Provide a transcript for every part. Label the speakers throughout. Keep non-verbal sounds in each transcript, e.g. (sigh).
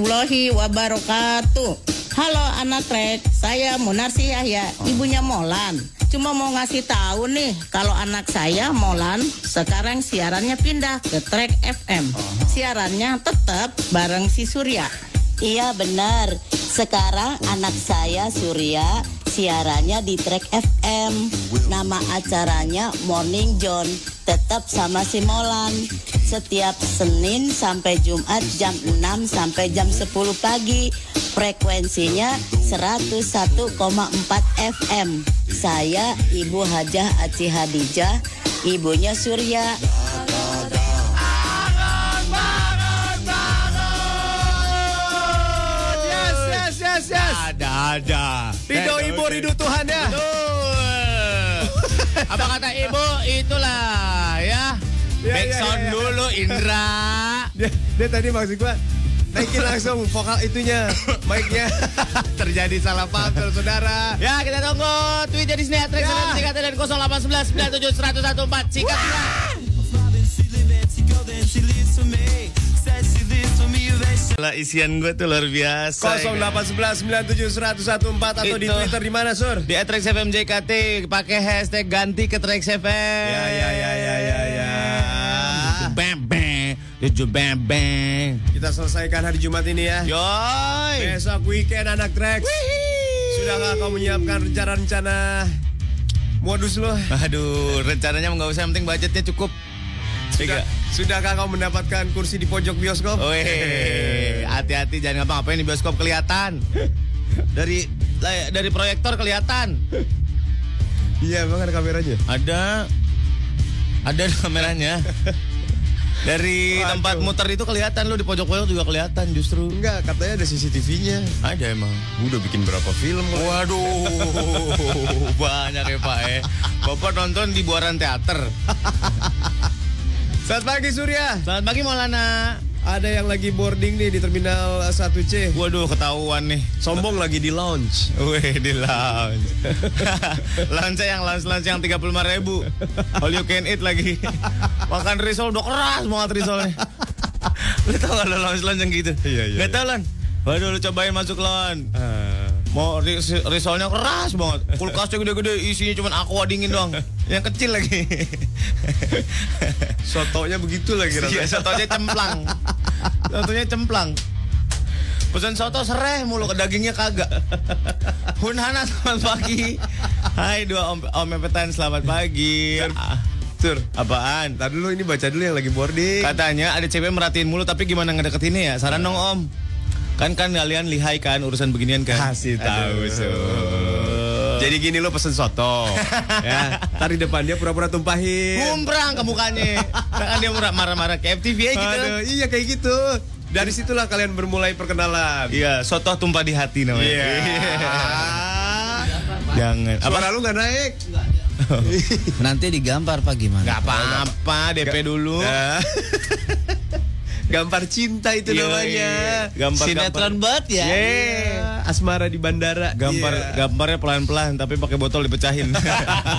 Speaker 1: warahmatullahi wabarakatuh. Halo anak Trek, saya Munarsi Yahya, ibunya Molan. Cuma mau ngasih tahu nih, kalau anak saya Molan sekarang siarannya pindah ke Trek FM. Siarannya tetap bareng si Surya.
Speaker 2: Iya benar. Sekarang anak saya Surya siarannya di Track FM. Nama acaranya Morning John. Tetap sama si Molan. Setiap Senin sampai Jumat jam 6 sampai jam 10 pagi. Frekuensinya 101,4 FM. Saya Ibu Hajah Aci Hadijah, ibunya Surya.
Speaker 3: Yes, yes, yes, yes.
Speaker 4: Ada, ada.
Speaker 3: Ridho ibu, ridho Tuhan ya.
Speaker 4: Betul. Apa kata ibu? Itulah ya.
Speaker 3: Ya,
Speaker 4: Back
Speaker 3: ya,
Speaker 4: sound
Speaker 3: ya, ya.
Speaker 4: dulu Indra.
Speaker 3: Dia, dia tadi maksud gua naikin langsung vokal itunya, mic-nya. (laughs) Terjadi salah paham saudara.
Speaker 4: Ya kita tunggu tweet jadi sini Trax
Speaker 3: Ya.
Speaker 4: FM singkat dan 0811 97 114 singkat ya. Lah isian gue tuh luar biasa.
Speaker 3: 0811 97 114 atau di. Twitter di mana, Sur?
Speaker 4: Di Trax FM JKT pakai hashtag ganti ke Trax FM.
Speaker 3: Ya, ya, ya, ya, ya, ya.
Speaker 4: Bam bam, tujuh bam bam.
Speaker 3: Kita selesaikan hari Jumat ini ya.
Speaker 4: Yoy.
Speaker 3: Besok weekend anak Trax. Sudahkah kau menyiapkan rencana-rencana modus lo?
Speaker 4: Aduh, rencananya nggak usah, yang penting budgetnya cukup.
Speaker 3: Sudah,
Speaker 4: Tiga.
Speaker 3: sudahkah kau mendapatkan kursi di pojok bioskop?
Speaker 4: Weh, hati-hati jangan ngapa-ngapain di bioskop kelihatan. Dari dari proyektor kelihatan.
Speaker 3: Iya, emang ada kameranya.
Speaker 4: Ada ada (laughs) kameranya. Dari
Speaker 3: Waduh.
Speaker 4: tempat muter itu kelihatan lu di pojok-pojok juga kelihatan justru.
Speaker 3: Enggak, katanya ada CCTV-nya.
Speaker 4: Ada emang.
Speaker 3: Udah bikin berapa film.
Speaker 4: Waduh, (laughs) banyak ya Pak eh. Bapak nonton di Buaran Teater. (laughs)
Speaker 3: Selamat pagi Surya.
Speaker 4: Selamat pagi Maulana.
Speaker 3: Ada yang lagi boarding nih di Terminal 1C.
Speaker 4: Waduh, ketahuan nih.
Speaker 3: Sombong lagi di lounge.
Speaker 4: Wih, di lounge. (laughs) lounge yang lounge lounge yang 35 ribu. All you can eat lagi. Makan risol udah keras banget risolnya. lu tau gak lo lounge lounge yang gitu?
Speaker 3: Iya, iya,
Speaker 4: Gak tau Lon? Waduh, lu cobain masuk Lon.
Speaker 3: Ah.
Speaker 4: Mau ris- risolnya keras banget. Kulkasnya gede-gede, isinya cuma aqua dingin doang. Yang kecil lagi. (laughs)
Speaker 3: Sotonya begitu lagi
Speaker 4: Iya,
Speaker 3: rasanya.
Speaker 4: sotonya cemplang. Sotonya cemplang. Pesan soto sereh mulu ke dagingnya kagak. Hunhana selamat pagi. Hai dua om om Mepetan selamat pagi. Ah,
Speaker 3: Sur,
Speaker 4: apaan?
Speaker 3: Ntar dulu ini baca dulu yang lagi boarding.
Speaker 4: Katanya ada cewek merhatiin mulu tapi gimana ngedeketinnya ya? Saran dong om. Kan kan kalian lihai kan urusan beginian kan?
Speaker 3: Kasih tahu,
Speaker 4: Aduh.
Speaker 3: Sur. Jadi gini lo pesen soto. (laughs) ya. Ntar di depan dia pura-pura tumpahin.
Speaker 4: Gumbrang ke mukanya. kan dia marah-marah kayak FTV gitu.
Speaker 3: Aduh, iya kayak gitu. Dari situlah kalian bermulai perkenalan.
Speaker 4: Iya, soto tumpah di hati namanya.
Speaker 3: Iya. (laughs)
Speaker 4: Jangan. Apa?
Speaker 3: Suara lu nggak naik.
Speaker 5: Nanti digampar pak gimana?
Speaker 4: Gak apa-apa, DP dulu.
Speaker 3: Gampar cinta itu
Speaker 4: Iya,
Speaker 3: namanya.
Speaker 4: iya. Gampar
Speaker 5: Sinetron banget ya.
Speaker 3: Yeah. Asmara di bandara.
Speaker 4: Gambar
Speaker 3: Iya.
Speaker 4: gambarnya pelan-pelan tapi pakai botol dipecahin.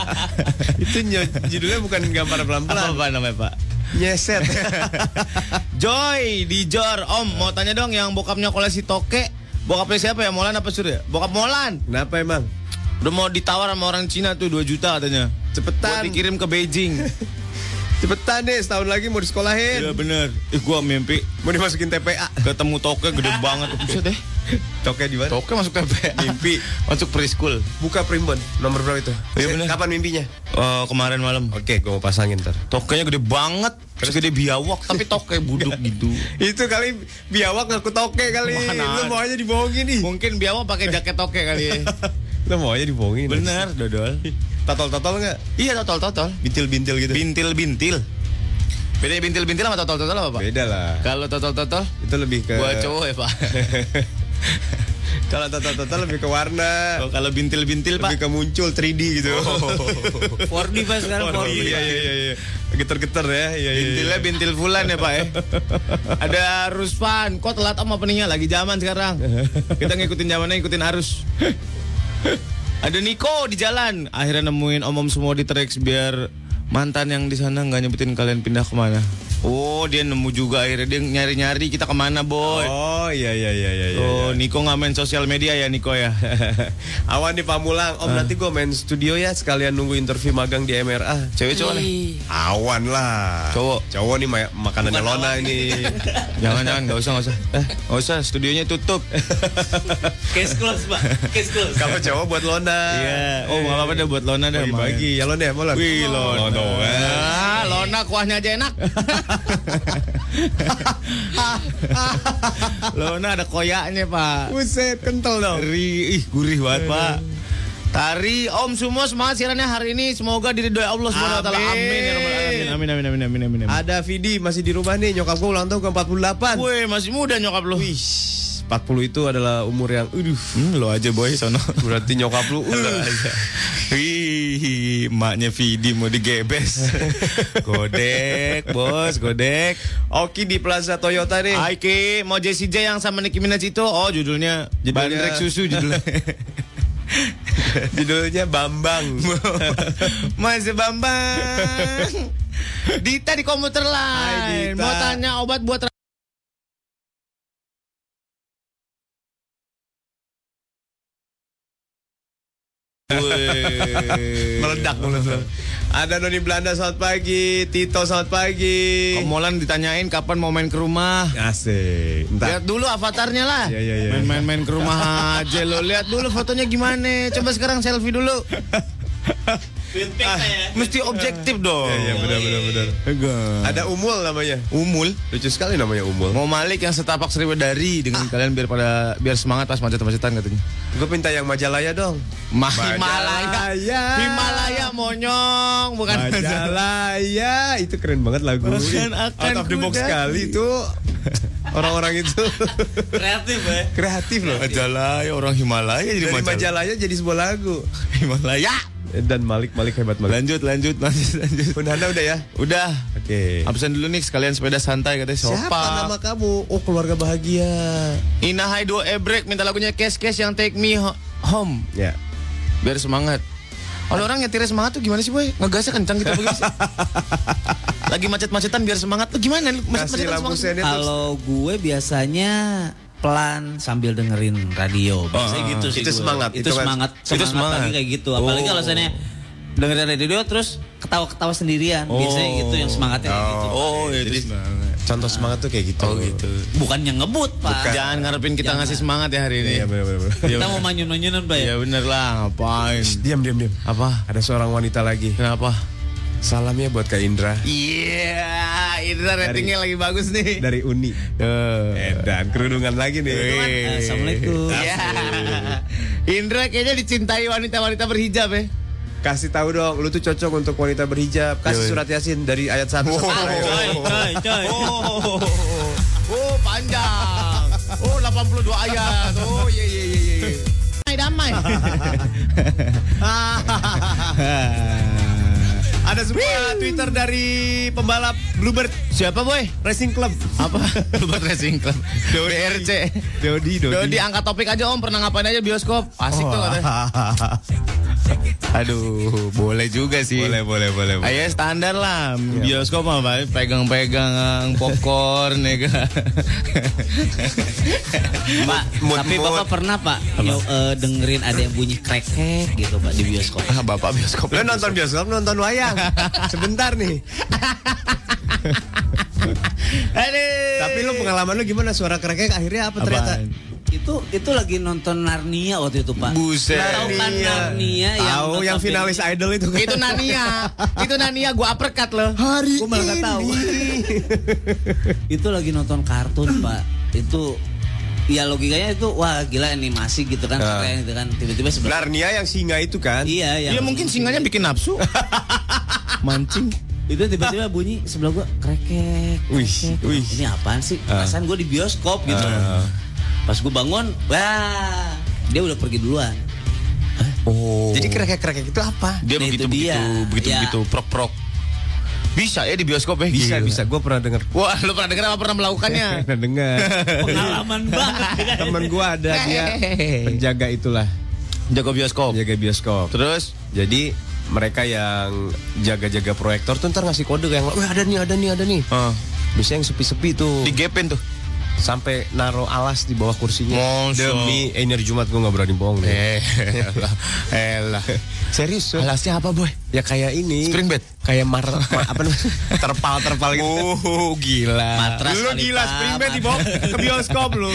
Speaker 4: (laughs)
Speaker 3: itu ny- judulnya bukan gambar pelan-pelan.
Speaker 4: apa namanya, Pak?
Speaker 3: Nyeset. (laughs)
Speaker 4: Joy di Jor. Om, mau tanya dong yang bokapnya koleksi toke. Bokapnya siapa ya? Molan apa Surya? Bokap Molan.
Speaker 3: Kenapa emang?
Speaker 4: Udah mau ditawar sama orang Cina tuh 2 juta katanya. Buat
Speaker 3: Cepetan.
Speaker 4: dikirim ke Beijing. (laughs)
Speaker 3: Cepetan deh, setahun lagi mau disekolahin.
Speaker 4: Iya bener. Ih gua mimpi
Speaker 3: Mau dimasukin TPA.
Speaker 4: ketemu toke gede (laughs) banget. Buset deh.
Speaker 3: Toke di mana?
Speaker 4: Toke masuk TPA. Mimpi masuk preschool.
Speaker 3: Buka primbon. Nomor berapa itu?
Speaker 4: Iya, bener.
Speaker 3: Kapan mimpinya?
Speaker 4: Eh, kemarin malam.
Speaker 3: Oke, gua mau pasangin ntar.
Speaker 4: Tokenya gede banget. Terus gede biawak tapi toke buduk gitu. (laughs)
Speaker 3: Itu kali biawak ngaku toke kali.
Speaker 4: Mana
Speaker 3: Lu mau aja dibohongin nih.
Speaker 4: Mungkin biawak pakai jaket toke kali ya. (laughs)
Speaker 3: Lu mau aja dibohongin.
Speaker 4: Bener, dodol.
Speaker 3: Totol-totol nggak?
Speaker 4: Iya, totol-totol.
Speaker 3: Bintil-bintil gitu.
Speaker 4: Bintil-bintil. Beda bintil-bintil sama totol-totol apa, Pak?
Speaker 3: Beda lah.
Speaker 4: Kalau totol-totol,
Speaker 3: Itu lebih ke
Speaker 4: buat cowok ya, Pak. (laughs)
Speaker 3: Kalau total-total lebih ke warna.
Speaker 4: Oh, kalau bintil-bintil
Speaker 3: Lebih
Speaker 4: pak.
Speaker 3: ke muncul 3D gitu. (laughs)
Speaker 5: 4D pak sekarang 4D.
Speaker 3: Iya iya iya iya. Geter-geter ya. Iya iya.
Speaker 4: Bintilnya bintil fulan ya pak ya. (laughs) Ada Ruspan, kok telat om openingnya lagi zaman sekarang. Kita ngikutin zamannya, ngikutin arus. Ada Niko di jalan. Akhirnya nemuin om-om semua di Trax biar mantan yang di sana nggak nyebutin kalian pindah ke mana. Oh dia nemu juga akhirnya dia nyari-nyari kita ke mana boy.
Speaker 3: Oh iya iya iya iya. iya.
Speaker 4: Oh Niko nggak main sosial media ya Niko ya. (laughs)
Speaker 3: Awan di Pamulang. Om nanti gue main studio ya sekalian nunggu interview magang di MRA.
Speaker 4: Cewek cowok nih.
Speaker 3: Awan lah.
Speaker 4: Cowok.
Speaker 3: Cowok nih ma- makanannya Lona ini. (laughs)
Speaker 4: Jangan jangan nggak usah nggak usah. Eh nggak usah studionya tutup. (laughs)
Speaker 5: Case close pak. Case close.
Speaker 3: Kalau cowok buat Lona.
Speaker 4: Iya. Oh nggak apa-apa deh buat Lona deh.
Speaker 3: Bagi-bagi. Ya Lona ya, mau?
Speaker 4: Wih Lona.
Speaker 3: Lona.
Speaker 4: Ah, Lona kuahnya aja enak. (laughs) Lona ada koyaknya pak.
Speaker 3: Buset, kental dong.
Speaker 4: Ri, ih gurih banget pak. Tari Om Sumo semangat siarannya hari ini semoga diridhoi Allah Subhanahu wa taala.
Speaker 3: Amin.
Speaker 4: Amin ya rabbal alamin. Amin amin amin amin amin. amin.
Speaker 3: Ada Vidi masih di rumah nih. Nyokap gue ulang tahun ke 48.
Speaker 4: Wih, masih muda nyokap lu.
Speaker 3: Wih, 40 itu adalah umur yang aduh.
Speaker 4: Hmm, lo aja boy sono.
Speaker 3: Berarti nyokap lu uh,
Speaker 4: Wih, maknya Vidi mau digebes. (laughs) godek, bos, godek.
Speaker 3: Oki di Plaza Toyota nih.
Speaker 4: Hai Ki, mau Jessie J yang sama Nicki Minaj itu? Oh, judulnya,
Speaker 3: Judulnya-
Speaker 4: Bandrek Susu judulnya. (laughs)
Speaker 3: Judulnya Bambang. (laughs)
Speaker 4: Mas Bambang. Dita di komuter lain. Mau tanya obat buat (laughs)
Speaker 3: Meledak meledak. Ada Noni Belanda selamat pagi, Tito selamat pagi.
Speaker 4: Komolan ditanyain kapan mau main ke rumah.
Speaker 3: Asik. Entar.
Speaker 4: Lihat dulu avatarnya lah.
Speaker 3: Iya, iya, iya.
Speaker 4: Main-main-main ke rumah aja lo. Lihat dulu fotonya gimana. Coba sekarang selfie dulu. (laughs) Ah, mesti objektif dong.
Speaker 3: Iya, iya benar benar benar.
Speaker 4: Ada
Speaker 3: Ada Umul namanya.
Speaker 4: Umul.
Speaker 3: Lucu sekali namanya Umul.
Speaker 4: Mau Malik yang setapak seribu dari dengan kalian biar pada biar semangat pas macet-macetan katanya.
Speaker 3: Gue minta yang Majalaya dong.
Speaker 4: Ma
Speaker 3: Majalaya.
Speaker 4: Himalaya. Himalaya monyong bukan
Speaker 3: Majalaya itu keren banget lagu.
Speaker 4: Bukan akan
Speaker 3: Out of the box sekali itu. Orang-orang itu
Speaker 5: Kreatif ya.
Speaker 3: kreatif loh.
Speaker 4: Majalaya orang Himalaya jadi
Speaker 3: Dari
Speaker 4: Majalaya.
Speaker 3: Majalaya jadi sebuah lagu.
Speaker 4: Himalaya.
Speaker 3: Dan Malik Malik hebat Malik.
Speaker 4: Lanjut lanjut lanjut lanjut.
Speaker 3: Bunda Hana udah ya?
Speaker 4: Udah.
Speaker 3: Oke.
Speaker 4: Absen dulu nih sekalian sepeda santai katanya
Speaker 3: Siapa
Speaker 4: Sopa.
Speaker 3: nama kamu? Oh keluarga bahagia.
Speaker 4: Ina Haido Ebrek minta lagunya Cash Cash yang Take Me Ho- Home
Speaker 3: Ya.
Speaker 4: biar semangat. Kalau orang nyetirnya semangat tuh gimana sih boy? Ngegasnya kencang gitu begini sih. (laughs) Lagi macet-macetan biar semangat tuh gimana? Macet-macetan semangat.
Speaker 5: Kalau gue biasanya pelan sambil dengerin radio. Biasanya
Speaker 4: Ah,
Speaker 5: gitu sih.
Speaker 3: itu
Speaker 5: gue.
Speaker 3: semangat,
Speaker 5: Itu,
Speaker 3: itu kan-
Speaker 5: semangat.
Speaker 4: itu
Speaker 5: Semangat,
Speaker 4: semangat.
Speaker 5: pagi kayak gitu. Apalagi
Speaker 4: Oh.
Speaker 5: kalau saya dengerin radio terus ketawa-ketawa sendirian. Biasanya gitu yang semangatnya kayak gitu.
Speaker 4: Oh, itu
Speaker 3: Jadi
Speaker 4: semangat.
Speaker 3: contoh semangat tuh kayak gitu.
Speaker 4: Oh gitu.
Speaker 5: Bukannya ngebut, Pak.
Speaker 4: Jangan ngarepin kita
Speaker 5: Jangan.
Speaker 4: ngasih semangat ya hari ini.
Speaker 3: Iya benar benar.
Speaker 5: Kita mau manyun-manyunan, Pak ya.
Speaker 4: Ya bener lah, ngapain?
Speaker 3: Diam diam diam.
Speaker 4: Apa?
Speaker 3: Ada seorang wanita lagi.
Speaker 4: Kenapa?
Speaker 3: Salamnya buat Kak Indra
Speaker 4: Iya, Indra ratingnya lagi bagus nih.
Speaker 3: dari Uni.
Speaker 4: Eh.
Speaker 3: Dan kerudungan lagi nih.
Speaker 4: Eh.
Speaker 5: Assalamualaikum.
Speaker 4: Iya. Indra kayaknya dicintai wanita-wanita berhijab ya.
Speaker 3: Kasih tahu dong, lu tuh cocok untuk wanita berhijab. Kasih surat Yasin dari ayat 1 sampai ayat
Speaker 5: Coy, coy, coy.
Speaker 4: Oh, oh panjang. Oh 82 ayat. Oh iya iya iya iya. Damai damai. (laughs)
Speaker 3: Ada sebuah Twitter dari pembalap Bluebird
Speaker 4: Siapa boy?
Speaker 3: Racing Club.
Speaker 4: Apa? (laughs) Bluebird Racing Club. BRC.
Speaker 3: Dodi,
Speaker 4: Dodi angkat topik aja om pernah ngapain aja bioskop asik tuh katanya. (laughs) Aduh boleh juga sih.
Speaker 3: boleh, boleh, boleh. boleh.
Speaker 4: Ayo standar lah bioskop apa pegang-pegang (laughs) popcorn ya kan.
Speaker 5: Pak,
Speaker 3: Mood-
Speaker 5: tapi
Speaker 3: mood.
Speaker 5: Bapak pernah, Pak, nyo- eh, dengerin ada yang bunyi krek-krek gitu, Pak, di bioskop.
Speaker 4: ah, bapak bioskop.
Speaker 3: Lu nonton bioskop, nonton wayang. (laughs) Sebentar nih. (laughs)
Speaker 4: Aduh.
Speaker 3: Tapi lu pengalaman lu gimana? Suara kerekek akhirnya apa ternyata?
Speaker 5: Itu itu lagi nonton Narnia waktu itu, Pak.
Speaker 4: Buset.
Speaker 5: Tahu kan Narnia yang
Speaker 3: Tahu yang finalis idol itu kan?
Speaker 4: Itu Nania. Itu Nania gua uppercut loh.
Speaker 3: Hari
Speaker 5: Gua malah nggak tahu. (laughs) itu lagi nonton kartun, Pak. Itu ya logikanya itu wah gila animasi gitu kan
Speaker 3: Ah.
Speaker 5: keren gitu kan tiba-tiba sebelah
Speaker 3: Narnia yang singa itu kan?
Speaker 5: iya ya
Speaker 4: Ya mungkin singanya bikin nafsu. (laughs) Mancing.
Speaker 5: itu tiba-tiba bunyi sebelah gua krekek
Speaker 3: Wih,
Speaker 5: krekek.
Speaker 3: wih.
Speaker 5: ini apaan sih perasaan gua di bioskop gitu
Speaker 3: Ah.
Speaker 5: Pas gue bangun, wah dia udah pergi duluan.
Speaker 4: Oh.
Speaker 3: Jadi kerek-kerek itu apa?
Speaker 4: dia
Speaker 5: Nah,
Speaker 4: begitu
Speaker 5: itu
Speaker 4: begitu
Speaker 5: dia.
Speaker 4: begitu
Speaker 5: Ya.
Speaker 4: begitu prok prok. Bisa ya di bioskop ya?
Speaker 3: Bisa,
Speaker 4: Gila.
Speaker 3: bisa. Gue pernah denger.
Speaker 4: Wah, lu pernah dengar apa pernah melakukannya? (laughs)
Speaker 3: Pernah denger.
Speaker 5: Pengalaman (laughs) banget.
Speaker 3: Temen gue ada dia (laughs) penjaga itulah,
Speaker 4: Jago bioskop.
Speaker 3: penjaga bioskop.
Speaker 4: Terus
Speaker 3: Jadi mereka yang jaga-jaga proyektor tuh ntar ngasih kode yang, wah ada nih, ada nih, ada nih.
Speaker 4: eh,
Speaker 3: Biasanya yang sepi-sepi tuh.
Speaker 4: digepin tuh.
Speaker 3: sampai naro alas di bawah kursinya
Speaker 4: Masa?
Speaker 3: demi ini hari Jumat gue nggak berani bohong deh.
Speaker 4: Eh, elah, elah.
Speaker 3: serius.
Speaker 4: Alasnya apa, Boy?
Speaker 3: Ya kayak ini
Speaker 4: Spring bed?
Speaker 3: kayak mar ma- apa namanya (laughs) terpal terpal gitu
Speaker 4: Oh, gila.
Speaker 5: Matras
Speaker 3: lu gila spring bed dibawa ke bioskop lu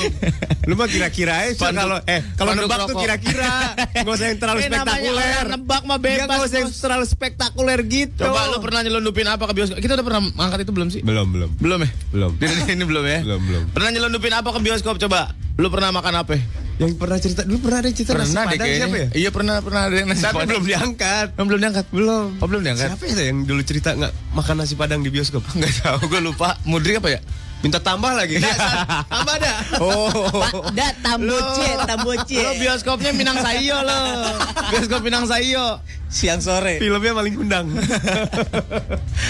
Speaker 3: lu mah kira-kira aja kalau eh kalau nebak tuh kira-kira nggak usah yang terlalu
Speaker 4: Eh,
Speaker 3: spektakuler
Speaker 4: nebak mah bebas,
Speaker 3: nggak usah yang terlalu spektakuler gitu
Speaker 4: Coba lu pernah nyelundupin apa ke bioskop? Kita udah pernah angkat itu belum sih?
Speaker 3: belum belum
Speaker 4: Belum ya?
Speaker 3: Belum. (laughs)
Speaker 4: Ini belum ya?
Speaker 3: Belum, belum.
Speaker 4: Pernah nyelundupin apa ke bioskop coba? Lu pernah makan apa?
Speaker 3: Yang pernah cerita dulu pernah ada yang cerita nasi
Speaker 4: Pernah deh
Speaker 3: padang
Speaker 4: kayaknya.
Speaker 3: siapa ya
Speaker 4: Iya pernah pernah ada yang nasi
Speaker 3: tapi
Speaker 4: padang.
Speaker 3: belum diangkat
Speaker 4: Oh, belum diangkat.
Speaker 3: belum
Speaker 4: Oh, belum diangkat.
Speaker 3: siapa ya yang dulu cerita nggak makan nasi padang di bioskop (laughs)
Speaker 4: Enggak tahu, gue lupa. Mudrik apa ya?
Speaker 3: minta tambah lagi Nggak, San. tambah ada (laughs)
Speaker 4: Oh.
Speaker 2: Pak, da tamboce, tamboce.
Speaker 4: Lo bioskopnya Minang Sayo lo. (laughs) Bioskop Minang Sayo.
Speaker 5: Siang sore.
Speaker 3: filmnya maling kundang (laughs)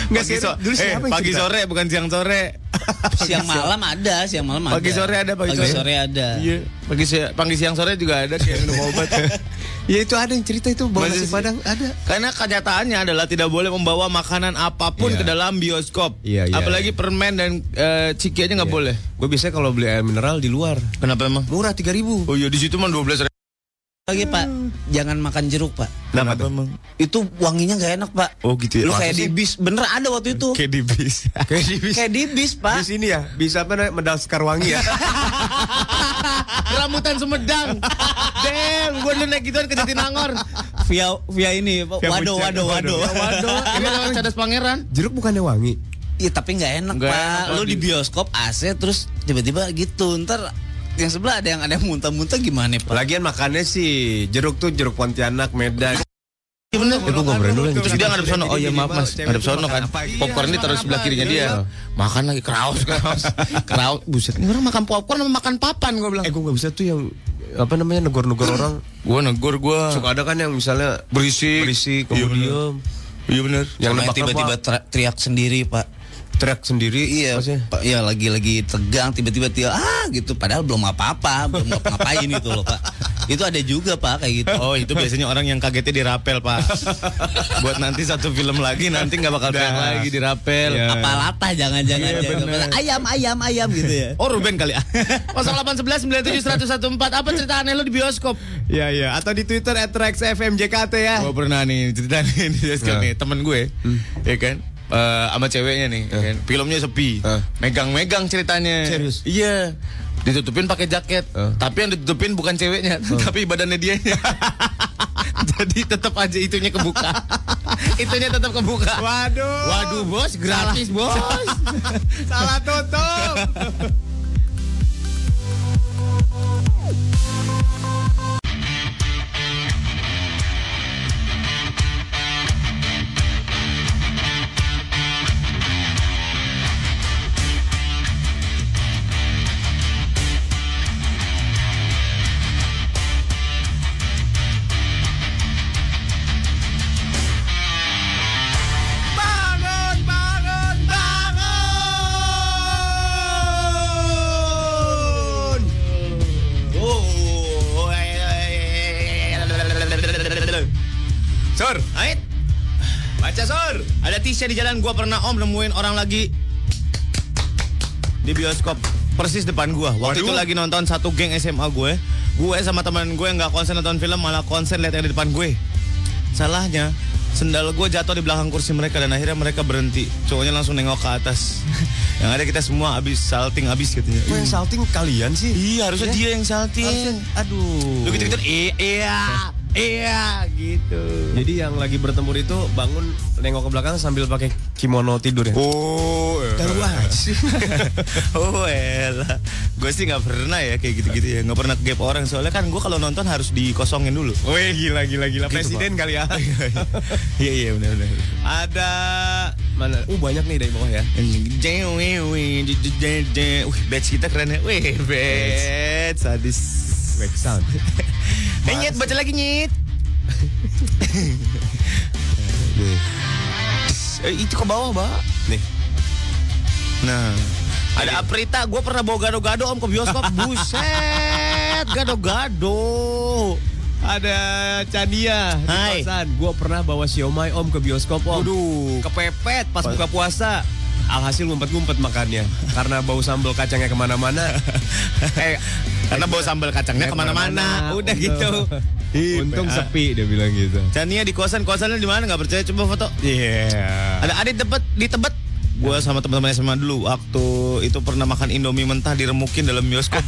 Speaker 3: nggak
Speaker 4: Pagi
Speaker 3: sih
Speaker 4: so-
Speaker 3: dulu
Speaker 4: eh,
Speaker 3: siapa
Speaker 4: pagi
Speaker 3: cerita?
Speaker 4: sore bukan siang sore. (laughs)
Speaker 5: Siang malam ada, siang malam ada.
Speaker 4: Pagi sore ada, pagi sore.
Speaker 5: sore ada.
Speaker 4: Iya. Pagi si- pagi siang sore juga ada kayak minum obat. (laughs)
Speaker 3: ya itu ada yang cerita itu bawa nasi padang ada
Speaker 4: Karena kenyataannya adalah tidak boleh membawa makanan apa pun
Speaker 3: Iya.
Speaker 4: ke dalam bioskop.
Speaker 3: Iya, iya,
Speaker 4: Apalagi permen dan eh, ciki aja nggak boleh.
Speaker 3: gue biasanya kalau beli air mineral di luar
Speaker 4: Kenapa emang?
Speaker 3: murah tiga ribu
Speaker 4: Oh iya di situ mah 12 ribu.
Speaker 5: Lagi Pak, jangan makan jeruk Pak.
Speaker 4: Kenapa emang?
Speaker 5: Itu wanginya nggak enak Pak.
Speaker 4: Oh gitu ya.
Speaker 5: Lu kayak di bis, bener ada waktu itu.
Speaker 4: Kayak di bis. (laughs)
Speaker 3: kayak di bis
Speaker 5: Kayak di bis
Speaker 3: di
Speaker 5: Pak.
Speaker 3: sini ya bisa apa namanya medal Sekarwangi ya (laughs)
Speaker 4: Rambutan Sumedang. (laughs) Damn, gue dulu naik gituan ke Jatinangor.
Speaker 5: Via via ini, Pak.
Speaker 3: Via
Speaker 5: Waduh,
Speaker 3: puncak.
Speaker 5: waduh, waduh.
Speaker 4: Waduh, ini lewat Cadas Pangeran.
Speaker 3: jeruk bukannya wangi
Speaker 5: Iya tapi nggak enak
Speaker 4: Nggak
Speaker 5: pak.
Speaker 4: enak, Pak.
Speaker 5: Lu di bioskop AC terus tiba-tiba gitu. Ntar yang sebelah ada yang ada yang muntah-muntah gimana pak?
Speaker 3: lagian makannya sih jeruk tuh jeruk Pontianak Medan
Speaker 4: Iya bener.
Speaker 3: Eh, gua nggak berani dulu
Speaker 4: Terus dia ngadep sono. Oh iya maaf mas, ngadep sono kan.
Speaker 3: Iya,
Speaker 4: Popcorn ini taruh sebelah kirinya
Speaker 3: Iya.
Speaker 4: dia. Makan lagi kraus, kraus, (laughs) kraus. Buset, ini orang makan popcorn sama makan papan gue bilang.
Speaker 3: eh gue nggak bisa tuh yang apa namanya negor-negor orang
Speaker 4: Gue negor gue.
Speaker 3: suka ada kan yang misalnya
Speaker 4: berisik,
Speaker 3: berisik
Speaker 4: Iya,
Speaker 3: kemudian
Speaker 4: Iya bener.
Speaker 3: yang
Speaker 5: tiba-tiba teriak sendiri pak.
Speaker 3: Teriak sendiri
Speaker 5: Iya,
Speaker 3: maksudnya
Speaker 5: pak. Iya lagi-lagi tegang tiba-tiba dia ah gitu. Padahal belum apa-apa, belum ngapa-ngapain (laughs) itu loh pak. Itu ada juga pak kayak gitu.
Speaker 4: Oh itu biasanya orang yang kagetnya dirapel pak (laughs) Buat nanti satu film lagi Nanti nggak bakal teriak lagi dirapel
Speaker 3: Iya.
Speaker 5: Apa latah jangan-jangan
Speaker 4: Iya, bener.
Speaker 5: ayam ayam ayam gitu ya.
Speaker 4: Oh Ruben kali ya 0811 97 114 Apa cerita aneh lo di bioskop?
Speaker 3: Iya iya atau di Twitter @rexfmjkt ya.
Speaker 4: Gue pernah nih cerita nih di bioskop
Speaker 3: Nah.
Speaker 4: nih Temen gue Ya kan Eh, sama ceweknya nih ya kan? Filmnya sepi
Speaker 3: Eh.
Speaker 4: Megang-megang ceritanya
Speaker 3: Serius?
Speaker 4: Iya Ditutupin pakai jaket
Speaker 3: Eh.
Speaker 4: Tapi yang ditutupin bukan ceweknya Tapi badannya dia (laughs) Jadi tetap aja itunya kebuka (laughs) Itunya tetap kebuka
Speaker 3: Waduh.
Speaker 4: Waduh bos gratis bos
Speaker 3: Salah tutup.
Speaker 4: Tisha di jalan gua pernah Om nemuin orang lagi di bioskop persis depan gua. Waktu
Speaker 3: Waduh.
Speaker 4: itu lagi nonton satu geng SMA gue. Gue sama teman gue nggak konsen nonton film malah konsen lihat yang di depan gue. Salahnya sendal gue jatuh di belakang kursi mereka dan akhirnya mereka berhenti. Cowoknya langsung nengok ke atas. (laughs) yang ada kita semua abis salting abis katanya.
Speaker 3: Kok yang salting kalian sih?
Speaker 4: Iya harusnya dia yang salting.
Speaker 3: Aduh.
Speaker 4: Lu gitu gitu iya (laughs) Iya, gitu.
Speaker 3: Jadi yang lagi bertempur itu bangun nengok ke belakang sambil pakai kimono tidur ya.
Speaker 4: Oh,
Speaker 3: aja
Speaker 4: sih. (laughs) oh, elah. Gue sih nggak pernah ya kayak gitu-gitu ya. Nggak pernah gap orang soalnya kan gue kalau nonton harus dikosongin dulu.
Speaker 3: Wih gila gila gila
Speaker 4: Gitu,
Speaker 3: presiden
Speaker 4: Pak.
Speaker 3: kali ya. (laughs)
Speaker 4: Iya iya benar benar.
Speaker 3: Ada mana? Uh banyak nih dari bawah ya.
Speaker 4: Wih, badge kita keren ya. Wih, badge sadis.
Speaker 3: Back sound. (laughs)
Speaker 4: Eh, nyet, baca lagi, nyet. (laughs) eh, itu ke bawah, Mbak.
Speaker 3: Nih.
Speaker 4: Nah, ada Aprita, gue pernah bawa gado-gado om ke bioskop. (laughs) Buset, gado-gado.
Speaker 3: Ada di
Speaker 4: Hai.
Speaker 3: kosan. Gua pernah bawa siomay om ke bioskop om.
Speaker 4: Waduh.
Speaker 3: Kepepet pas buka puasa. Alhasil ngumpet-ngumpet makannya karena bau sambal kacangnya ke mana-mana. eh,
Speaker 4: Karena bawa sambal kacangnya ke mana-mana.
Speaker 3: Udah
Speaker 4: gitu.
Speaker 3: Untung
Speaker 4: PA.
Speaker 3: sepi dia bilang gitu.
Speaker 4: Chania di kosan, kosannya di mana? Nggak percaya? Coba foto.
Speaker 3: Iya.
Speaker 4: Ada Adit tebet di tebet. Gue sama teman-teman SMA dulu waktu itu pernah makan Indomie mentah diremukin dalam bioskop.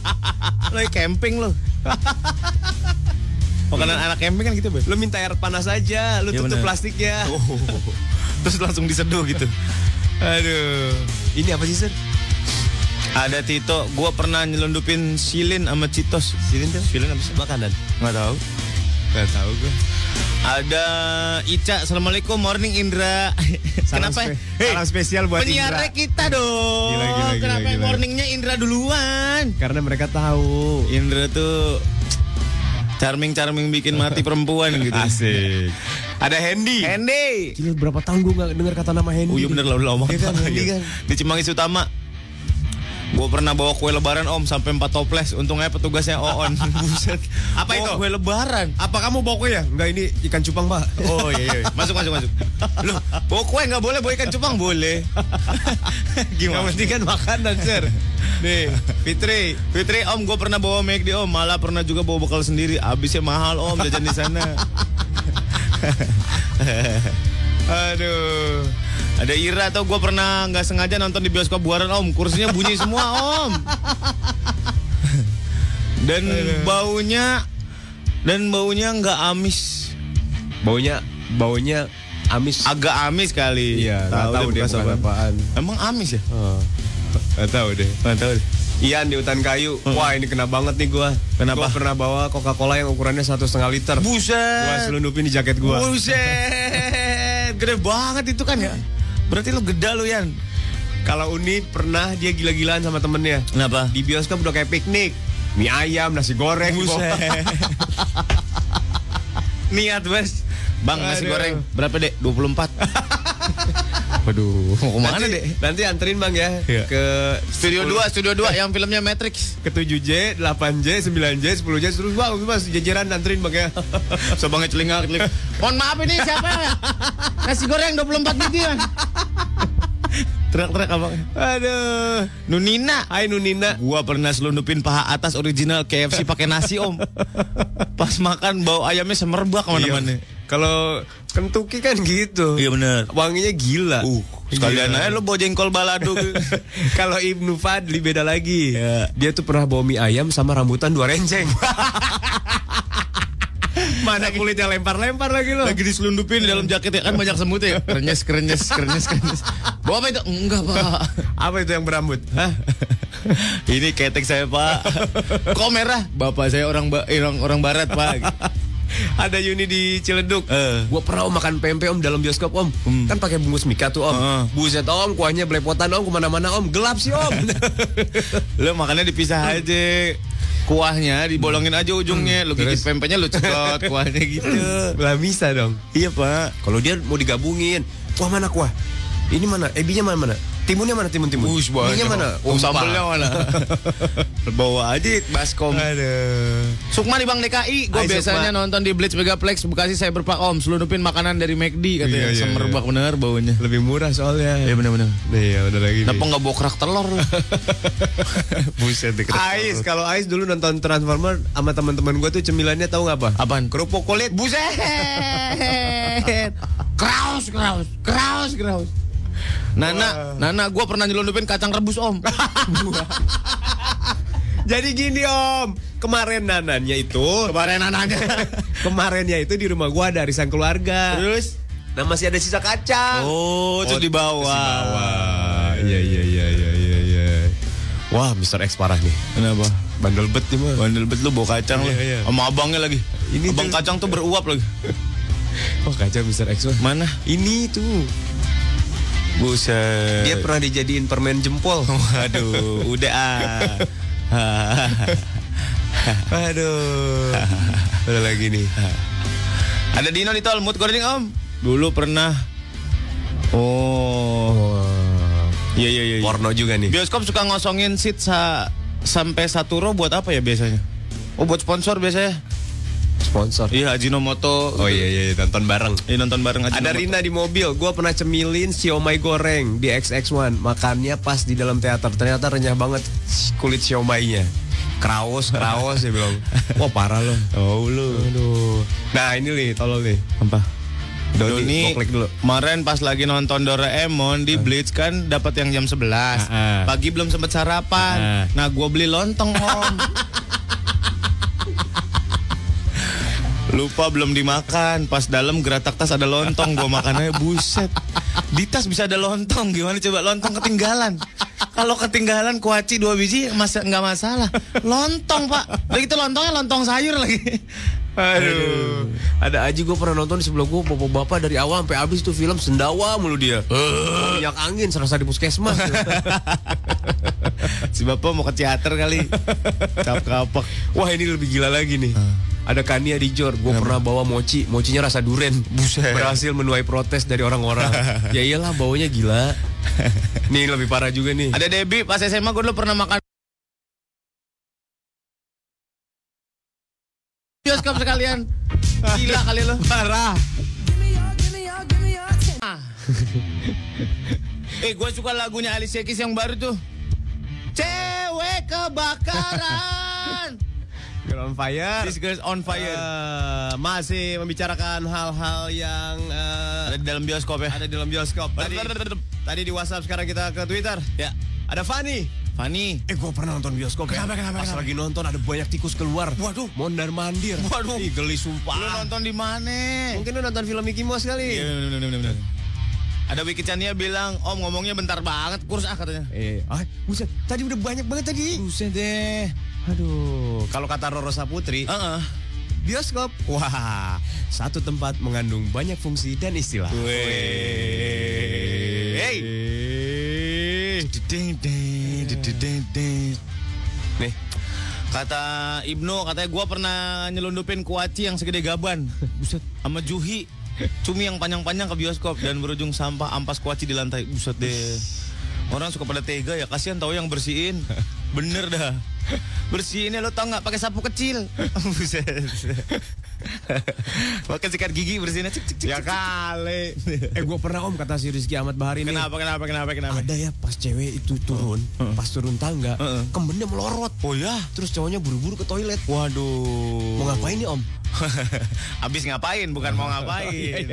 Speaker 4: (laughs) Lagi camping lo. (laughs) Makanan anak camping kan gitu, Be.
Speaker 3: Lu minta air panas aja, lu
Speaker 4: Iya,
Speaker 3: tutup
Speaker 4: bener.
Speaker 3: plastiknya.
Speaker 4: Oh. (laughs) Terus langsung diseduh gitu.
Speaker 3: Aduh. Ini apa sih, Sir?
Speaker 4: Ada Tito, gue pernah nyelundupin silin sama Citos. Silin tuh? Silin apa sih?
Speaker 3: Makanan.
Speaker 4: Nggak tahu.
Speaker 3: Gak tahu gue.
Speaker 4: Ada Ica, Assalamualaikum, morning Indra. (laughs)
Speaker 3: Salam
Speaker 4: Kenapa?
Speaker 3: spe- salam spesial buat
Speaker 4: penyiarnya
Speaker 3: Indra.
Speaker 4: kita dong.
Speaker 3: Gila, gila, gila,
Speaker 4: Kenapa
Speaker 3: gila.
Speaker 4: morningnya Indra duluan?
Speaker 3: Karena mereka tahu.
Speaker 4: Indra tuh charming-charming bikin mati (laughs) perempuan gitu.
Speaker 3: Asik. Ada Hendy.
Speaker 4: Hendy.
Speaker 3: Gila berapa tahun gue gak dengar kata nama Hendy.
Speaker 4: Oh iya bener lah udah lama
Speaker 3: Iya kan, Hendy kan.
Speaker 4: Di Cimanggis Utama. Gue pernah bawa kue lebaran om sampai 4 toples. Untungnya petugasnya Oon. (laughs) Buset.
Speaker 3: Apa
Speaker 4: Bawa
Speaker 3: itu?
Speaker 4: Kue lebaran.
Speaker 3: Apa kamu bawa kue ya? Enggak ini ikan cupang pak.
Speaker 4: Oh iya, iya. Masuk masuk masuk. Loh, bawa kue nggak boleh, bawa ikan cupang boleh.
Speaker 3: Yang (laughs)
Speaker 4: Gimana?
Speaker 3: penting kan makanan sir. Nih Fitri.
Speaker 4: Fitri om, gue pernah bawa make om, malah pernah juga bawa bekal sendiri. Abisnya mahal om jajan di sana. (laughs)
Speaker 3: Aduh.
Speaker 4: Ada Ira atau gue pernah nggak sengaja nonton di bioskop buaran om, kursinya bunyi semua om. Dan baunya dan baunya nggak amis,
Speaker 3: Baunya baunya amis.
Speaker 4: agak amis kali.
Speaker 3: Iya, nggak tahu
Speaker 4: deh
Speaker 3: bukan apaan.
Speaker 4: Emang amis ya?
Speaker 3: Oh. Gak tahu deh.
Speaker 4: Nggak tahu deh.
Speaker 3: Ian di hutan kayu. Wah ini kena banget nih gua.
Speaker 4: Kenapa?
Speaker 3: Gua pernah bawa Coca-Cola yang ukurannya satu setengah liter. Gua
Speaker 4: Buset.
Speaker 3: selundupin di jaket gua.
Speaker 4: Buset. (laughs) Gede banget itu kan ya. Berarti lu geda lu Yan.
Speaker 3: Kalau Uni pernah dia gila-gilaan sama temennya.
Speaker 4: Kenapa?
Speaker 3: Di bioskop udah kayak piknik. Mie ayam, nasi goreng.
Speaker 4: Buset. (laughs) Niat wes. Bang nasi
Speaker 3: Aduh.
Speaker 4: goreng berapa dek? 24 (laughs) Waduh (laughs) Mau ke mana
Speaker 3: nanti,
Speaker 4: dek?
Speaker 3: nanti anterin bang ya
Speaker 4: Iya.
Speaker 3: ke
Speaker 4: Studio 2 Studio 2 yang filmnya Matrix
Speaker 3: ke 7J, 8J, 9J, 10J terus bang, mas jajaran anterin bang ya. (laughs)
Speaker 4: So bangnya celingak celingak. Mohon maaf ini siapa? Nasi goreng 24 biji ya. Teriak-teriak abang.
Speaker 3: Aduh.
Speaker 4: Nunina.
Speaker 3: Hai Nunina.
Speaker 4: Gua pernah selundupin paha atas original KFC pakai nasi om. (laughs) Pas makan bau ayamnya semerbak ke mana-mana.
Speaker 3: Kalau Kentucky kan gitu.
Speaker 4: Iya bener.
Speaker 3: Wanginya gila.
Speaker 4: Uh, sekalian
Speaker 3: Gila.
Speaker 4: aja lo bawa jengkol balado. (laughs)
Speaker 3: Kalau Ibnu Fadli beda lagi.
Speaker 4: Iya.
Speaker 3: Dia tuh pernah bawa mie ayam sama rambutan dua renceng. (laughs) Mana kulitnya lempar-lempar lagi lo.
Speaker 4: Lagi diselundupin di dalam jaket ya kan banyak semut ya. Krenyes, krenyes, krenyes, krenyes. Bawa apa itu? Enggak pak.
Speaker 3: Apa itu yang berambut? Hah?
Speaker 4: Ini ketek saya pak. (laughs) Kok merah? Bapak saya orang ba- eh, orang, orang barat pak. (laughs)
Speaker 3: Ada Yuni di Ciledug.
Speaker 4: Eh.
Speaker 3: Gua pernah om makan pempek om dalam bioskop om.
Speaker 4: Hmm.
Speaker 3: Kan pakai bungkus mika tuh om.
Speaker 4: Heeh.
Speaker 3: Buset om, kuahnya belepotan om ke mana-mana om. Gelap sih om. (laughs)
Speaker 4: Lo makannya dipisah aja. Kuahnya dibolongin aja ujungnya. Lo gigit pempeknya lo cekot (laughs) kuahnya gitu.
Speaker 3: Lah bisa dong.
Speaker 4: iya pak.
Speaker 3: Kalau dia mau digabungin, kuah mana kuah? Ini mana? Ebinya mana mana? Timunnya mana timun timun?
Speaker 4: Ush.
Speaker 3: Minyak mana?
Speaker 4: Oh, sambelnya mana? (laughs) Bawa aja baskom.
Speaker 3: Aduh.
Speaker 4: Sukma di Bang DKI, gue biasanya
Speaker 3: Sukma.
Speaker 4: nonton di Blitz Megaplex Bekasi saya berpak om, selundupin makanan dari McD katanya,
Speaker 3: Iya, iya,
Speaker 4: semerbak bener baunya.
Speaker 3: Lebih murah soalnya.
Speaker 4: Iya bener-bener.
Speaker 3: Nih, ya udah lagi.
Speaker 4: Kenapa
Speaker 3: nih.
Speaker 4: nggak bawa kerak telur? (laughs) Buset deh
Speaker 3: Ais, kalau Ais dulu nonton Transformer sama teman-teman gue tuh cemilannya tahu nggak apa?
Speaker 4: Apaan?
Speaker 3: Kerupuk kulit.
Speaker 4: Buset. (laughs) kraus, kraus, kraus, kraus. Nana, Nana, gue pernah nyelundupin kacang rebus om. (laughs)
Speaker 3: Jadi gini om, kemarin nananya itu,
Speaker 4: Kemarin anaknya. (laughs)
Speaker 3: kemarinnya itu di rumah gua ada arisan keluarga.
Speaker 4: Terus?
Speaker 3: Nah masih ada sisa kacang.
Speaker 4: Oh, terus dibawa.
Speaker 3: Terus dibawa. Iya iya iya iya iya. iya. Wah, Mr. X parah nih.
Speaker 4: Kenapa?
Speaker 3: Bandel bet nih mah.
Speaker 4: Bandel bet lu bawa kacang lu.
Speaker 3: Iya, iya.
Speaker 4: Sama abangnya lagi.
Speaker 3: Ini
Speaker 4: Abang
Speaker 3: tuh-
Speaker 4: kacang tuh beruap lagi.
Speaker 3: Oh kacang Mr. X mah.
Speaker 4: Mana?
Speaker 3: Ini tuh.
Speaker 4: Buset.
Speaker 3: Dia pernah dijadiin permen jempol. (laughs)
Speaker 4: Waduh, udah ah. (laughs)
Speaker 3: Aduh. Ada lagi nih.
Speaker 4: Ada Dino di tol, mood goreng om. Dulu pernah. Oh. Iya iya iya.
Speaker 3: Porno juga nih.
Speaker 4: Bioskop suka ngosongin seat sa sampai satu row buat apa ya biasanya? Oh buat sponsor biasanya.
Speaker 3: Sponsor.
Speaker 4: Iya Ajinomoto.
Speaker 3: Oh iya iya nonton bareng.
Speaker 4: Iya nonton bareng Ajinomoto.
Speaker 3: Ada Rina di mobil, gue pernah cemilin siomay goreng di XX1 Makannya pas di dalam teater, ternyata renyah banget kulit siomaynya Kraus, kraus dia bilang (laughs) Wah parah loh
Speaker 4: Oh lu.
Speaker 3: Aduh Nah ini nih, tolong nih
Speaker 4: Apa?
Speaker 3: Doni,
Speaker 4: Doni,
Speaker 3: gua klik dulu
Speaker 4: kemarin pas lagi nonton Doraemon di Blitz kan dapat yang jam 11.
Speaker 3: Ah.
Speaker 4: Pagi belum sempet sarapan.
Speaker 3: Ah.
Speaker 4: Nah, gua beli lontong, Om. (laughs) Lupa belum dimakan. Pas dalam geratak tas ada lontong, gua makannya buset. Di tas bisa ada lontong, gimana coba lontong ketinggalan. Kalau ketinggalan kuaci dua biji masa nggak masalah. Lontong pak, lagi itu lontongnya lontong sayur lagi.
Speaker 3: Aduh. Ada aja gue pernah nonton di sebelah gue bapak-bapak dari awal sampai habis tuh film sendawa mulu dia. Minyak angin serasa di puskesmas. (laughs)
Speaker 4: Si bapak mau ke teater kali. Cap kapak.
Speaker 3: Wah ini lebih gila lagi nih. Ada Kania di Jor, gue pernah bawa mochi, mochinya rasa duren.
Speaker 4: Buset.
Speaker 3: Berhasil menuai protes dari orang-orang. (laughs) ya iyalah baunya gila. nih lebih parah juga nih.
Speaker 4: Ada Debbie pas SMA gue dulu pernah makan bioskop sekalian. Gila kali lo.
Speaker 3: parah. (laughs)
Speaker 4: Eh gue suka lagunya Alicia Keys yang baru tuh. Cewek kebakaran.
Speaker 3: Girl on fire.
Speaker 4: This girl's on fire.
Speaker 3: Eh, masih membicarakan hal-hal yang eh,
Speaker 4: Ada di dalam bioskop ya.
Speaker 3: ada di dalam bioskop. Tadi, tadi di WhatsApp, sekarang kita ke Twitter.
Speaker 4: Ya.
Speaker 3: Ada Fanny.
Speaker 4: Fanny.
Speaker 3: Eh gue pernah nonton bioskop
Speaker 4: Kenapa,
Speaker 3: ya.
Speaker 4: kenapa,
Speaker 3: Pas
Speaker 4: kenapa?
Speaker 3: lagi nonton ada banyak tikus keluar.
Speaker 4: Waduh.
Speaker 3: Mondar mandir.
Speaker 4: Waduh.
Speaker 3: Ih geli sumpah.
Speaker 4: Lu nonton di mana?
Speaker 3: Mungkin lu nonton film Mickey Mouse kali.
Speaker 4: Iya, bener, bener, bener. Ada Wiki Chania bilang, Om ngomongnya bentar banget, kurs ah katanya.
Speaker 3: Eh, ah, buset. Tadi udah banyak banget tadi.
Speaker 4: Buset deh.
Speaker 3: Aduh, kalau kata Roro Saputri,
Speaker 4: Heeh.
Speaker 3: bioskop. Wah, satu tempat mengandung banyak fungsi dan istilah.
Speaker 4: Weh. Hey.
Speaker 3: Nih,
Speaker 4: Kata Ibnu, katanya gua pernah nyelundupin kuaci yang segede gaban. (laughs) Buset. Sama Juhi. Cumi yang panjang-panjang ke bioskop dan berujung sampah ampas kuaci di lantai. Buset deh. Orang suka pada tega ya, kasihan tahu yang bersihin. Bener dah. Bersihinnya lo tau nggak pakai sapu kecil. (laughs) Buset. (laughs) Pakai sikat gigi bersihinnya cik cik cik.
Speaker 3: ya kali. eh, gue pernah om kata si Rizky Ahmad Bahar ini.
Speaker 4: Kenapa kenapa kenapa kenapa?
Speaker 3: Ada ya pas cewek itu turun, pas turun tangga,
Speaker 4: Heeh.
Speaker 3: kembennya melorot.
Speaker 4: Oh ya.
Speaker 3: Terus cowoknya buru-buru ke toilet.
Speaker 4: Waduh.
Speaker 3: Mau ngapain nih om? (laughs)
Speaker 4: Abis ngapain, bukan mau ngapain.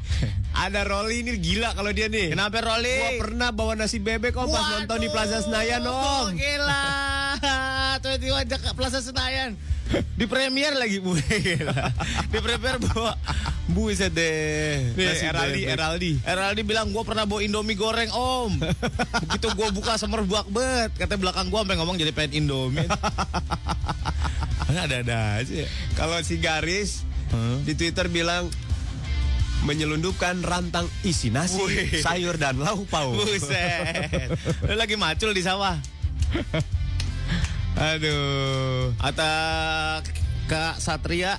Speaker 4: (laughs)
Speaker 3: Ada Rolly ini gila kalau dia nih.
Speaker 4: Kenapa Rolly?
Speaker 3: Gua pernah bawa nasi bebek om pas nonton di Plaza Senayan om.
Speaker 4: Gila. Tiba-tiba ajak ke Plaza Senayan. Di premier lagi bu. (laughs) Di premier bawa. Deh.
Speaker 3: Nih,
Speaker 4: Nasi
Speaker 3: Eraldi. Eraldi.
Speaker 4: Eraldi bilang gue pernah bawa Indomie goreng om. (laughs) Begitu gue buka semerbak bet. Katanya belakang gue sampai ngomong jadi pengen Indomie. (laughs) Ada-ada aja. ya.
Speaker 3: Kalau si Garis di Twitter bilang menyelundupkan rantang isi nasi,
Speaker 4: Wih.
Speaker 3: sayur dan lauk pauk.
Speaker 4: Buset. Lu lagi macul di sawah.
Speaker 3: Aduh.
Speaker 4: Ata Kak Satria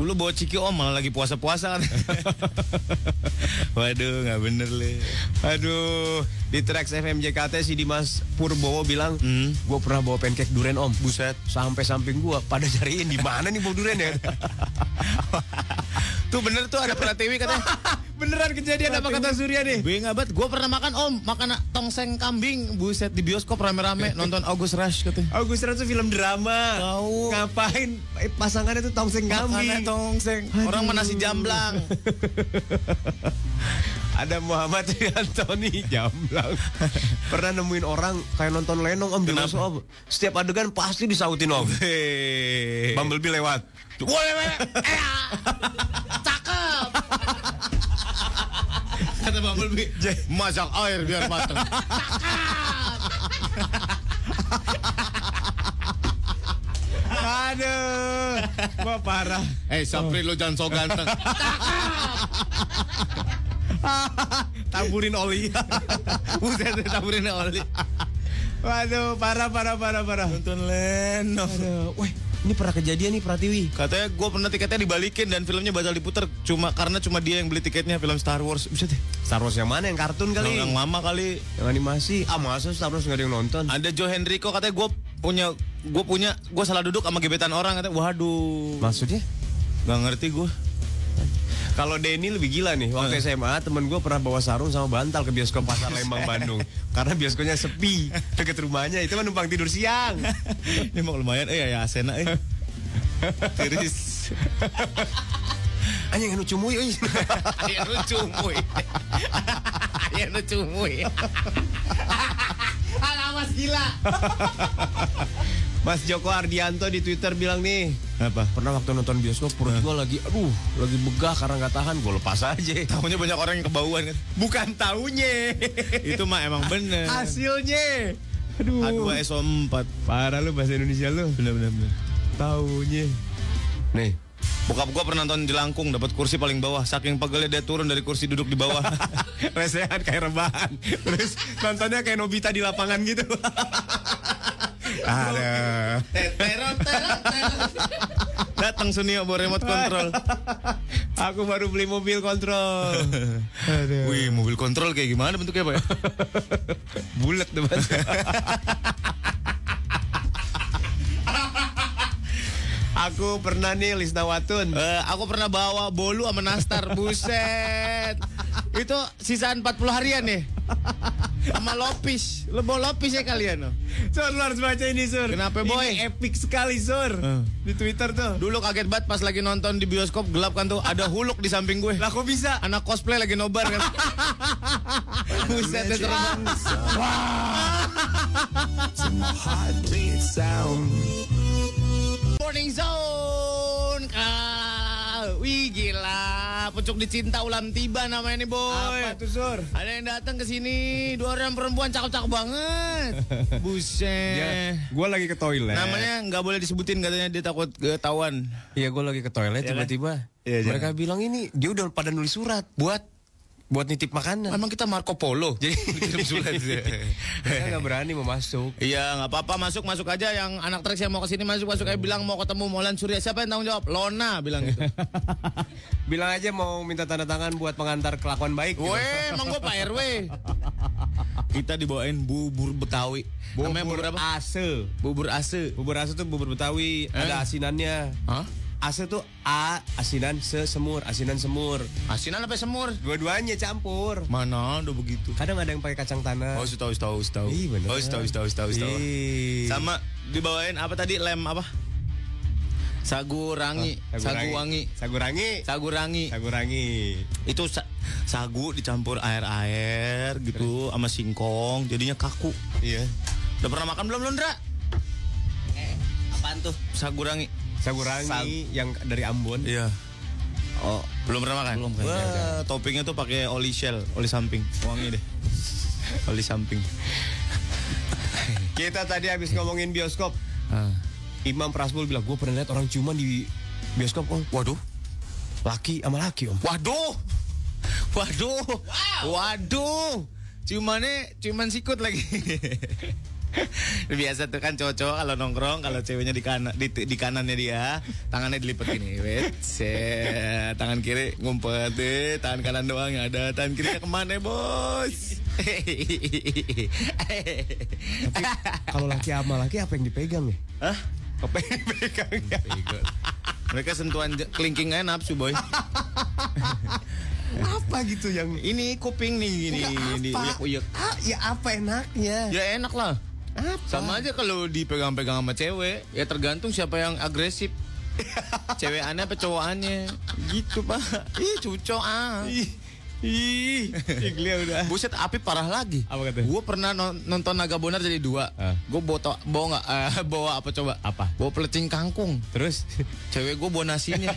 Speaker 4: Dulu bawa ciki om malah lagi puasa-puasa (laughs) Waduh nggak bener le
Speaker 3: Aduh, di Trax FM JKT si Dimas Purbowo bilang,
Speaker 4: Hmm.
Speaker 3: gue pernah bawa pancake duren om. Buset, sampai samping gua pada cariin di mana nih bawa duren ya? (laughs)
Speaker 4: Tuh bener tuh ada Pratiwi katanya (laughs)
Speaker 3: Beneran kejadian apa kata Surya nih?
Speaker 4: Gue nggak bet, gue pernah makan om Makan tongseng kambing Buset di bioskop rame-rame Nonton August Rush katanya
Speaker 3: August Rush tuh film drama.
Speaker 4: Tahu.
Speaker 3: Ngapain eh, pasangannya tuh tongseng kambing.
Speaker 4: Tongseng Orang mana nasi jamblang (laughs)
Speaker 3: Ada Muhammad (laughs) Anthony Jamblang. (laughs) Pernah nemuin orang kayak nonton Lenong om
Speaker 4: Kenapa?
Speaker 3: om. Setiap adegan pasti disautin om. Bumblebee lewat.
Speaker 4: Boleh. Eh, cakep. Kata Bumblebee, masak air biar matang.
Speaker 3: Aduh, wah parah.
Speaker 4: Eh, Sapri lo jangan so ganteng. (laughs)
Speaker 3: Taburin oli. (laughs)
Speaker 4: Buset, taburin oli.
Speaker 3: Waduh, parah parah parah parah.
Speaker 4: Nonton Leno.
Speaker 3: Aduh, weh, ini pernah kejadian nih Pratiwi.
Speaker 4: Katanya gue pernah tiketnya dibalikin dan filmnya batal diputar cuma karena cuma dia yang beli tiketnya film Star Wars. Bisa deh.
Speaker 3: Star Wars yang mana? Yang kartun kali?
Speaker 4: Yang, mama kali.
Speaker 3: Yang animasi. Ah masa Star Wars nggak ada yang nonton?
Speaker 4: Ada Joe Henrico katanya gue punya gue punya gue salah duduk sama gebetan orang katanya. Waduh.
Speaker 3: Maksudnya?
Speaker 4: Gak ngerti gue.
Speaker 3: Kalau Denny lebih gila nih. Waktu SMA temen gue pernah bawa sarung sama bantal ke bioskop Pasar Lembang (laughs) Bandung. Karena bioskopnya sepi deket rumahnya. Itu kan numpang tidur siang. (laughs)
Speaker 4: Ini mau lumayan eh ya Asena eh. Tiris. (laughs)
Speaker 3: Anjing anu cumuy euy.
Speaker 4: Ayo lu cumuy. Ayo lu cumuy. Alamas gila.
Speaker 3: Mas Joko Ardianto di Twitter bilang nih,
Speaker 4: Apa?
Speaker 3: pernah waktu nonton bioskop perut gue lagi, aduh, lagi begah karena nggak tahan, gue lepas aja. (laughs)
Speaker 4: Tahunya banyak orang yang kebauan kan.
Speaker 3: Bukan taunya,
Speaker 4: Itu mah emang bener.
Speaker 3: hasilnya. Aduh,
Speaker 4: H2SO4.
Speaker 3: parah lu bahasa Indonesia lu.
Speaker 4: Bener bener bener.
Speaker 3: Taunya. Nih,
Speaker 4: Bokap gua pernah nonton jelangkung dapat kursi paling bawah. Saking pegelnya dia turun dari kursi duduk di bawah. (laughs)
Speaker 3: resehan kayak rebahan. Terus nontonnya kayak Nobita di lapangan gitu. (laughs) Ada.
Speaker 4: Datang Sunio bawa remote control.
Speaker 3: Aku baru beli mobil kontrol. Aduh.
Speaker 4: Wih, mobil kontrol kayak gimana bentuknya, Pak? ya?
Speaker 3: Bulat tuh Mas. Aku pernah nih Lisnawatun.
Speaker 4: Eh, aku pernah bawa bolu sama nastar, buset. Itu sisaan 40 harian nih. (laughs) Sama lopis. Lo bawa lopis ya kalian?
Speaker 3: Sur, lu harus baca ini, Sur.
Speaker 4: Kenapa, boy?
Speaker 3: Ini epic sekali, Sur.
Speaker 4: Eh.
Speaker 3: Di Twitter tuh.
Speaker 4: Dulu kaget banget pas lagi nonton di bioskop gelap kan tuh ada huluk di samping gue.
Speaker 3: Lah kok bisa?
Speaker 4: Anak cosplay lagi nobar kan. (laughs) Buset deh
Speaker 6: sound.
Speaker 4: Morning Zone. Ah, wih gila, pucuk dicinta ulam tiba namanya nih boy.
Speaker 3: Apa tuh, Sur?
Speaker 4: Ada yang datang ke sini, dua orang perempuan cakep-cakep banget. (laughs) Buset.
Speaker 3: Ya, gue lagi ke toilet.
Speaker 4: Namanya nggak boleh disebutin katanya dia takut ketahuan.
Speaker 3: Iya, gue lagi ke toilet
Speaker 4: Iya kan?
Speaker 3: tiba-tiba.
Speaker 4: Iya,
Speaker 3: Mereka bilang ini dia udah pada nulis surat buat buat nitip makanan.
Speaker 4: Emang kita Marco Polo. (laughs)
Speaker 3: Jadi
Speaker 4: kirim surat.
Speaker 3: Mereka (laughs) nggak berani mau masuk.
Speaker 4: Iya nggak apa-apa masuk masuk aja yang anak trek yang mau ke sini masuk masuk kayak bilang mau ketemu Molan Surya siapa yang tanggung jawab Lona bilang gitu. (laughs)
Speaker 3: Bilang aja mau minta tanda tangan buat pengantar kelakuan baik. gitu.
Speaker 4: Weh emang gue Pak RW. Kita dibawain bubur Betawi. Namanya bubur apa?
Speaker 3: ase.
Speaker 4: Bubur ase.
Speaker 3: Bubur ase tuh bubur Betawi,
Speaker 4: Eh?
Speaker 3: ada asinannya.
Speaker 4: Hah?
Speaker 3: Ase tuh A, asinan se semur, asinan semur.
Speaker 4: Asinan apa semur?
Speaker 3: Dua-duanya campur.
Speaker 4: Mana udah begitu?
Speaker 3: Kadang ada yang pakai kacang tanah.
Speaker 4: Oh, tahu tahu tahu.
Speaker 3: Ih, bener.
Speaker 4: Oh, tahu tahu tahu tahu. Sama dibawain apa tadi lem apa? Sagu rangi, sagu wangi,
Speaker 3: Sagurangi.
Speaker 4: sagu rangi.
Speaker 3: Sagurangi.
Speaker 4: Itu sa- sagu dicampur air-air gitu sama singkong, jadinya kaku.
Speaker 3: Iya.
Speaker 4: Udah pernah makan belum Londra?
Speaker 5: Apaan tuh?
Speaker 4: Sagu rangi.
Speaker 3: Sagurangi
Speaker 4: Sag-
Speaker 3: yang dari Ambon.
Speaker 4: Iya.
Speaker 5: Oh,
Speaker 4: Belum pernah makan?
Speaker 5: Belum kayaknya.
Speaker 4: Wah, toppingnya tuh pakai oli shell, oli samping. Wangi deh. oli samping. (laughs)
Speaker 3: Kita tadi habis ngomongin bioskop.
Speaker 4: Ah.
Speaker 3: Imam Prasbul bilang, gue pernah lihat orang ciuman di bioskop om. Waduh. Laki sama laki om.
Speaker 4: Waduh. Waduh. Waduh. Ciumannya ciuman sikut lagi. (laughs) (laughs) Biasa tuh kan cowok-cowok kalau nongkrong kalau ceweknya di kanan di, di kanannya dia, tangannya dilipat gini, wet, set. tangan kiri ngumpet deh, tangan kanan doang yang ada, tangan kirinya ke mana bos?
Speaker 3: Kalau laki sama laki apa yang dipegang ya?
Speaker 4: Hah?
Speaker 3: Apa yang dipegang ya?
Speaker 4: Mereka sentuhan kelingking aja nafsu boy. (laughs)
Speaker 3: apa gitu yang
Speaker 4: Ini kuping nih gini, di uyek-uyek.
Speaker 3: Ah, ya apa enaknya?
Speaker 4: Ya enak lah.
Speaker 3: Apa?
Speaker 4: Sama aja kalau dipegang-pegang sama cewek, ya tergantung siapa yang agresif. (laughs) cewek aneh apa cowok aneh. Gitu, Pak. Ih, cucok ah.
Speaker 3: Ih, Ih, Iglia udah.
Speaker 4: Buset api parah lagi.
Speaker 3: Apa katanya?
Speaker 4: Gue pernah non- nonton Naga Bonar jadi dua.
Speaker 3: Ah.
Speaker 4: Gue bawa bawa nggak? eh, (laughs) bawa apa coba?
Speaker 3: Apa?
Speaker 4: Bawa pelecing kangkung.
Speaker 3: Terus?
Speaker 4: Cewek gue bawa nasinya.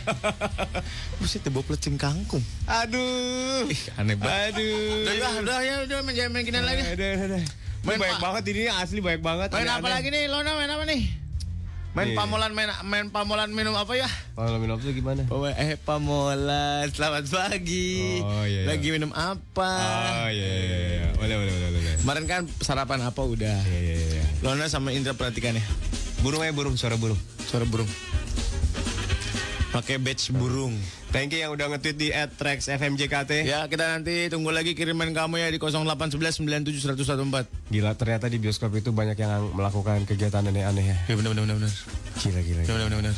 Speaker 4: (laughs) Buset bawa pelecing kangkung.
Speaker 3: Aduh.
Speaker 4: Ih, aneh banget.
Speaker 3: Aduh.
Speaker 4: Udah, udah, udah, ya, udah, main, main gini lagi.
Speaker 3: Udah, udah, udah.
Speaker 4: Main
Speaker 3: banyak banget ini asli banyak banget.
Speaker 4: Main apa lagi nih, Lona? Main apa nih? Main
Speaker 3: Nih.
Speaker 4: pamolan, main main pamolan minum apa ya?
Speaker 3: Kalau minum tuh gimana?
Speaker 4: Oh, eh pamolan, selamat pagi.
Speaker 3: Oh, iya, iya.
Speaker 4: Lagi minum apa?
Speaker 3: Oh iya iya iya. Boleh boleh boleh boleh.
Speaker 4: Kemarin kan sarapan apa udah?
Speaker 3: Iya iya iya.
Speaker 4: Lona sama Indra perhatikan ya.
Speaker 3: Burung aja burung, suara burung.
Speaker 4: Suara burung. Pakai badge burung.
Speaker 3: Thank you yang udah nge-tweet di @trexfmjkt.
Speaker 4: Ya, kita nanti tunggu lagi kiriman kamu ya di 0811 97 114.
Speaker 3: Gila ternyata di bioskop itu banyak yang melakukan kegiatan aneh-aneh ya.
Speaker 4: Ya benar benar benar.
Speaker 3: Gila gila.
Speaker 4: Benar benar benar.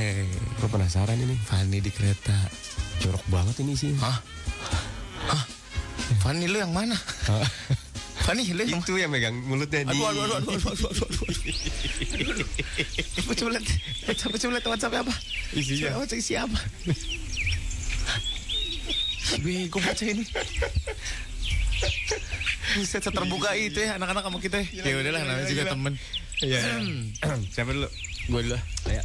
Speaker 4: Hei,
Speaker 3: Gue penasaran ini.
Speaker 4: Fanny di kereta.
Speaker 3: Jorok banget ini sih.
Speaker 4: Hah? Hah? Fanny lu yang mana? (laughs) Fanny lu yang
Speaker 3: Itu yang megang mulutnya di.
Speaker 4: Aduh, aduh, aduh, aduh, aduh, aduh, aduh, aduh. Coba coba lihat, coba coba lihat WhatsApp apa?
Speaker 3: Isinya.
Speaker 4: Coba WhatsApp siapa? Bego baca ini. Buset, terbuka itu ya anak-anak sama kita. Ya udahlah, namanya juga temen.
Speaker 3: Iya. (clears throat) Siapa dulu?
Speaker 4: Gue dulu.
Speaker 3: Saya.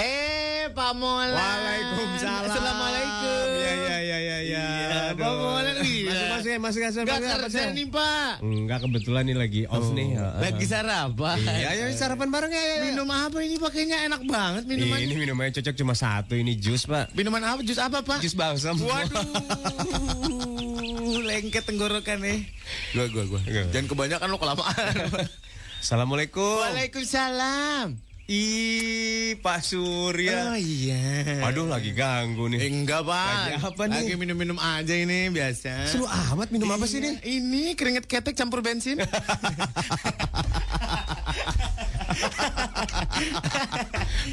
Speaker 4: Eh, Pak Molan.
Speaker 3: Waalaikumsalam.
Speaker 4: Assalamualaikum.
Speaker 3: Iya iya iya iya.
Speaker 4: Iya,
Speaker 3: Aduh.
Speaker 4: Pak Molan. Iya.
Speaker 3: Masuk masuk ya, masuk masuk.
Speaker 4: Gak kerja nih, Pak.
Speaker 3: Enggak kebetulan ini lagi off nih. Heeh.
Speaker 4: Lagi sarapan.
Speaker 3: Iya, ayo sarapan bareng ya. ya.
Speaker 4: Minum apa ini pakainya enak banget minumannya.
Speaker 3: Ini minumnya cocok cuma satu ini jus pak.
Speaker 4: Minuman apa? Jus apa, Pak?
Speaker 3: Jus balsam.
Speaker 4: Waduh, lengket tenggorokan nih. Gua, gua, gua.
Speaker 3: Gua.
Speaker 4: Jangan kebanyakan lo kelamaan.
Speaker 3: Assalamualaikum.
Speaker 4: Waalaikumsalam.
Speaker 3: Ih, Pak Surya.
Speaker 4: Oh iya.
Speaker 3: Aduh, lagi ganggu
Speaker 4: Eh,
Speaker 3: nih.
Speaker 4: enggak, Pak.
Speaker 3: Lagi apa nih?
Speaker 4: Lagi minum-minum aja ini biasa.
Speaker 3: Seru amat minum apa sih
Speaker 4: Iya,
Speaker 3: nih?
Speaker 4: Ini keringet ketek campur bensin. (laughs)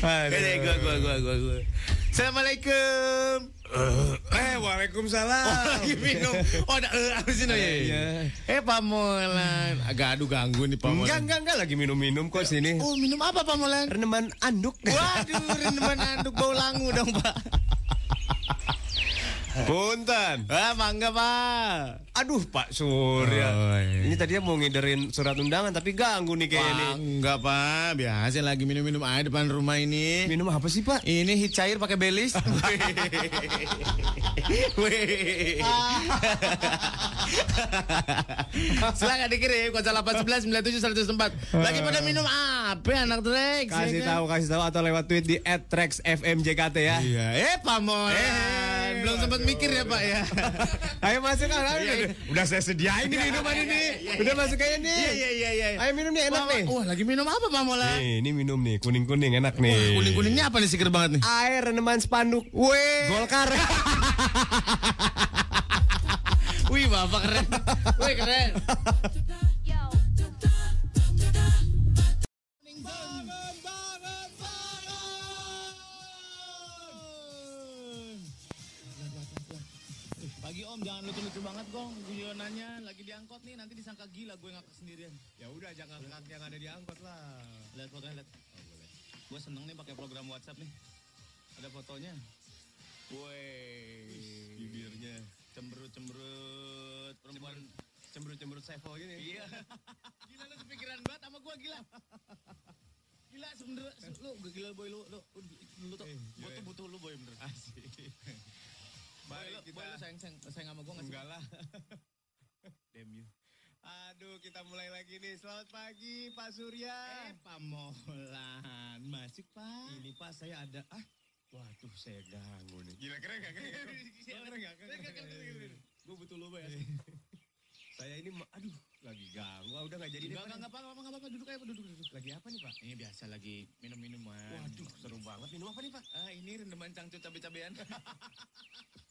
Speaker 3: Aduh.
Speaker 4: Eh, gua, gua, gua, gua, gua. Assalamualaikum.
Speaker 3: Eh, waalaikumsalam.
Speaker 4: Oh, lagi minum. Oh, ada eh apa sih no, ya?
Speaker 3: Iya.
Speaker 4: Eh, Pamolan. Agak aduh ganggu nih Pamolan.
Speaker 3: Enggak, enggak, enggak lagi minum-minum kok sini.
Speaker 4: Oh, minum apa Pamolan?
Speaker 3: Reneman anduk.
Speaker 4: Waduh, rendeman anduk bau langu dong, Pak.
Speaker 3: Punten.
Speaker 4: Ah, mangga, Pak.
Speaker 3: Aduh, Pak Surya.
Speaker 4: Oh, iya.
Speaker 3: Ini tadinya mau ngiderin surat undangan tapi ganggu nih kayaknya.
Speaker 4: Enggak, Pak. Biasa lagi minum-minum air depan rumah ini.
Speaker 3: Minum apa sih, Pak?
Speaker 4: Ini hit cair pakai belis. (laughs) Wih. (laughs) Silakan dikirim 0811 97 104. Lagi pada minum apa anak Drex?
Speaker 3: Kasih
Speaker 4: ya kan?
Speaker 3: tahu, kasih tahu atau lewat tweet di @trexfmjkt ya.
Speaker 4: Iya, eh Pamor.
Speaker 3: Eh,
Speaker 4: belum sempat mikir ya, Pak ya. (laughs)
Speaker 3: Ayo masuk kan.
Speaker 4: Iya, iya.
Speaker 3: Udah saya sediain nih minuman ini. Udah masuk aja nih.
Speaker 4: Iya, iya, iya, iya.
Speaker 3: Ayo minum nih enak nih.
Speaker 4: Wah, lagi minum apa Pamola?
Speaker 3: Nih, ini minum nih, kuning-kuning enak nih.
Speaker 4: Kuning-kuningnya apa nih seger banget nih?
Speaker 3: Air reneman spanduk.
Speaker 4: Weh.
Speaker 3: Golkar. (laughs)
Speaker 4: Wih, Bapak keren. Wih, keren. (laughs) lucu-lucu banget Gong. Guyonannya lagi diangkot nih, nanti disangka gila gue ngakak sendirian.
Speaker 3: ya udah jangan ngakak yang ada di angkot lah.
Speaker 4: Lihat fotonya, lihat. Oh, boleh. Gue seneng nih pakai program WhatsApp nih. Ada fotonya. Woi.
Speaker 3: Bibirnya
Speaker 4: Cemberut-cemberut. Perempuan
Speaker 3: cemberut-cemberut sevel gini.
Speaker 4: Iya. (laughs) gila lu kepikiran banget sama gua gila. Gila sebenernya lu gila boy lu lu lu, lu tuh gua tuh butuh lu boy bener. Asik. Boy, lu, boy, lu sayang, sayang, sayang sama gua gak sih?
Speaker 3: Enggak lah. (laughs)
Speaker 4: Damn you.
Speaker 3: Aduh, kita mulai lagi nih. Selamat pagi, Pak Surya.
Speaker 4: Eh, Pamolan. Masuk, Pak.
Speaker 3: Ini Pak, saya ada ah. Waduh, saya ganggu nih. Gila keren gak? Keren gak? Keren gak? Keren gak?
Speaker 4: Gua butuh lu, boy.
Speaker 3: Saya ini, aduh, lagi ganggu. Ah, udah gak jadi deh.
Speaker 4: Enggak,
Speaker 3: Pak.
Speaker 4: enggak, apa-apa, enggak apa-apa. Duduk aja, Pak. duduk, duduk.
Speaker 3: Lagi apa nih, Pak?
Speaker 4: Ini biasa lagi minum-minuman.
Speaker 3: Waduh, seru banget. Minum apa nih, Pak?
Speaker 4: Ah, ini rendeman cangcut cabe-cabean. (laughs)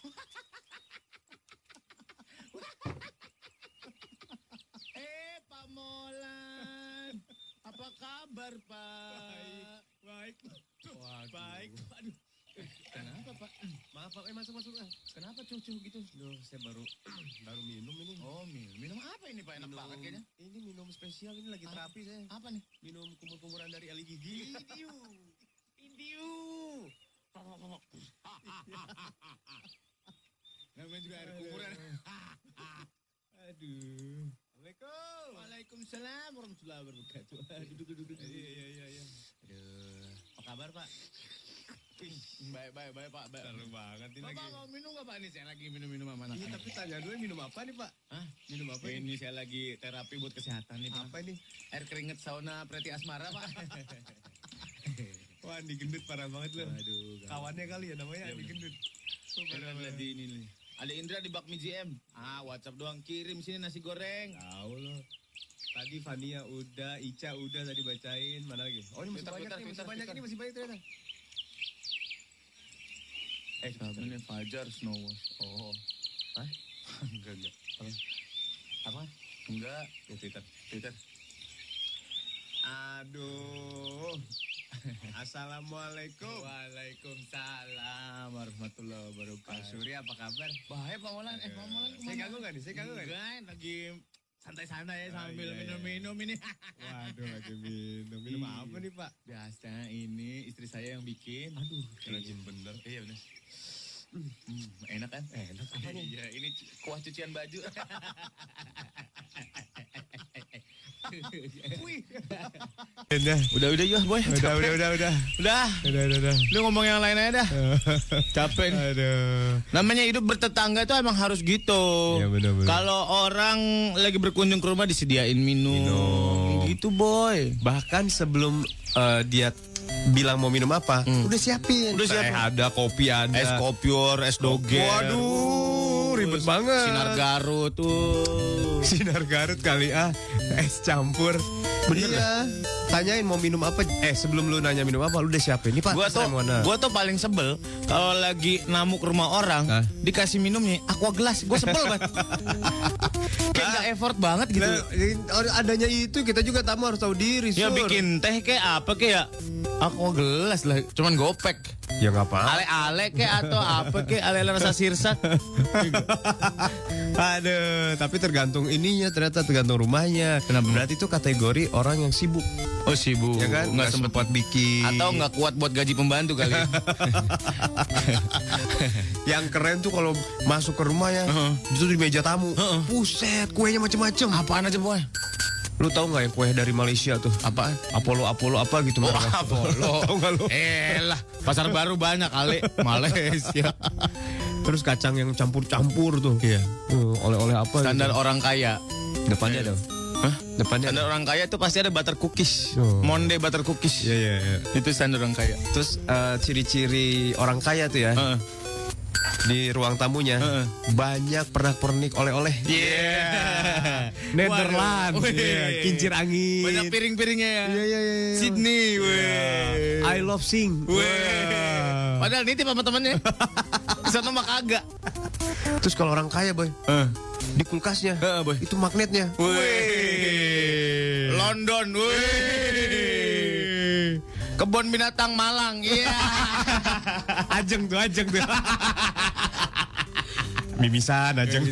Speaker 4: (laughs) eh, Pak Molan. Apa kabar, Pak?
Speaker 3: Baik.
Speaker 4: Waduh.
Speaker 3: Baik.
Speaker 4: Aduh. Kenapa, Pak?
Speaker 3: Maaf, Pak. Eh, masuk, masuk. Ah.
Speaker 4: Kenapa cucu gitu?
Speaker 3: Duh, saya baru (clears throat) baru minum ini.
Speaker 4: Oh, minum. Minum apa ini, Pak? Enak
Speaker 3: Minum-
Speaker 4: banget kayaknya.
Speaker 3: Ini minum spesial ini lagi terapi saya.
Speaker 4: Apa nih?
Speaker 3: Minum kumur-kumuran dari Ali Gigi.
Speaker 4: Indiu. Indiu. (laughs) juga ada kuburan. (laughs) Aduh. Assalamualaikum. Waalaikumsalam warahmatullahi wabarakatuh. Duduk duduk duduk. Iya iya iya iya. Aduh. Apa kabar, Pak? Baik baik baik Pak. Baik.
Speaker 3: Seru banget ini
Speaker 4: Bapak
Speaker 3: lagi.
Speaker 4: mau minum nggak Pak? Ini saya lagi minum-minum sama anak.
Speaker 3: Iya, tapi tanya dulu minum apa nih, Pak?
Speaker 4: Hah?
Speaker 3: Minum apa
Speaker 4: Ini
Speaker 3: ini?
Speaker 4: saya lagi terapi buat kesehatan nih Pak.
Speaker 3: Apa nih?
Speaker 4: Air keringet sauna Preti Asmara Pak. (laughs)
Speaker 3: Wah, Andi gendut parah banget loh.
Speaker 4: Aduh.
Speaker 3: Kawannya kali ya namanya
Speaker 4: Iya,
Speaker 3: Andi gendut.
Speaker 4: Di ini nih. Ada Indra di Bakmi GM. Ah, WhatsApp doang kirim sini nasi goreng.
Speaker 3: Tahu loh. Tadi Fania udah, Ica udah tadi bacain. Mana lagi? Oh, ini masih
Speaker 4: Twitter,
Speaker 3: banyak
Speaker 4: Twitter,
Speaker 3: nih, masih banyak ini masih banyak ternyata.
Speaker 4: Eh, siapa nih Fajar Snowwash? Oh. Hah? (laughs) enggak, enggak. Apa? Apa? Enggak. Ya, Twitter. Twitter.
Speaker 3: Aduh. (laughs) Assalamualaikum.
Speaker 4: Waalaikumsalam warahmatullahi
Speaker 3: Pak
Speaker 4: wabarakatuh.
Speaker 3: Surya apa kabar?
Speaker 4: Baik Pak Molan. Eh, Pak Molan
Speaker 3: Saya ganggu nggak nih? Saya ganggu nggak nih?
Speaker 4: Enggak, lagi santai-santai ya
Speaker 3: Ah,
Speaker 4: sambil
Speaker 3: iya, iya.
Speaker 4: minum-minum ini.
Speaker 3: Waduh, lagi minum. Minum
Speaker 4: Iya.
Speaker 3: apa nih, Pak?
Speaker 4: Biasa ini istri saya yang bikin. Aduh,
Speaker 3: Rajin bener.
Speaker 4: Iya benar. Hmm, enak kan? Enak. Iya, ini kuah cucian baju. (laughs)
Speaker 3: Udah,
Speaker 4: udah udah ya boy.
Speaker 3: udah, udah, udah, udah.
Speaker 4: Udah.
Speaker 3: Udah, udah, udah.
Speaker 4: Lu ngomong yang lain aja dah. (laughs) Capek nih.
Speaker 3: Aduh.
Speaker 4: Namanya hidup bertetangga itu emang harus gitu.
Speaker 3: Iya, benar, benar.
Speaker 4: Kalau orang lagi berkunjung ke rumah disediain minum.
Speaker 3: Minum.
Speaker 4: Gitu boy.
Speaker 3: Bahkan sebelum eh, dia bilang mau minum apa, udah siapin.
Speaker 4: Udah
Speaker 3: Teh
Speaker 4: siapin.
Speaker 3: ada, kopi ada.
Speaker 4: Es kopior, es doger.
Speaker 3: Waduh, ribet banget.
Speaker 4: Sinar Garut tuh.
Speaker 3: Sinar Garut kali ah. Es campur.
Speaker 4: Bener
Speaker 3: iya. Tanyain mau minum apa? Eh sebelum lu nanya minum apa, lu udah siapin. Ini Pak,
Speaker 4: Gua tuh, gua tuh paling sebel kalau lagi namu ke rumah orang
Speaker 3: Hah?
Speaker 4: dikasih minumnya aqua gelas. Gua sebel banget. (laughs) Kayak nggak effort banget gitu.
Speaker 3: Nah, adanya itu kita juga tamu harus tahu diri.
Speaker 4: Ya
Speaker 3: Sur.
Speaker 4: bikin teh kayak apa kayak aqua gelas lah, cuman gopek.
Speaker 3: Ya nggak apa.
Speaker 4: Ale-ale kayak atau apa kayak ale-ale rasa sirsak. (laughs) (laughs)
Speaker 3: Aduh, tapi tergantung ininya ternyata tergantung rumahnya.
Speaker 4: Kenapa?
Speaker 3: Berarti itu kategori orang yang sibuk,
Speaker 4: Oh sibuk.
Speaker 3: ya kan?
Speaker 4: Nggak sempet
Speaker 3: sempat bikin.
Speaker 4: atau nggak kuat buat gaji pembantu kali. (laughs)
Speaker 3: yang keren tuh kalau masuk ke rumahnya,
Speaker 4: Heeh.
Speaker 3: itu di meja tamu.
Speaker 4: Heeh.
Speaker 3: Buset, kuenya macem-macem.
Speaker 4: Apaan aja boy?
Speaker 3: Lu tahu nggak yang kue dari Malaysia tuh?
Speaker 4: Apaan?
Speaker 3: Apollo Apollo apa gitu
Speaker 4: Oh? Apollo. (laughs)
Speaker 3: Tahu nggak lu?
Speaker 4: Eh lah, pasar baru banyak kali Malaysia.
Speaker 3: Terus kacang yang campur-campur tuh.
Speaker 4: Iya.
Speaker 3: Uh, oleh-oleh apa?
Speaker 4: Standar
Speaker 3: gitu.
Speaker 4: orang kaya.
Speaker 3: depannya ada.
Speaker 4: Hah?
Speaker 3: Depannya
Speaker 4: Standar
Speaker 3: ada.
Speaker 4: orang kaya tuh pasti ada butter cookies.
Speaker 3: Oh.
Speaker 4: Monde butter cookies.
Speaker 3: Iya iya iya.
Speaker 4: Itu standar orang kaya.
Speaker 3: Terus eh, ciri-ciri orang kaya tuh ya
Speaker 4: Heeh.
Speaker 3: di ruang tamunya
Speaker 4: Heeh.
Speaker 3: banyak pernak-pernik oleh-oleh.
Speaker 4: Iya.
Speaker 3: Netherlands,
Speaker 4: Waduh.
Speaker 3: iya,
Speaker 4: Wih.
Speaker 3: kincir angin.
Speaker 4: Banyak piring-piringnya ya.
Speaker 3: Iya iya iya. iya.
Speaker 4: Sydney, weh.
Speaker 3: I love sing.
Speaker 4: Weh.
Speaker 3: Wah.
Speaker 4: Padahal nitip sama temennya. (laughs) Sana mah kagak.
Speaker 3: Terus kalau orang kaya boy,
Speaker 4: Eh.
Speaker 3: di kulkasnya
Speaker 4: Heeh, boy.
Speaker 3: itu magnetnya.
Speaker 4: Wih. London, wih. Kebun binatang Malang, iya. (laughs)
Speaker 3: Ajeng tuh, ajeng tuh. Mimisan, ajeng.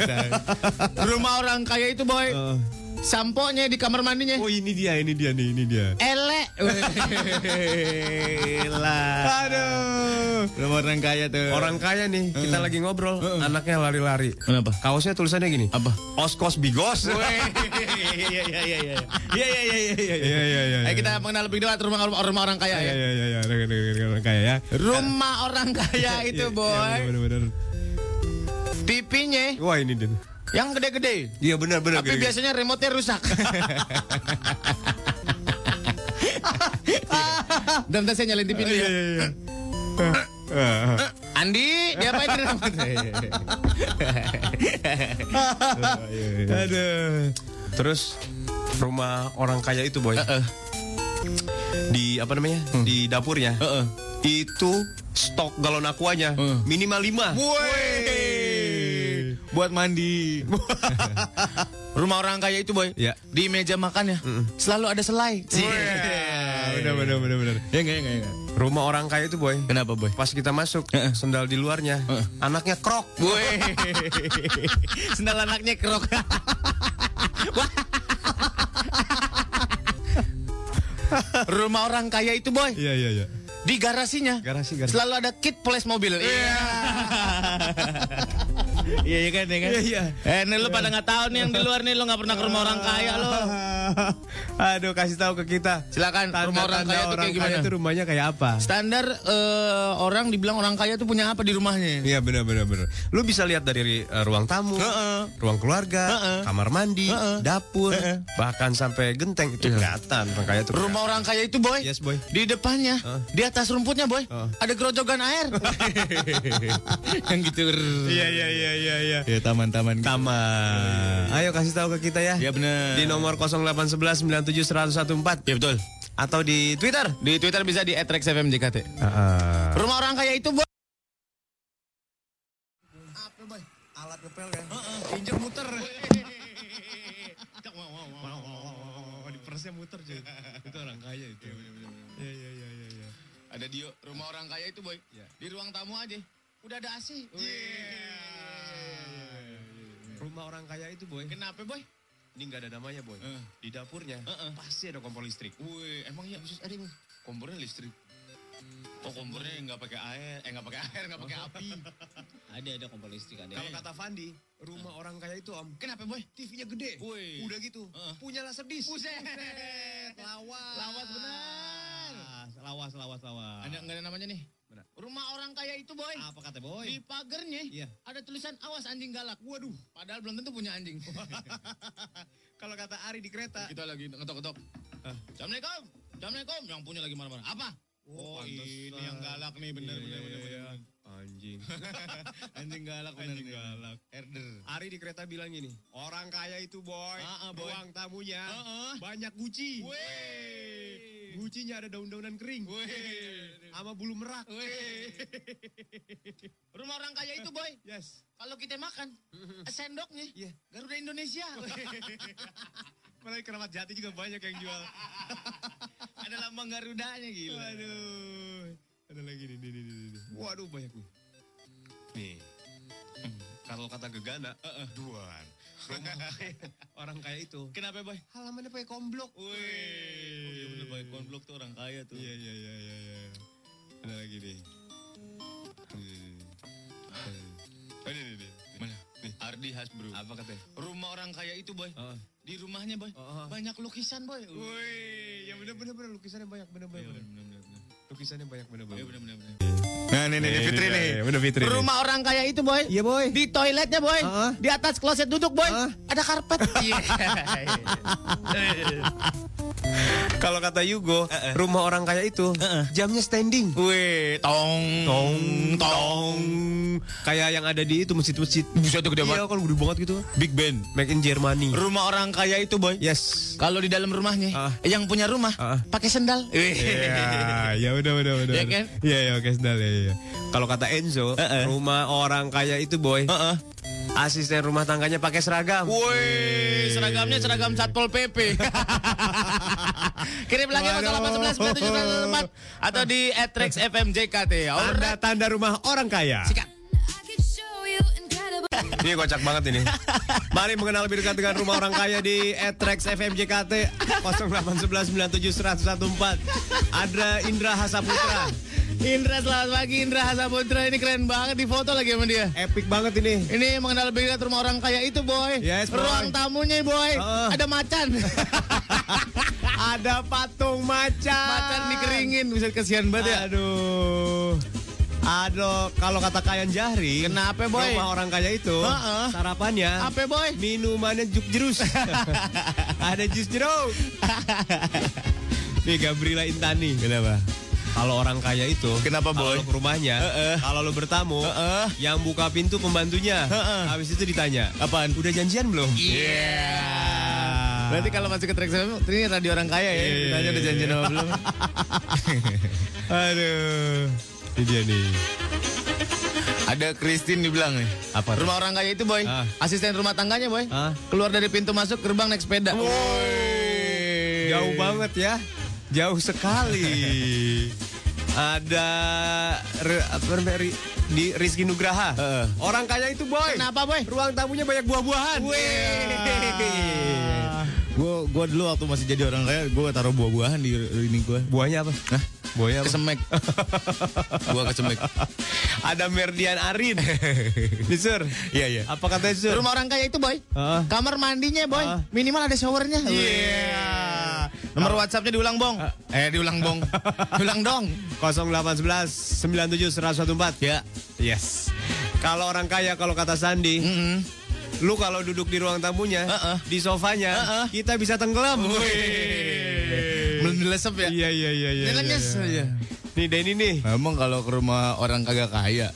Speaker 4: Rumah orang kaya itu boy,
Speaker 3: Eh.
Speaker 4: Samponya di kamar mandinya.
Speaker 3: oh ini dia, ini dia nih, ini dia.
Speaker 4: Elek. lah.
Speaker 3: Aduh.
Speaker 4: Rumah orang kaya tuh.
Speaker 3: Orang kaya nih, kita lagi ngobrol, anaknya lari-lari.
Speaker 4: Kenapa?
Speaker 3: Kaosnya tulisannya gini.
Speaker 4: Apa?
Speaker 3: Oskos bigos.
Speaker 4: Iya iya iya iya. Iya iya iya iya.
Speaker 3: Iya, iya, iya,
Speaker 4: Ayo
Speaker 3: iya.
Speaker 4: kita mengenal lebih dekat rumah rumah orang kaya
Speaker 3: Iya
Speaker 4: ya.
Speaker 3: iya iya iya, orang kaya ya.
Speaker 4: Rumah orang kaya itu
Speaker 3: Iya,
Speaker 4: boy.
Speaker 3: Iya, bener, bener.
Speaker 4: TV-nya
Speaker 3: Wah ini dia.
Speaker 4: Yang gede-gede.
Speaker 3: Iya benar benar.
Speaker 4: Tapi biasanya remote-nya rusak. (laughs) Dan saya nyalain TV dulu
Speaker 3: Iya
Speaker 4: ya.
Speaker 3: iya iya.
Speaker 4: Andi, dia apa itu?
Speaker 3: Aduh. Terus rumah orang kaya itu boy
Speaker 4: Heeh.
Speaker 3: di apa namanya di dapurnya
Speaker 4: Heeh.
Speaker 3: itu stok galon aquanya
Speaker 4: Heeh.
Speaker 3: minimal 5
Speaker 4: Woi. Buat mandi. (laughs) Rumah orang kaya itu boy.
Speaker 3: Ya.
Speaker 4: Di meja makannya selalu ada selai. (laughs)
Speaker 3: benar benar benar benar
Speaker 4: Ya enggak enggak enggak.
Speaker 3: rumah orang kaya itu boy
Speaker 4: Kenapa boy?
Speaker 3: pas kita masuk
Speaker 4: Heeh.
Speaker 3: sendal di luarnya
Speaker 4: Heeh.
Speaker 3: anaknya krok
Speaker 4: Woi. (laughs) Sendal anaknya kerok. Wah. Rumah orang kaya itu boy
Speaker 3: iya iya iya
Speaker 4: di garasinya
Speaker 3: garasi garasi
Speaker 4: selalu ada kit poles mobil. Iya. Iya iya kan, iya kan.
Speaker 3: Iya, iya.
Speaker 4: Eh, nih lu pada nggak tahu nih yang di luar nih lu nggak pernah ke rumah orang kaya lo. (laughs)
Speaker 3: Aduh, kasih tahu ke kita.
Speaker 4: Silakan rumah orang kaya
Speaker 3: orang
Speaker 4: kayak gimana?
Speaker 3: itu rumahnya kayak apa?
Speaker 4: Standar eh, orang dibilang orang kaya tuh punya apa di rumahnya?
Speaker 3: Iya benar benar benar. Lu bisa lihat dari eh, ruang tamu,
Speaker 4: Heeh.
Speaker 3: ruang keluarga, kamar mandi, dapur, bahkan sampai genteng itu kelihatan orang kaya itu.
Speaker 4: Rumah orang kaya itu boy,
Speaker 3: Yes, boy.
Speaker 4: di depannya, di atas rumputnya boy, ada gerojokan air. (laughs) (laughs) yang gitu.
Speaker 3: Iya iya iya iya iya.
Speaker 4: Ya taman-taman.
Speaker 3: Taman. Ayo kasih tahu ke kita ya.
Speaker 4: Ya benar.
Speaker 3: Di nomor 0811 97 114
Speaker 4: Ya betul.
Speaker 3: atau di Twitter.
Speaker 4: Di Twitter bisa di @rexfmjkt.
Speaker 3: Heeh.
Speaker 4: Rumah orang kaya itu boy.
Speaker 3: Alat ngepel kan? Injek muter. (laughs) Di persnya muter cuy. Itu orang kaya itu. Iya iya iya iya iya.
Speaker 4: Ada di rumah orang kaya itu boy. Di ruang tamu aja. Udah ada AC.
Speaker 3: Rumah orang kaya itu boy.
Speaker 4: Kenapa boy?
Speaker 3: Ini nggak ada namanya boy.
Speaker 4: Eh.
Speaker 3: Di dapurnya
Speaker 4: Heeh.
Speaker 3: pasti ada kompor listrik.
Speaker 4: Wih, emang iya khusus ada boy. Kompornya listrik. Oh kompornya nggak pakai air, eh nggak pakai air, nggak pakai api. (laughs)
Speaker 5: Ada ada kompor listrik ada.
Speaker 3: Kalau kata Fandi, rumah orang kaya itu om.
Speaker 4: Kenapa boy?
Speaker 3: TV-nya gede.
Speaker 4: Wih.
Speaker 3: Udah gitu.
Speaker 4: Heeh.
Speaker 3: Punya laser disc.
Speaker 4: Buset.
Speaker 3: Lawas.
Speaker 4: Lawas benar.
Speaker 5: Lawas lawas lawas.
Speaker 4: Ada nggak ada namanya nih?
Speaker 3: Mana?
Speaker 4: Rumah orang kaya itu boy.
Speaker 5: Apa kata boy?
Speaker 4: Di pagernya
Speaker 5: Iya.
Speaker 4: ada tulisan awas anjing galak. Waduh, padahal belum tentu punya anjing. (laughs)
Speaker 3: Kalau kata Ari di kereta.
Speaker 4: Kita lagi ngetok-ngetok. Assalamualaikum. Assalamualaikum. Yang punya lagi marah-marah. Apa? Oh, ini yang galak nih bener bener bener bener.
Speaker 3: Anjing. (laughs)
Speaker 4: Anjing galak bener.
Speaker 3: Anjing
Speaker 4: nih.
Speaker 3: galak.
Speaker 4: Herder.
Speaker 3: Ari di kereta bilang gini, orang kaya itu boy,
Speaker 4: Ah, ah, boy.
Speaker 3: ruang tamunya
Speaker 4: Ah, ah.
Speaker 3: banyak guci.
Speaker 4: Weh.
Speaker 3: Gucinya ada daun-daunan kering.
Speaker 4: Weh.
Speaker 3: Sama bulu merak.
Speaker 4: Weh. (laughs) Rumah orang kaya itu boy.
Speaker 3: Yes.
Speaker 4: Kalau kita makan, (laughs) sendoknya
Speaker 3: Iya.
Speaker 4: Garuda Indonesia. (laughs)
Speaker 3: Malah keramat jati juga banyak yang jual.
Speaker 4: Ada lambang Garudanya gila.
Speaker 3: Waduh. Ada lagi nih, nih, nih, nih. Waduh banyak nih. Nih. Kalau kata gegana, duan. Rumah kaya, (laughs) orang kaya itu.
Speaker 4: Kenapa boy?
Speaker 3: Halamannya pakai komblok.
Speaker 4: Wih. Oh iya bener boy, konblok tuh orang kaya tuh.
Speaker 3: Iya iya iya iya. iya. Ada lagi nih. Oh, ini, ini, ini.
Speaker 4: Mana? Nih, Ardi Hasbro.
Speaker 3: Apa katanya?
Speaker 4: Rumah orang kaya itu boy.
Speaker 3: Oh.
Speaker 4: Di rumahnya boy.
Speaker 3: Oh.
Speaker 4: Banyak lukisan boy.
Speaker 3: Wih, ya bener bener bener lukisannya banyak bener bener. bener. Lukisannya banyak bener bener.
Speaker 4: Iya bener bener bener.
Speaker 3: Nah, nih nih Fitri nih. Bener Fitri. nih.
Speaker 4: Rumah orang kaya itu boy.
Speaker 3: Iya boy.
Speaker 4: Di toiletnya boy.
Speaker 3: Heeh.
Speaker 4: Di atas kloset duduk boy.
Speaker 3: Heeh.
Speaker 4: Ada karpet. (laughs) Iya.
Speaker 3: Kalau kata Yugo, rumah orang kaya itu jamnya standing.
Speaker 4: Wih, tong
Speaker 3: Tong,
Speaker 4: tong.
Speaker 3: Kayak yang ada di itu masjid-masjid.
Speaker 4: Bisa tuh gede
Speaker 3: Iya,
Speaker 4: banget.
Speaker 3: kalau gede banget gitu.
Speaker 4: Big Ben.
Speaker 3: Make in Germany.
Speaker 4: Rumah orang kaya itu boy.
Speaker 3: Yes.
Speaker 4: Kalau di dalam rumahnya,
Speaker 3: Ah.
Speaker 4: yang punya rumah
Speaker 3: Ah.
Speaker 4: pakai sendal.
Speaker 3: Iya, ya udah udah udah.
Speaker 4: Iya kan?
Speaker 3: Iya, iya, oke sendal ya, iya. Kalau kata Enzo,
Speaker 4: Heeh.
Speaker 3: rumah orang kaya itu boy,
Speaker 4: Heeh.
Speaker 3: asisten rumah tangganya pakai seragam.
Speaker 4: Woi, seragamnya seragam Satpol PP. (laughs) Kirim lagi
Speaker 3: Waduh.
Speaker 4: 0811 atau di @rexfmjkt.
Speaker 3: Tanda
Speaker 4: Alright.
Speaker 3: tanda rumah orang kaya.
Speaker 4: Sikat.
Speaker 3: Ini kocak banget ini. Mari mengenal lebih dekat dengan rumah orang kaya di @rex FMJKT 0811971014. Ada Indra Hasaputra.
Speaker 4: Indra selamat pagi Indra Hasaputra ini keren banget di foto lagi sama dia.
Speaker 3: Epic banget ini.
Speaker 4: Ini mengenal lebih dekat rumah orang kaya itu boy.
Speaker 3: Yes, boy.
Speaker 4: Ruang tamunya boy.
Speaker 3: Heeh.
Speaker 4: Ada macan. (laughs)
Speaker 3: Ada patung macan.
Speaker 4: macan dikeringin bisa kesian banget ya.
Speaker 3: Aduh. Aduh, kalau kata Kayan Jahri,
Speaker 4: Kenapa, boy?
Speaker 3: Rumah orang kaya itu
Speaker 4: Heeh.
Speaker 3: sarapannya
Speaker 4: Apa boy?
Speaker 3: minumannya juk jerus. (laughs) Ada jus jeruk. Nih Gabriela Intani.
Speaker 4: Kenapa?
Speaker 3: Kalau orang kaya itu,
Speaker 4: Kenapa,
Speaker 3: kalau
Speaker 4: boy?
Speaker 3: ke rumahnya,
Speaker 4: Heeh.
Speaker 3: kalau lo bertamu,
Speaker 4: Heeh.
Speaker 3: yang buka pintu pembantunya,
Speaker 4: Heeh.
Speaker 3: habis itu ditanya,
Speaker 4: Apaan?
Speaker 3: udah janjian belum?
Speaker 4: Iya. Berarti kalau masuk ke track FM, ini radio orang kaya ya.
Speaker 3: Iya,
Speaker 4: Tanya udah janjian apa belum? (laughs)
Speaker 3: Aduh, ini dia nih.
Speaker 4: Ada Christine dibilang nih.
Speaker 3: Apa?
Speaker 4: Rumah orang kaya itu boy.
Speaker 3: Ah.
Speaker 4: Asisten rumah tangganya boy.
Speaker 3: Ah.
Speaker 4: Keluar dari pintu masuk gerbang naik sepeda. Woi.
Speaker 3: Jauh banget ya, jauh sekali. (laughs) Ada re, apa di Rizky Nugraha.
Speaker 4: Heeh.
Speaker 3: Orang kaya itu boy.
Speaker 4: Kenapa boy?
Speaker 3: Ruang tamunya banyak buah-buahan.
Speaker 4: Gue gue dulu waktu masih jadi orang kaya, gue taruh buah-buahan di ini gue.
Speaker 3: Buahnya apa?
Speaker 4: Hah?
Speaker 3: Boy apa?
Speaker 4: Kesemek. (laughs) gua kesemek.
Speaker 3: Ada Merdian Arin. (laughs) Nih, Sur.
Speaker 4: Iya, iya.
Speaker 3: Apa katanya, Sur?
Speaker 4: Rumah orang kaya itu, Boy.
Speaker 3: Heeh.
Speaker 4: Kamar mandinya, Boy.
Speaker 3: Ah.
Speaker 4: Minimal ada showernya.
Speaker 3: Iya.
Speaker 4: Nomor WhatsAppnya diulang, Bong. Eh, diulang, Bong. (laughs) diulang dong.
Speaker 3: 0811 97 114.
Speaker 4: Ya.
Speaker 3: Yes. Kalau orang kaya kalau kata Sandi,
Speaker 4: Mm-mm.
Speaker 3: Lu kalau duduk di ruang tamunya,
Speaker 4: Heeh.
Speaker 3: di sofanya,
Speaker 4: Heeh.
Speaker 3: kita bisa tenggelam.
Speaker 4: Belum dilesep ya?
Speaker 3: Iya iya iya iya. Iya. Nih Denny nih.
Speaker 4: Emang kalau ke rumah orang kagak kaya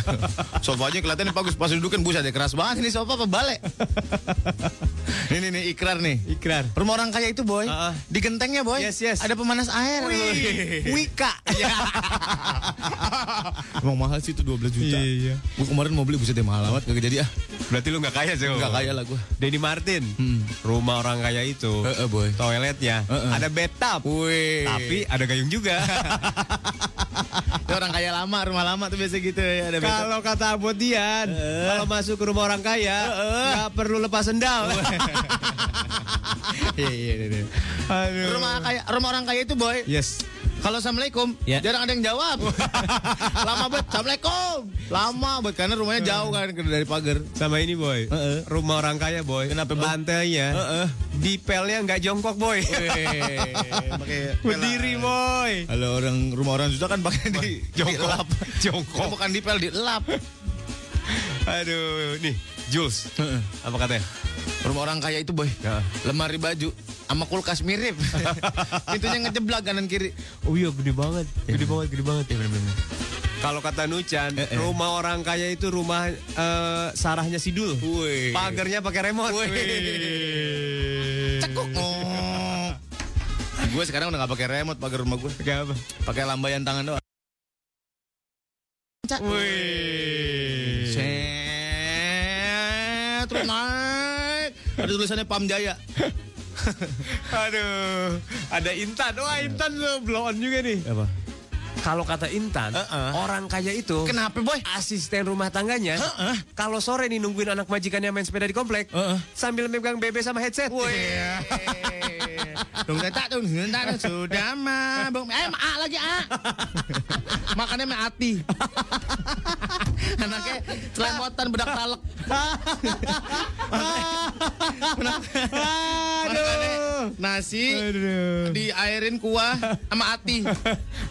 Speaker 4: (laughs) Sofanya kelihatannya bagus Pas dudukin buset deh keras banget ini sofa apa balik (laughs) Ini nih ikrar nih
Speaker 3: Ikrar.
Speaker 4: Rumah orang kaya itu boy
Speaker 3: Ah, ah.
Speaker 4: Di gentengnya boy
Speaker 3: Yes, yes.
Speaker 4: Ada pemanas air
Speaker 3: Wih, Wika. (laughs)
Speaker 4: Emang mahal sih itu 12 juta
Speaker 3: Iya, iya.
Speaker 4: Gue kemarin mau beli buset deh mahal amat Kagak jadi ah
Speaker 3: Berarti lu nggak kaya sih.
Speaker 4: Gak kaya lah gue
Speaker 3: Denny Martin.
Speaker 4: Hmm.
Speaker 3: Rumah orang kaya itu.
Speaker 4: Eh, eh, boy
Speaker 3: Toiletnya
Speaker 4: Heeh.
Speaker 3: ada bathtub.
Speaker 4: Wih
Speaker 3: Tapi ada gayung juga.
Speaker 4: Itu (laughs) orang kaya lama Rumah lama tuh biasa gitu ya
Speaker 3: kalau kata Abot Dian, kalau masuk ke rumah orang kaya, nggak perlu lepas sendal. (laughs) (laughs)
Speaker 4: Iya iya iya
Speaker 3: Aduh.
Speaker 4: Rumah kaya Rumah orang kaya itu boy
Speaker 3: Yes.
Speaker 4: Kalau assalamualaikum,
Speaker 3: Ya.
Speaker 4: jarang ada yang jawab. (laughs) Lama banget. Assalamualaikum. Lama banget karena rumahnya jauh kan dari pagar.
Speaker 3: Sama ini boy,
Speaker 4: Heeh.
Speaker 3: rumah orang kaya boy.
Speaker 4: Kenapa, Boy?
Speaker 3: Lantainya,
Speaker 4: Heeh.
Speaker 3: dipelnya nggak jongkok boy. (laughs)
Speaker 4: pakai
Speaker 3: Berdiri boy.
Speaker 4: Kalau orang rumah orang susah kan pakai di
Speaker 3: Jongkok. Jongkok.
Speaker 4: Bukan dipel, dilap.
Speaker 3: Aduh, nih Jules, apa katanya?
Speaker 4: Rumah orang kaya itu boy.
Speaker 3: Ya.
Speaker 4: Lemari baju sama kulkas mirip. (laughs) Pintunya ngejeblak kanan kiri.
Speaker 3: Oh iya gede banget, gede banget, gede banget. Ya benar-benar. Kalau kata Nucan,
Speaker 4: Eh, eh.
Speaker 3: rumah orang kaya itu rumah eh, sarahnya Sidul.
Speaker 4: Wih.
Speaker 3: Pagarnya pakai remote.
Speaker 4: Wih.
Speaker 3: Wih.
Speaker 4: Cekuk. gue sekarang udah gak pakai remote pagar rumah gue.
Speaker 3: Pakai apa?
Speaker 4: Pakai lambaian tangan doang.
Speaker 3: Wih.
Speaker 4: Terus naik. Ada tulisannya Pam Jaya. (laughs)
Speaker 3: Aduh, ada Intan. Wah, Intan tuh blow on juga nih.
Speaker 4: Apa?
Speaker 3: Kalau kata Intan,
Speaker 4: Heeh.
Speaker 3: orang kaya itu
Speaker 4: Kenapa boy?
Speaker 3: asisten rumah tangganya.
Speaker 4: Heeh.
Speaker 3: Kalau sore nih nungguin anak majikannya main sepeda di komplek,
Speaker 4: Heeh.
Speaker 3: sambil megang bebe sama headset. (laughs)
Speaker 4: Tung tak tung tak sudah mabuk. Eh, ma lagi ah. Makannya mie ati. Anaknya selemotan bedak talek. Makannya nasi diairin kuah sama ati.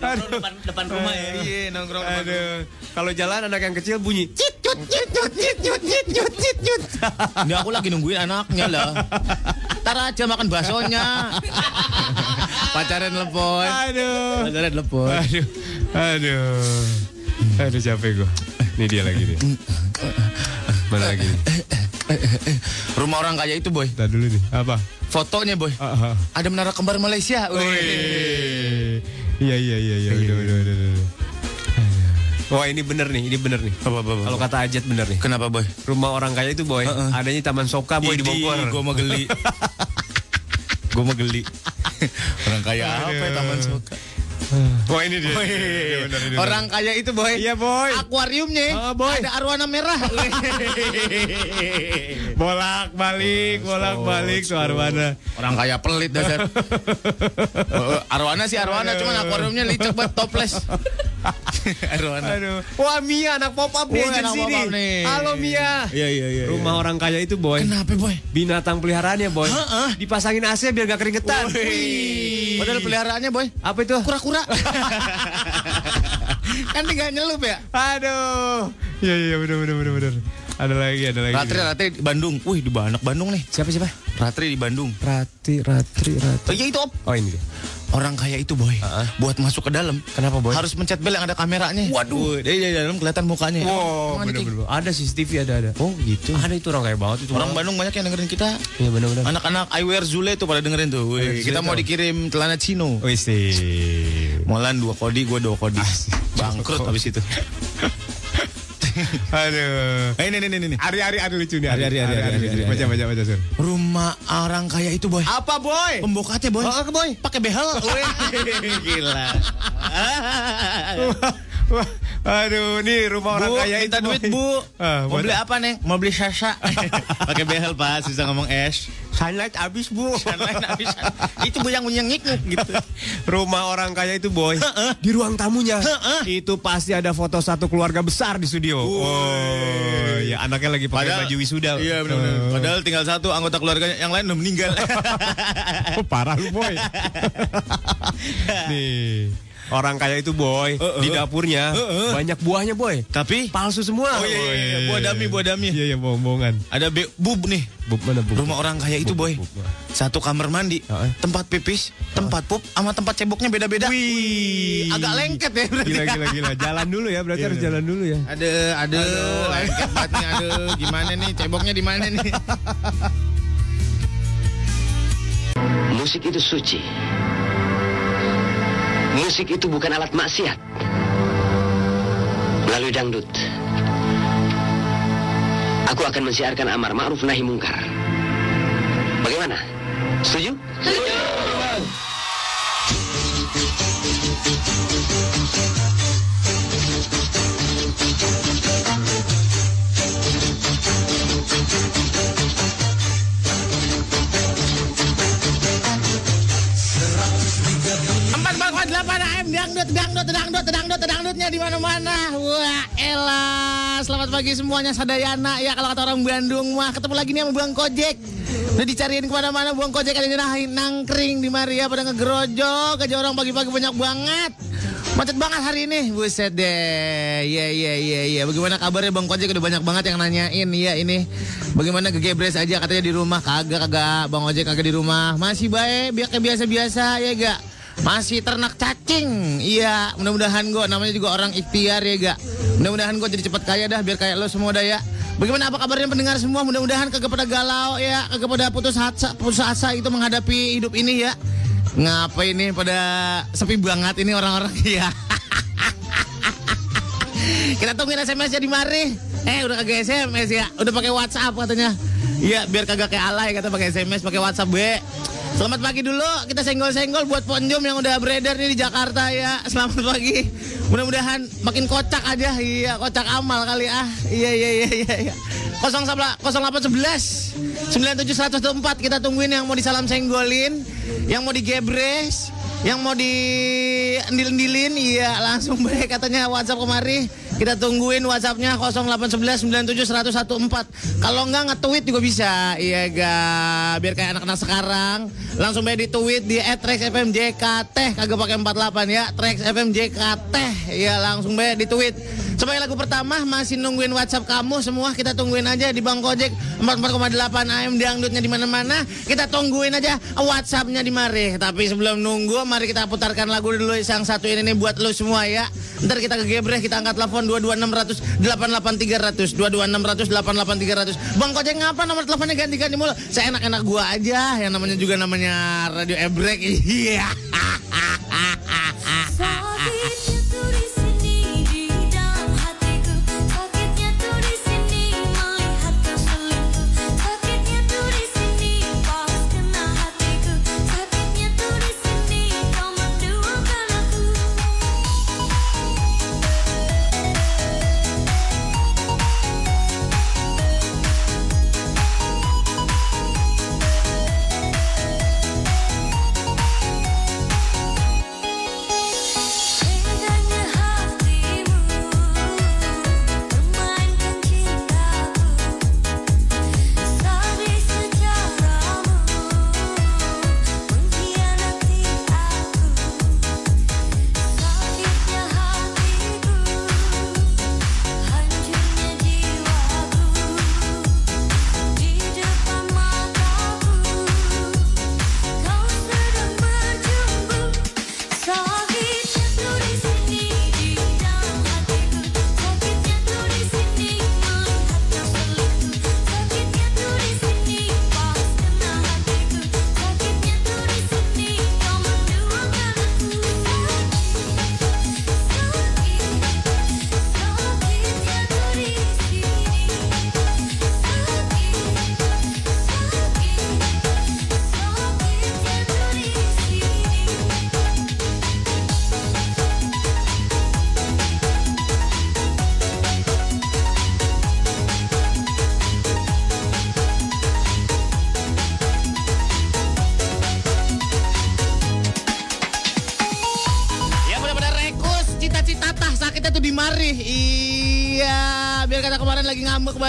Speaker 5: depan depan rumah ya.
Speaker 4: Iya, nongkrong
Speaker 3: Aduh, kalau jalan anak yang kecil bunyi. Cit, cut, cit, cut, cit, cut, cit, cut, cit, cut.
Speaker 4: Ini aku lagi nungguin anaknya lah. Ntar aja makan baksonya. (laughs) Pacaran lepoy.
Speaker 3: Aduh.
Speaker 4: Pacaran lepoy.
Speaker 3: Aduh. Aduh. Aduh capek gue. Ini dia lagi nih. Mana lagi nih?
Speaker 4: Rumah orang kaya itu boy.
Speaker 3: Kita dulu nih. Apa?
Speaker 4: Fotonya boy.
Speaker 3: Ah, ah.
Speaker 4: Ada menara kembar Malaysia.
Speaker 3: Wih. Iya iya iya iya. Udah udah udah. udah. Wah ini bener nih, ini bener nih.
Speaker 4: Apa, apa, apa,
Speaker 3: Kalau kata Ajat bener nih.
Speaker 4: Kenapa boy?
Speaker 3: Rumah orang kaya itu boy,
Speaker 4: Heeh.
Speaker 3: adanya Taman Soka boy di Bogor.
Speaker 4: Gue mau geli. (laughs) gue mau geli. orang kaya apa ya Taman Soka?
Speaker 3: Wah ini dia. Iya, bener, ini
Speaker 4: Orang kaya itu boy.
Speaker 3: Iya boy.
Speaker 4: Akuariumnya
Speaker 3: Ah, boy.
Speaker 4: ada arwana merah. (laughs)
Speaker 3: Bolak balik, bolak balik tuh Arwana.
Speaker 4: Orang kaya pelit dasar. (laughs) Oh, arwana sih arwana, cuman akuariumnya licek banget toples. (laughs) arwana.
Speaker 3: Aduh. Wah Mia anak pop up nih nih.
Speaker 4: nih.
Speaker 3: Halo Mia.
Speaker 4: Iya iya iya.
Speaker 3: Rumah orang kaya itu boy.
Speaker 4: Kenapa boy?
Speaker 3: Binatang peliharaannya boy.
Speaker 4: Heeh.
Speaker 3: Dipasangin AC biar gak keringetan.
Speaker 4: Wih. Padahal peliharaannya boy.
Speaker 3: Apa itu?
Speaker 4: Kura-kura. (laughs) kan tinggal nyelup ya.
Speaker 3: Aduh. Iya iya bener bener bener bener. Ada lagi ada lagi.
Speaker 4: Ratri Ratri di Bandung. Wih di anak Bandung nih.
Speaker 3: Siapa siapa?
Speaker 4: Ratri di Bandung.
Speaker 3: Ratri Ratri Ratri.
Speaker 4: Oh iya itu op.
Speaker 3: Oh ini dia.
Speaker 4: Orang kaya itu boy. Buat masuk ke dalam.
Speaker 3: Kenapa, Boy?
Speaker 4: Harus mencet bel yang ada kameranya. Waduh. Dari dari dalam kelihatan mukanya.
Speaker 3: Wow,
Speaker 4: Emang
Speaker 3: bener bener. Ada CCTV ada ada.
Speaker 4: Oh gitu.
Speaker 3: Ada itu orang kaya banget itu.
Speaker 4: Orang Bandung banyak yang dengerin kita.
Speaker 3: Iya bener.
Speaker 4: Anak-anak I Wear Zule tuh pada dengerin tuh. Wih, kita mau dikirim celana Cino.
Speaker 3: Wih sih.
Speaker 4: Molan dua kodi, gue dua kodi. Bangkrut (laughs) habis itu. (laughs)
Speaker 3: Aduh.
Speaker 4: Ini, ini, ini, ini.
Speaker 3: Ari Ari lucu nih.
Speaker 4: Ari, Ari,
Speaker 3: Baca baca baca Sur.
Speaker 4: Rumah orang kaya itu boy.
Speaker 3: Apa boy?
Speaker 4: Pembokatnya boy.
Speaker 3: Oh, boy.
Speaker 4: Pakai behel. (laughs) Gila. (laughs)
Speaker 3: Wah, Aduh, nih rumah orang
Speaker 4: Bu,
Speaker 3: kaya itu,
Speaker 4: duit bu.
Speaker 3: Ah,
Speaker 4: Mau beli apa neng? Mau beli sasa. (laughs) Pakai behel pak, susah ngomong es.
Speaker 3: Sunlight habis, Bu.
Speaker 4: Sunlight habis. Itu bu yang nyengik gitu. (laughs)
Speaker 3: Rumah orang kaya itu, Boy. Di ruang tamunya. Itu pasti ada foto satu keluarga besar di studio. Oh, ya anaknya lagi pakai baju wisuda.
Speaker 4: Iya benar-benar.
Speaker 3: Oh.
Speaker 4: Padahal tinggal satu anggota keluarganya, yang lain udah meninggal. (laughs)
Speaker 3: Oh, parah lu, Boy. Nih. Orang kaya itu boy di dapurnya banyak buahnya boy.
Speaker 4: Tapi
Speaker 3: Palsu semua.
Speaker 4: Oh, iya, iya, iya. Buah dami, buah dami.
Speaker 3: Iya iya bohong-bohongan.
Speaker 4: ada be- bub nih.
Speaker 3: Bub mana bub?
Speaker 4: Rumah orang kaya itu boy.
Speaker 3: bub, bub.
Speaker 4: Satu kamar mandi,
Speaker 3: Heeh.
Speaker 4: tempat pipis, tempat pup, sama tempat ceboknya beda-beda.
Speaker 3: Wih.
Speaker 4: Agak lengket ya berarti.
Speaker 3: Gila gila gila. Jalan dulu ya berarti
Speaker 4: Iya,
Speaker 3: harus jalan dulu ya.
Speaker 4: Ada, ada, lengket banget nih, ada. Gimana nih, ceboknya di mana nih?
Speaker 7: Musik itu suci. Musik itu bukan alat maksiat. Melalui dangdut, aku akan mensiarkan amar ma'ruf nahi mungkar. Bagaimana? Setuju? Setuju.
Speaker 4: Delapan AM dangdut dangdut dangdut dangdut dangdutnya di mana mana. Wah elah. Selamat pagi semuanya sadayana ya kalau kata orang Bandung mah ketemu lagi nih sama Bang Kojek. Udah dicariin ke mana-mana Bang Kojek ada nyerahin nangkring di Maria pada ngegerojok aja orang pagi-pagi banyak banget. Macet banget hari ini, buset deh. Iya iya iya iya. Bagaimana kabarnya Bang Kojek udah banyak banget yang nanyain ya ini. Bagaimana gegebres aja katanya di rumah kagak kagak Bang Ojek kagak di rumah. Masih baik, biar biasa-biasa ya gak. Masih ternak cacing. Iya, mudah-mudahan gue namanya juga orang ikhtiar ya gak. Mudah-mudahan gue jadi cepat kaya dah biar kayak lo semua dah ya. Bagaimana apa kabarnya pendengar semua? Mudah-mudahan kagak pada galau ya, kagak pada putus asa, putus asa itu menghadapi hidup ini ya. Ngapa ini pada sepi banget ini orang-orang (laughs) ya. Kita tungguin SMS ya di mari. Eh udah kagak SMS ya, udah pakai WhatsApp katanya. Iya biar kagak kayak alay kata pakai SMS, pakai WhatsApp be. Selamat pagi dulu, kita senggol-senggol buat ponjom yang udah beredar nih di Jakarta ya. Selamat pagi. Mudah-mudahan makin kocak aja, iya kocak amal kali ah. Iya iya iya iya. iya. 0811 97104 kita tungguin yang mau disalam senggolin, yang mau digebres, yang mau di endil-endilin iya langsung baik katanya WhatsApp kemari. Kita tungguin WhatsAppnya 0811 97114 kalau enggak nge-tweet juga bisa. Iya ga? Biar kayak anak-anak sekarang. Langsung baik di tweet di @trexfmjkt kagak pakai 48 ya. Trexfmjkt iya langsung baik di tweet sebagai lagu pertama masih nungguin WhatsApp kamu semua kita tungguin aja di Bang Gojek 44,8 AM dangdutnya di mana-mana. Kita tungguin aja WhatsAppnya di mari. Tapi sebelum nunggu mari kita putarkan lagu dulu yang satu ini nih buat lo semua ya. Ntar kita ke Gebreh kita angkat telepon 22600 88300 22600 88300 Bang Gojek ngapa nomor teleponnya ganti-ganti mulu? Saya enak-enak gua aja yang namanya juga namanya Radio Ebrek. (laughs) Iya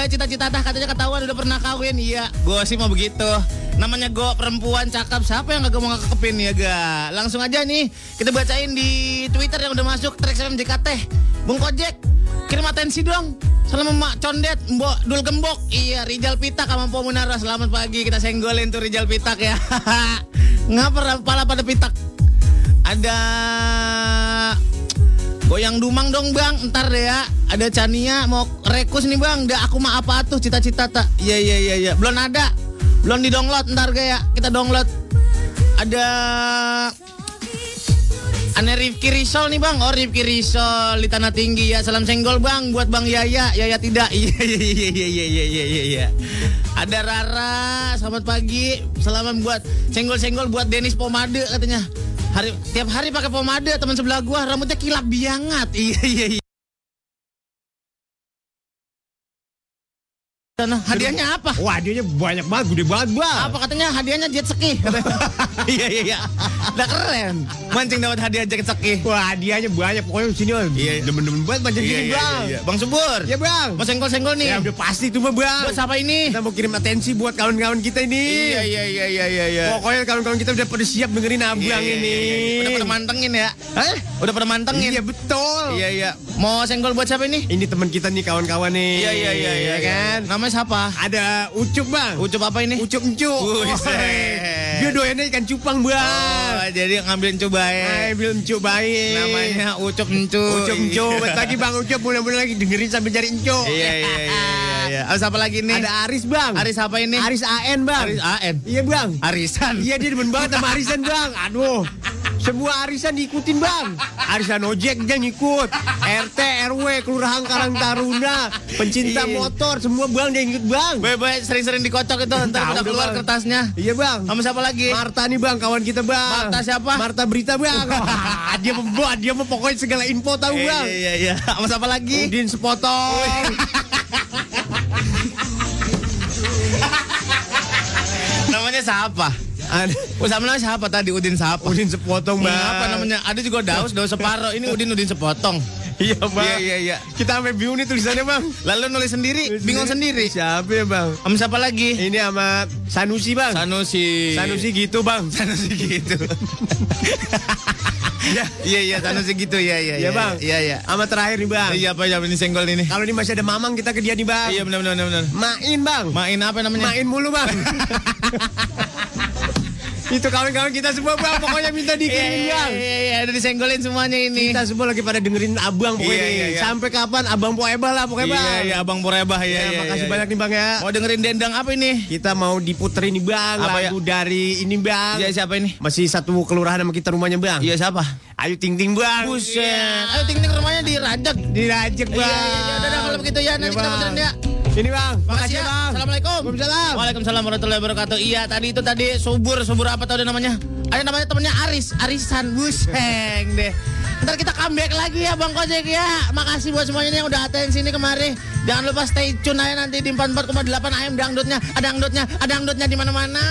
Speaker 4: banget cita-cita tah katanya ketahuan udah pernah kawin. Iya, gue sih mau begitu. Namanya gue perempuan cakep, siapa yang gak mau ngekepin ya ga? Langsung aja nih, kita bacain di Twitter yang udah masuk Trax JKT. Bung Kojek, kirim atensi dong. Salam Mak Condet, Mbok Dul Gembok. Iya, Rijal Pitak sama Po Munara. Selamat pagi, kita senggolin tuh Rijal Pitak ya. (laughs) Ngapa pala pada pitak? Ada Goyang Dumang dong bang, ntar deh ya. Ada Chania mau rekus nih bang. Dah aku mah apa tuh cita-cita tak? Iya iya iya iya. Belum ada, belum di download ntar ya? Kita download. Ada Ane Rifki Risol nih bang, oh Rifki Risol di Tanah Tinggi ya. Salam senggol bang buat bang Yaya, Yaya tidak. (laughs) Iya iya iya iya iya iya iya iya. iya. Ada Rara, selamat pagi. Selamat buat senggol-senggol buat Denis Pomade katanya. Hari tiap hari pakai pomade teman sebelah gua rambutnya kilap biangat. (laughs) Iya iya iya. Sana, hadiahnya apa?
Speaker 3: Wah, hadiahnya banyak banget, gede banget, Bang.
Speaker 4: Apa katanya hadiahnya jet ski? (laughs) iya iya iya. Udah keren. Mancing dapat hadiah jet ski.
Speaker 3: Wah, hadiahnya banyak. Pokoknya sini
Speaker 4: Iya.
Speaker 3: demen-demen banget
Speaker 4: Iya,
Speaker 3: gini,
Speaker 4: iya,
Speaker 3: Bang.
Speaker 4: iya, iya. Bang Subur.
Speaker 3: Ya, Bang.
Speaker 4: Mau senggol-senggol nih.
Speaker 3: Ya udah pasti tuh, Bang.
Speaker 4: Buat siapa ini?
Speaker 3: Kita mau kirim atensi buat kawan-kawan kita ini.
Speaker 4: Iya iya iya iya iya iya.
Speaker 3: Pokoknya kawan-kawan kita udah pada siap dengerin abang
Speaker 4: Iya, iya,
Speaker 3: ini.
Speaker 4: iya, iya. Udah pada mantengin ya.
Speaker 3: Hah?
Speaker 4: Udah pada mantengin.
Speaker 3: Iya betul.
Speaker 4: Iya iya. Mau senggol buat siapa ini?
Speaker 3: Ini teman kita nih kawan-kawan nih.
Speaker 4: Iya iya iya iya
Speaker 3: kan.
Speaker 4: Namanya siapa?
Speaker 3: Ada Ucup bang.
Speaker 4: Ucup apa ini?
Speaker 3: Ucup.
Speaker 4: Buset.
Speaker 3: Dia doyannya ikan cupang bang.
Speaker 4: Oh, jadi ngambilin cobain.
Speaker 3: Ay, belum Encuk baik.
Speaker 4: Namanya Ucup Encu.
Speaker 3: Ucup Encuk. Bentar lagi bang Ucup mulai-mulai lagi dengerin sambil cari Encuk.
Speaker 4: Iya iya iya iya. iya. Oh, siapa lagi nih?
Speaker 3: Ada Aris bang.
Speaker 4: Aris apa ini?
Speaker 3: Aris AN bang.
Speaker 4: Aris AN.
Speaker 3: Iya bang.
Speaker 4: Arisan.
Speaker 3: Iya dia demen banget sama arisan bang. Aduh. Semua arisan diikutin bang. Arisan ojek dia ngikut. RT, RW, Kelurahan Karang Taruna, pencinta
Speaker 4: Iya.
Speaker 3: motor, semua bang dia ngikut bang.
Speaker 4: Baik-baik sering-sering dikocok itu ntar udah keluar
Speaker 3: Bang.
Speaker 4: kertasnya.
Speaker 3: Iya bang.
Speaker 4: Sama siapa lagi?
Speaker 3: Marta nih bang, kawan kita bang.
Speaker 4: Marta siapa?
Speaker 3: Marta Berita bang. (laughs) (laughs) Dia membuat, dia mau pokoknya segala info tahu
Speaker 4: Iya,
Speaker 3: bang.
Speaker 4: Iya iya iya. (laughs) Sama siapa lagi?
Speaker 3: Udin sepotong.
Speaker 4: Namanya siapa?
Speaker 3: Ada
Speaker 4: Oh, sama namanya siapa tadi? Udin siapa?
Speaker 3: Udin sepotong bang.
Speaker 4: Hmm, apa namanya? Ada juga Daus, Daus Separo. Ini Udin Udin sepotong.
Speaker 3: Iya bang.
Speaker 4: Iya iya iya.
Speaker 3: Kita sampai bingung nih tulisannya bang.
Speaker 4: Lalu nulis sendiri, bingung sendiri.
Speaker 3: Siapa ya bang?
Speaker 4: Sama siapa lagi?
Speaker 3: Ini sama Sanusi bang.
Speaker 4: Sanusi.
Speaker 3: Sanusi gitu bang.
Speaker 4: Sanusi gitu. (laughs) Iya iya Sanusi gitu ya iya
Speaker 3: Iya bang.
Speaker 4: Iya iya.
Speaker 3: Sama terakhir nih bang.
Speaker 4: Iya apa ya ini senggol ini?
Speaker 3: Kalau ini masih ada mamang kita ke dia nih bang.
Speaker 4: Iya benar benar benar, benar.
Speaker 3: Main bang.
Speaker 4: Main apa namanya?
Speaker 3: Main mulu bang. (laughs) Itu kawan-kawan kita semua bang. Pokoknya minta
Speaker 4: Iya
Speaker 3: dikirimin
Speaker 4: iya
Speaker 3: bang.
Speaker 4: iya iya udah disenggolin semuanya ini.
Speaker 3: Kita semua lagi pada dengerin abang pokoknya.
Speaker 4: Iya, iya, iya.
Speaker 3: Sampai kapan abang Poeba lah pokoknya bang.
Speaker 4: Iya iya Abang Porebah ya.
Speaker 3: Ya,
Speaker 4: iya,
Speaker 3: makasih
Speaker 4: iya,
Speaker 3: banyak nih bang ya.
Speaker 4: Mau dengerin dendang apa ini?
Speaker 3: Kita mau diputerin nih bang
Speaker 4: Apa ya?
Speaker 3: lagu dari ini bang.
Speaker 4: Iya siapa ini?
Speaker 3: Masih satu kelurahan sama kita rumahnya bang.
Speaker 4: Iya siapa?
Speaker 3: Ayo ting ting bang.
Speaker 4: Buset. Ayo ting ting rumahnya di Rajak.
Speaker 3: Dirajek
Speaker 4: Iya
Speaker 3: bang.
Speaker 4: iya iya udah dah, kalau begitu ya nanti
Speaker 3: Iya,
Speaker 4: kita puterin ya.
Speaker 3: Ini bang.
Speaker 4: Makasih ya.
Speaker 3: bang.
Speaker 4: Assalamualaikum.
Speaker 3: Waalaikumsalam.
Speaker 4: Waalaikumsalam warahmatullahi wabarakatuh. Iya, tadi itu tadi subur, subur apa tau deh namanya? Ada namanya temennya Aris, Arisan Buseng deh. Ntar kita comeback lagi ya Bang Kojek ya. Makasih buat semuanya yang udah atensi ini kemari. Jangan lupa stay tune aja nanti di 44,8 AM dangdutnya. Ada dangdutnya, ada dangdutnya di mana-mana.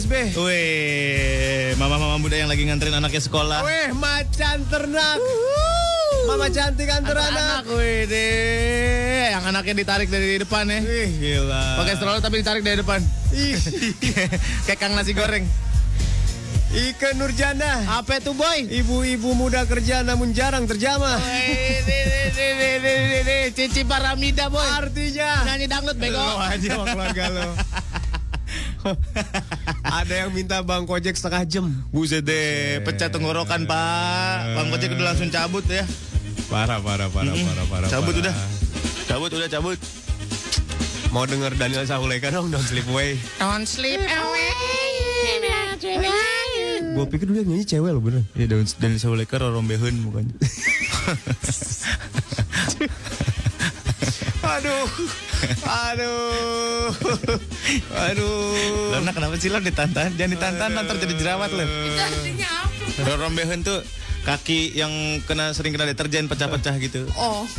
Speaker 3: Pecinta BSB.
Speaker 4: Weh, mama-mama muda yang lagi nganterin anaknya sekolah.
Speaker 3: Weh, macan ternak. Mama cantik antar anak.
Speaker 4: anak, weh deh. Yang anaknya ditarik dari depan ya.
Speaker 3: Wih, gila.
Speaker 4: Pakai stroller tapi ditarik dari depan.
Speaker 3: Ih, (laughs)
Speaker 4: Kayak kang nasi goreng.
Speaker 3: Ike Nurjana.
Speaker 4: Apa tuh boy?
Speaker 3: Ibu-ibu muda kerja namun jarang terjamah.
Speaker 4: Cici Paramida boy.
Speaker 3: Artinya
Speaker 4: Nyanyi dangdut bego.
Speaker 3: Lo aja keluarga lo. Ada yang minta bang kojek setengah jam.
Speaker 4: Buset deh, pecah tenggorokan pak. Bang Kocek udah langsung cabut ya.
Speaker 3: Parah, parah, parah,
Speaker 4: Mm-mm.
Speaker 3: parah, parah.
Speaker 4: Cabut
Speaker 3: parah.
Speaker 4: udah. Cabut udah cabut.
Speaker 3: Mau denger Daniel Sahuleka dong, Don't Sleep Away.
Speaker 4: Don't sleep away.
Speaker 3: Gue pikir dulu yang nyanyi cewek loh bener.
Speaker 4: Ya daun dan Sauleka rorombeheun mukanya. (laughs)
Speaker 3: Aduh, aduh, aduh.
Speaker 4: Lona kenapa sih lo ditantan? Jangan ditantan nanti jadi jerawat lo. Rorombeheun tuh kaki yang kena sering kena deterjen pecah-pecah gitu.
Speaker 1: Oh, (laughs)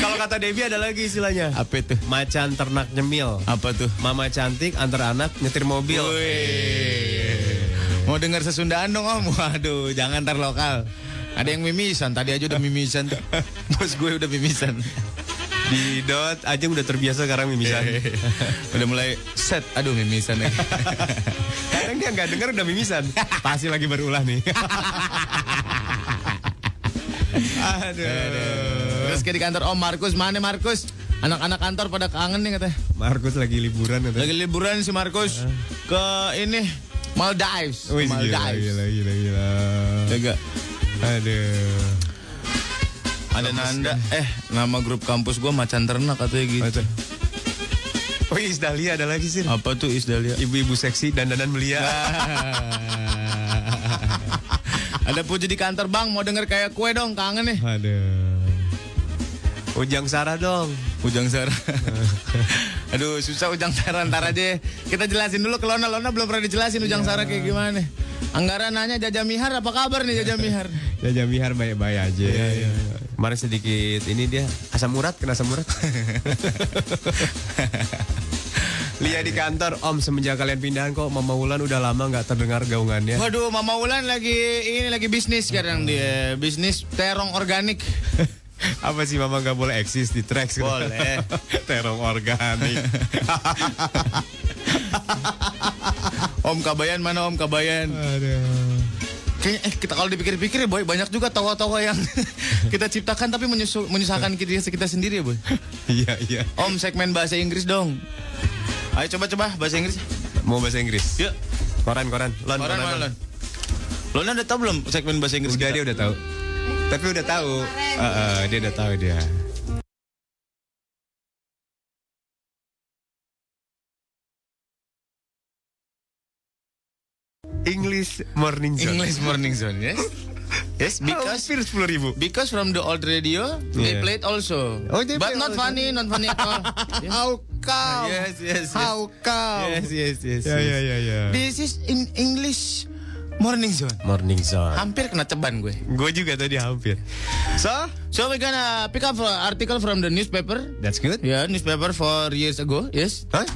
Speaker 3: Kalau kata Debbie ada lagi istilahnya.
Speaker 4: Apa itu?
Speaker 3: Macan ternak nyemil.
Speaker 4: Apa tuh?
Speaker 3: Mama cantik antar anak nyetir mobil.
Speaker 4: Wih. Mau dengar sesundaan dong om? Waduh, jangan tar lokal. Ada yang mimisan, tadi aja udah mimisan tuh. (laughs) Bos gue udah mimisan.
Speaker 3: Di dot aja udah terbiasa sekarang mimisan.
Speaker 4: udah mulai set, aduh mimisan lagi. (laughs)
Speaker 3: Kadang dia nggak dengar udah mimisan. Pasti lagi berulah nih. (laughs) Aduh.
Speaker 4: Terus kayak di kantor Om Markus, mana Markus? Anak-anak kantor pada kangen nih katanya.
Speaker 3: Markus lagi liburan katanya.
Speaker 4: Lagi liburan si Markus ke ini Maldives.
Speaker 3: Wih, gila,
Speaker 4: Maldives.
Speaker 3: gila, gila, gila.
Speaker 4: Jaga.
Speaker 3: Aduh.
Speaker 4: Ada Nanda, eh nama grup kampus gua macan ternak katanya gitu.
Speaker 3: Oh Isdalia ada lagi sih.
Speaker 4: Apa tuh Isdalia?
Speaker 3: Ibu-ibu seksi dandanan belia. (laughs)
Speaker 4: Ada puji di kantor bang, mau denger kayak kue dong, kangen nih.
Speaker 3: Aduh. Ujang Sarah dong.
Speaker 4: Ujang Sara. (laughs) Aduh, susah Ujang Sara ntar aja. Kita jelasin dulu ke Lona. Lona belum pernah dijelasin Ujang Sara kayak gimana. Anggara nanya Jaja Mihar apa kabar nih Jaja Mihar? (laughs)
Speaker 3: Jaja Mihar baik-baik aja. Kemarin sedikit ini dia asam urat kena asam urat. (laughs) Lia di kantor, Om semenjak kalian pindahan kok Mama Wulan udah lama nggak terdengar gaungannya.
Speaker 4: Waduh, Mama Wulan lagi ini lagi bisnis sekarang dia. Bisnis terong organik. (laughs)
Speaker 3: Apa sih Mama nggak boleh eksis di tracks?
Speaker 4: Boleh. (laughs)
Speaker 3: Terong organik. (laughs)
Speaker 4: Om Kabayan mana Om Kabayan?
Speaker 3: Aduh.
Speaker 4: Kayaknya eh kita kalau dipikir-pikir boy banyak juga tokoh-tokoh yang kita ciptakan tapi menyusul, menyusahkan kita, kita sendiri ya boy.
Speaker 3: Iya iya.
Speaker 4: Om segmen bahasa Inggris dong. Ayo coba-coba bahasa Inggris.
Speaker 3: Mau bahasa Inggris?
Speaker 4: Yuk.
Speaker 3: Koran koran. Lon
Speaker 4: Orang mana
Speaker 3: koran.
Speaker 4: Lon? Lona udah tahu belum segmen bahasa Inggris
Speaker 3: Udah
Speaker 4: kita?
Speaker 3: dia udah tahu. Tapi udah tahu. Heeh, dia udah tahu dia. English Morning Zone.
Speaker 4: English Morning Zone, yes? (laughs) Yes, because
Speaker 3: Hampir sepuluh ribu.
Speaker 4: because from the old radio they
Speaker 3: Yeah.
Speaker 4: played also.
Speaker 3: Oh, they
Speaker 4: But
Speaker 3: play
Speaker 4: not
Speaker 3: also.
Speaker 4: funny, not funny at all. (laughs) Yes.
Speaker 3: How come?
Speaker 4: Yes, yes, yes.
Speaker 3: How come?
Speaker 4: Yes, yes, yes.
Speaker 3: Ya
Speaker 4: yes.
Speaker 3: ya ya ya.
Speaker 4: This is in English Morning Zone.
Speaker 3: Morning Zone.
Speaker 4: Hampir kena ceban gue.
Speaker 3: Gue juga tadi hampir. So,
Speaker 4: So we gonna pick up an article from the newspaper.
Speaker 3: that's good.
Speaker 4: Yeah, newspaper for years ago. Yes.
Speaker 3: Huh? (laughs)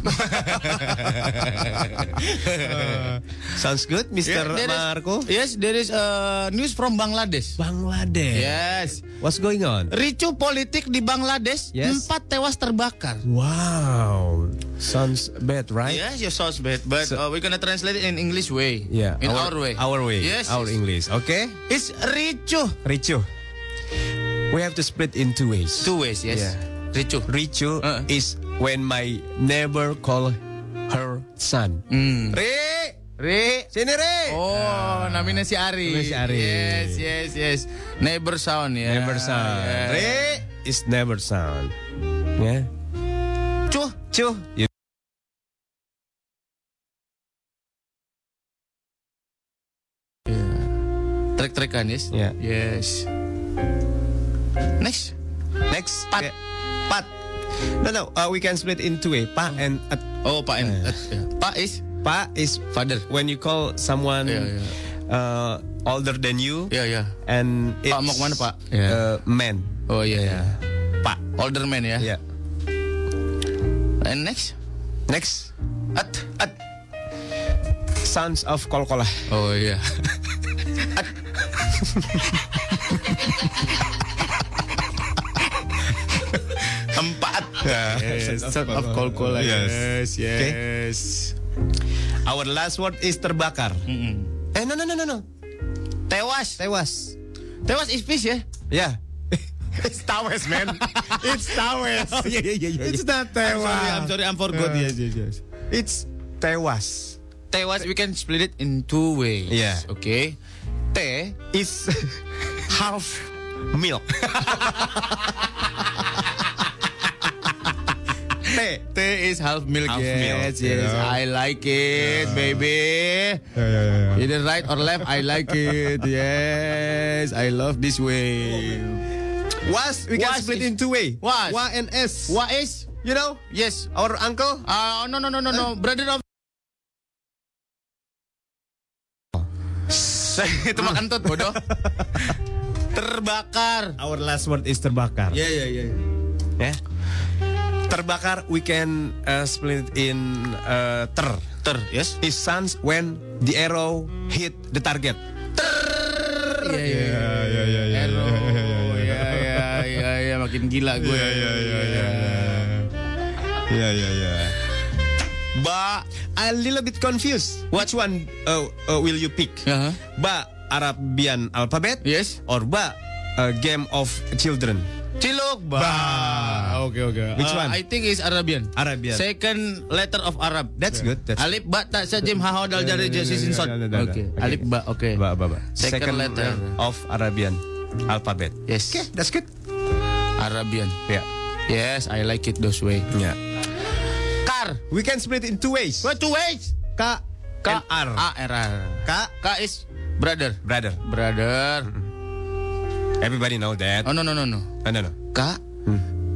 Speaker 3: sounds good, Mr.
Speaker 4: Yeah, there is-
Speaker 3: Marco.
Speaker 4: Yes, there is uh, news from Bangladesh.
Speaker 3: Bangladesh.
Speaker 4: Yes.
Speaker 3: What's going on?
Speaker 4: Ricu politik di Bangladesh,
Speaker 3: Yes.
Speaker 4: empat tewas terbakar.
Speaker 3: Wow. Sounds bad, right?
Speaker 4: Yes, your sounds bad, but
Speaker 3: So-
Speaker 4: uh, we're gonna translate it in English way.
Speaker 3: Yeah.
Speaker 4: in our, way.
Speaker 3: Our way.
Speaker 4: Yes,
Speaker 3: Our
Speaker 4: yes.
Speaker 3: English. Okay.
Speaker 4: It's ricu.
Speaker 3: Ricu. We have to split in two ways.
Speaker 4: Two ways, yes.
Speaker 3: Yeah.
Speaker 4: Ricu.
Speaker 3: Ricu
Speaker 4: Uh.
Speaker 3: is when my neighbor call her son.
Speaker 4: Hmm.
Speaker 3: Ri,
Speaker 4: Ri.
Speaker 3: sini Ri.
Speaker 4: Oh, namanya si Ari.
Speaker 3: Namanya si Ari.
Speaker 4: Yes, yes, yes. Neighbor sound ya.
Speaker 3: Neighbor son.
Speaker 4: Yeah.
Speaker 3: Ri is neighbor son. Ya.
Speaker 4: Cuh.
Speaker 3: Cuh. You-
Speaker 4: Trek-trekan, yes?
Speaker 3: Yeah.
Speaker 4: Yes. Next.
Speaker 3: Next.
Speaker 4: Pat.
Speaker 3: Okay. Pat. No, no. Uh, we can split in two way. Pa and at.
Speaker 4: Oh, Pak N.
Speaker 3: Eh.
Speaker 4: Uh, Pak is
Speaker 3: Pa is
Speaker 4: father.
Speaker 3: when you call someone
Speaker 4: Yeah,
Speaker 3: Uh, older than you
Speaker 4: Ya, ya.
Speaker 3: and it's
Speaker 4: Pak, mau ke mana, Pak?
Speaker 3: Uh, man.
Speaker 4: Oh iya, ya.
Speaker 3: Pak.
Speaker 4: Older man ya.
Speaker 3: Ya.
Speaker 4: And next?
Speaker 3: Next,
Speaker 4: At, at.
Speaker 3: Sons of Kolkolah.
Speaker 4: Oh iya. (laughs) Empat. (laughs) (laughs) Yes, son of Kolkola.
Speaker 3: Yes.
Speaker 4: Yes, yes.
Speaker 3: Our last word is terbakar.
Speaker 4: Mm-mm.
Speaker 3: Eh, no, no, no, no, no.
Speaker 4: Tewas.
Speaker 3: Tewas.
Speaker 4: Tewas is fish ya?
Speaker 3: Yeah. (laughs) It's tawes, man. It's tawes. (laughs)
Speaker 4: Oh iya iya iya.
Speaker 3: It's not
Speaker 4: I'm
Speaker 3: tewas.
Speaker 4: sorry, I'm sorry, I'm forgot.
Speaker 3: Uh,
Speaker 4: Yes, yes, yes.
Speaker 3: It's tewas.
Speaker 4: Tewas we can split it in two ways.
Speaker 3: Yeah.
Speaker 4: Okay. Te
Speaker 3: Is half milk. Te.
Speaker 4: Te is half milk.
Speaker 3: Half
Speaker 4: yes,
Speaker 3: milk,
Speaker 4: yes.
Speaker 3: know.
Speaker 4: I like it, baby. Either right or left, I like it. Yes, I love this way.
Speaker 3: Was we can
Speaker 4: Was
Speaker 3: split
Speaker 4: is-
Speaker 3: in two way.
Speaker 4: Was.
Speaker 3: Wa and S.
Speaker 4: What is?
Speaker 3: You know,
Speaker 4: Yes.
Speaker 3: our uncle.
Speaker 4: Uh, no, no, no, no, no. Brother of... (laughs) Itu makan tut, bodoh. (laughs) Terbakar.
Speaker 3: Our last word is terbakar.
Speaker 4: Ya, ya, ya.
Speaker 3: Ya. Terbakar we can uh, split in uh, ter.
Speaker 4: Ter, yes.
Speaker 3: Is sounds when the arrow hit the target.
Speaker 4: Iya, iya, iya, iya, iya. Arrow. Iya, iya, iya, iya. Makin gila gue. Iya, iya, iya, iya.
Speaker 3: Yeah, yeah, yeah.
Speaker 4: Ba.
Speaker 3: A little bit confused. Which one uh, uh, will you pick?
Speaker 4: Uh-huh.
Speaker 3: Ba Arabian alphabet
Speaker 4: Yes.
Speaker 3: or ba a game of children?
Speaker 4: Ciluk. Ba. Oke, oke.
Speaker 3: Which
Speaker 4: Uh,
Speaker 3: one?
Speaker 4: I think is Arabian.
Speaker 3: Arabian.
Speaker 4: Second letter of Arab.
Speaker 3: That's good. That's
Speaker 4: Alif ba tak sajim ha dal jasi sin sod. Oke. Alif ba oke.
Speaker 3: Ba, ba, ba.
Speaker 4: Second letter.
Speaker 3: of Arabian alphabet.
Speaker 4: Yes.
Speaker 3: Okay, that's good.
Speaker 4: Arabian.
Speaker 3: Yeah.
Speaker 4: Yes, I like it those way.
Speaker 3: Yeah.
Speaker 4: Car.
Speaker 3: We can split in two ways.
Speaker 4: What two ways?
Speaker 3: K,
Speaker 4: K
Speaker 3: R.
Speaker 4: A R R.
Speaker 3: K,
Speaker 4: K is brother.
Speaker 3: brother.
Speaker 4: Brother.
Speaker 3: Everybody know that.
Speaker 4: Oh no no no no.
Speaker 3: No, no, no.
Speaker 4: K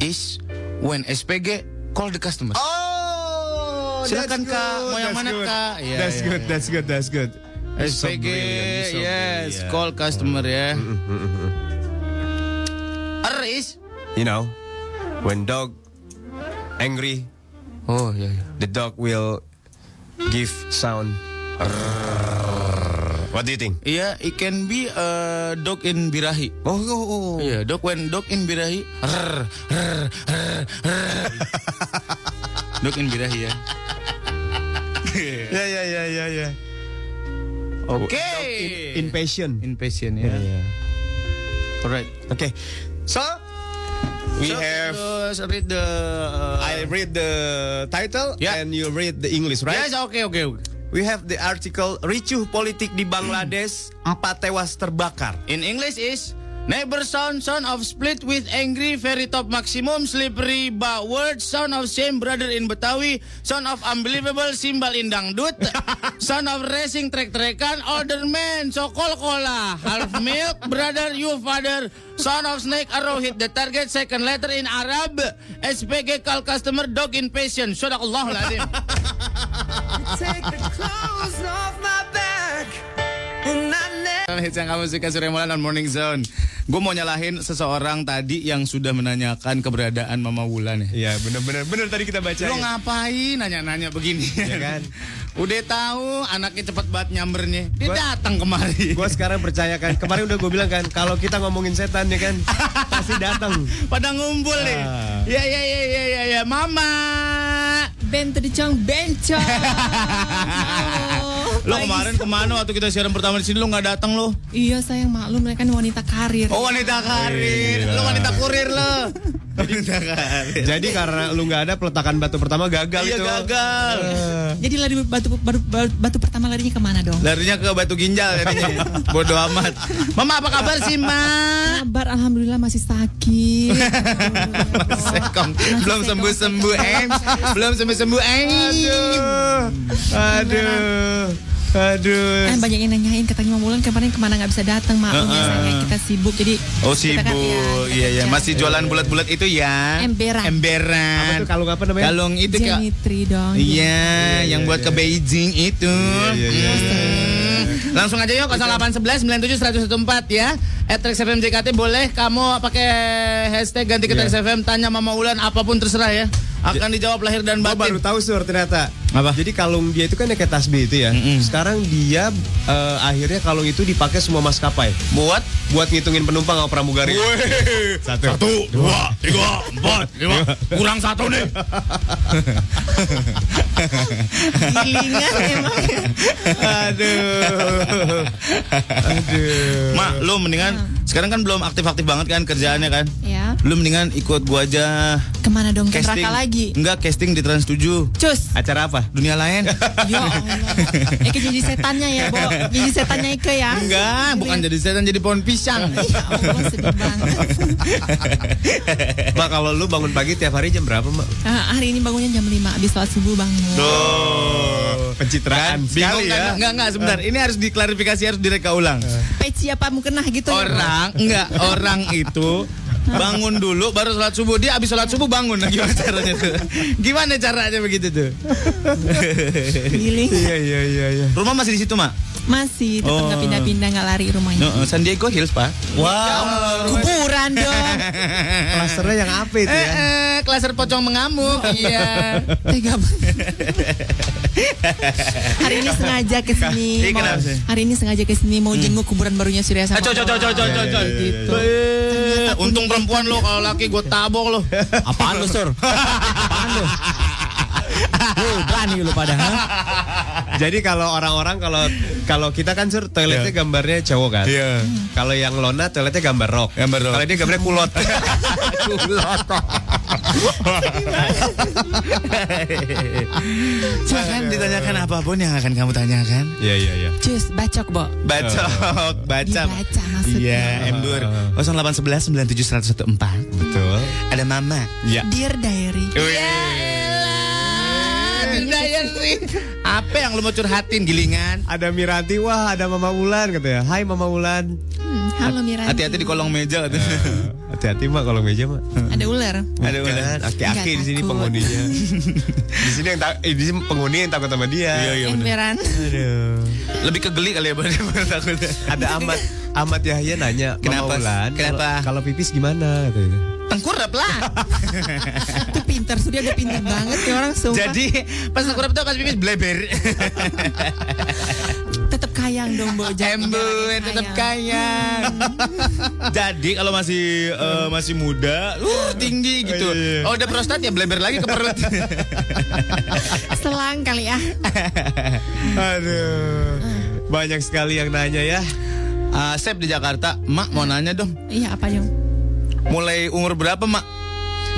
Speaker 4: is when SPG call the customer.
Speaker 3: Oh,
Speaker 4: Silakan, Kak. Mau yang mana, Kak? Iya,
Speaker 3: that's
Speaker 4: iya,
Speaker 3: good.
Speaker 4: iya.
Speaker 3: That's good. That's good. So
Speaker 4: SPG,
Speaker 3: you're so
Speaker 4: yes,
Speaker 3: brilliant.
Speaker 4: call customer ya. R is
Speaker 3: You know, when dog angry,
Speaker 4: Oh iya iya.
Speaker 3: the dog will give sound. What do you think?
Speaker 4: Iya, it can be a dog in birahi.
Speaker 3: Oh, oh, oh.
Speaker 4: Iya, dog when dog in birahi. Rrr, rrr, rrr, rrr. dog in birahi ya. (laughs)
Speaker 3: Yeah, yeah, yeah, yeah, yeah.
Speaker 4: Oke.
Speaker 3: Impatient.
Speaker 4: Impatient ya. Alright.
Speaker 3: Okay. So, we
Speaker 4: So,
Speaker 3: have.
Speaker 4: let's read the. uh,
Speaker 3: I read the title
Speaker 4: Yeah.
Speaker 3: and you read the English, right?
Speaker 4: Yes, oke oke oke.
Speaker 3: We have the article Ricuh Politik di Bangladesh, empat tewas terbakar.
Speaker 4: In English is Neighbor sound, son of split with angry, very top maximum, slippery, but word, son of same brother in Betawi, son of unbelievable, simbal in dangdut, (laughs) son of racing trek-trekan, older man, sokol kola, half milk, brother, you father, son of snake, arrow hit the target, second letter in Arab, SPG call customer, dog in patient, Sadaqallahul Azim.
Speaker 6: Take the clothes off my back.
Speaker 4: Hits yang kamu suka Surya Molan on Morning Zone. Gue mau nyalahin seseorang tadi yang sudah menanyakan keberadaan Mama Wulan ya.
Speaker 3: Iya, bener-bener bener tadi kita baca.
Speaker 4: Lo ngapain nanya-nanya begini?
Speaker 3: Ya kan? (laughs)
Speaker 4: Udah tahu anaknya cepet banget nyambernya. Dia datang kemari.
Speaker 3: Gue sekarang percaya kan. Kemarin udah gue bilang kan, kalau kita ngomongin setan ya kan, (laughs) pasti datang.
Speaker 4: Pada ngumpul nih.
Speaker 3: Ah.
Speaker 4: Ya ya ya ya ya ya Mama.
Speaker 8: Bento di Cong Bencong. (laughs)
Speaker 4: Lo kemarin ke mana waktu kita siaran pertama di sini lo nggak datang lo?
Speaker 8: Iya sayang maklum mereka kan wanita karir.
Speaker 4: Oh wanita karir. Lo wanita kurir lo. (laughs) Wanita karir.
Speaker 3: Jadi karena lu nggak ada peletakan batu pertama gagal
Speaker 4: Iya
Speaker 3: itu.
Speaker 4: gagal.
Speaker 8: Jadi lari batu, baru, batu pertama larinya ke mana dong?
Speaker 4: Larinya ke batu ginjal jadinya. (laughs) Bodoh amat. Mama apa kabar sih, Ma?
Speaker 8: Kabar alhamdulillah masih sakit. (laughs)
Speaker 4: Sekong. Belum sembuh-sembuh, em. Belum sembuh-sembuh, em.
Speaker 3: Aduh. Aduh.
Speaker 8: Kan banyak yang nanyain katanya Mama Wulan kemarin ke mana nggak bisa datang maklum ya sayang kita sibuk jadi
Speaker 4: Oh
Speaker 8: kan,
Speaker 4: sibuk,
Speaker 8: ya,
Speaker 4: iya ya
Speaker 8: kerja.
Speaker 4: masih jualan bulat-bulat itu ya.
Speaker 8: Emberan.
Speaker 4: Emberan.
Speaker 3: Apa tuh kalung apa namanya?
Speaker 4: Kalung itu kak.
Speaker 8: Jenitri dong.
Speaker 4: Iya, yang buat ke Beijing itu.
Speaker 3: iya, iya,
Speaker 4: Hmm. Langsung aja yuk 0811 97 114 ya. At Trax FM JKT boleh kamu pakai hashtag ganti ke Trax FM tanya Mama Ulan apa pun terserah ya. Akan dijawab lahir dan
Speaker 3: Gua baru
Speaker 4: batin.
Speaker 3: tahu sur ternyata.
Speaker 4: Apa?
Speaker 3: Jadi kalung dia itu kan kayak tasbih itu ya.
Speaker 4: Mm-mm.
Speaker 3: Sekarang dia eh, akhirnya kalung itu dipakai semua maskapai
Speaker 4: Buat
Speaker 3: buat ngitungin penumpang sama pramugari. Satu.
Speaker 4: satu, dua, tiga, empat, lima, kurang satu nih.
Speaker 8: Gilingan emang.
Speaker 3: Aduh. Aduh.
Speaker 4: Mak, lu mendingan sekarang kan belum aktif-aktif banget kan kerjaannya kan?
Speaker 8: Ya.
Speaker 4: Lu mendingan ikut gua aja
Speaker 8: Ke mana dong? Ke
Speaker 4: casting.
Speaker 8: neraka lagi?
Speaker 4: Enggak, casting di Trans 7.
Speaker 8: Cus.
Speaker 3: Acara apa?
Speaker 4: Dunia lain. (laughs)
Speaker 8: Ya Allah. Eke jadi setannya ya, Bo. Jadi setannya Eke ya.
Speaker 4: Enggak, bukan jadi setan jadi pohon pisang.
Speaker 8: Ya Allah, sedih banget. (laughs)
Speaker 3: Mak kalau lu bangun pagi tiap hari jam berapa, Mak?
Speaker 8: Ah, hari ini bangunnya jam 5 habis sholat subuh bangun.
Speaker 3: Oh, pencitraan
Speaker 4: Kan? Bingung
Speaker 3: sekali
Speaker 4: kan?
Speaker 3: ya.
Speaker 4: Enggak, enggak, sebentar. Ini harus diklarifikasi, harus direka ulang.
Speaker 8: Peci apa mau kena gitu ya?
Speaker 4: Orang, enggak, orang itu bangun dulu baru sholat subuh dia habis sholat subuh bangun nah, gimana (laughs) caranya tuh gimana caranya begitu tuh
Speaker 8: Giling. (laughs)
Speaker 3: Iya, iya, iya, iya.
Speaker 4: rumah masih di situ mak
Speaker 8: Masih tetap nggak
Speaker 4: Oh.
Speaker 8: pindah-pindah nggak lari rumahnya.
Speaker 4: no, San Diego Hills pak
Speaker 3: Wow.
Speaker 8: Kuburan dong. (laughs)
Speaker 3: Klasternya yang apa itu
Speaker 4: eh,
Speaker 3: ya?
Speaker 4: eh, klaser pocong mengamuk (laughs) iya
Speaker 8: Tega banget. Hari ini sengaja ke sini.
Speaker 4: Iya?
Speaker 8: Hari ini sengaja ke sini mau jenguk kuburan barunya Surya sama.
Speaker 4: Coy, coy, coy, coy, coy, coy, coy.
Speaker 8: Gitu.
Speaker 4: Eh, untung perempuan lo kalau laki gue tabok lo
Speaker 5: Apaan lu, Sur? (laughs) Apaan lu? Lu berani lu pada, ha?
Speaker 3: Jadi kalau orang-orang kalau kalau kita kan sur toiletnya gambarnya cowok kan.
Speaker 4: Iya.
Speaker 3: Kalau yang Lona toiletnya gambar rok.
Speaker 4: Gambar rok.
Speaker 3: Kalau dia gambarnya kulot. kulot.
Speaker 4: jangan ditanyakan apa pun yang akan kamu tanyakan
Speaker 3: Iya iya iya.
Speaker 8: Cus, bacok, Bo.
Speaker 4: bacok baca
Speaker 8: Dibaca maksudnya.
Speaker 4: iya Emdur 0811 97 114
Speaker 3: Betul.
Speaker 4: ada mama
Speaker 3: Iya.
Speaker 8: Dear Diary.
Speaker 4: Apa yang lu mau curhatin gilingan?
Speaker 3: Ada Miranti, wah ada Mama Ulan katanya. Hai Mama Ulan.
Speaker 8: Hmm, halo Mira.
Speaker 4: Hati-hati di kolong meja katanya.
Speaker 3: Hati-hati mak kalau meja mak.
Speaker 8: Ada ular.
Speaker 4: Ada ular.
Speaker 3: Aki-aki di sini
Speaker 8: takut.
Speaker 3: penghuninya. di sini yang tak, eh, di sini penghuni yang takut sama dia.
Speaker 4: Iya iya bener.
Speaker 8: Emberan.
Speaker 3: Aduh.
Speaker 4: Lebih ke geli kali ya takutnya.
Speaker 3: Ada Ahmad Ahmad Yahya nanya,
Speaker 4: Kenapa?
Speaker 3: Mama Ulan,
Speaker 4: Kenapa?
Speaker 3: kalau- Kalau pipis gimana katanya.
Speaker 4: Tengkurap lah. (laughs)
Speaker 8: Itu pintar, Surya dia pintar banget ya orang sumpah.
Speaker 4: Jadi pas tengkurap itu pas pipis bleber. (laughs)
Speaker 8: tetap kayang dong,
Speaker 4: Ember
Speaker 8: nyalain
Speaker 4: tetap
Speaker 8: kayang.
Speaker 4: kaya. (laughs) Jadi kalau masih eh, masih muda, uh tinggi gitu.
Speaker 3: Iya, iya.
Speaker 4: Oh udah prostat ya bleber lagi ke perut.
Speaker 8: Selang kali ya.
Speaker 3: Aduh. Banyak sekali yang nanya ya.
Speaker 4: Ah, Sep di Jakarta, Mak mau nanya dong.
Speaker 8: Iya, apa dong?
Speaker 4: Mulai umur berapa, Mak?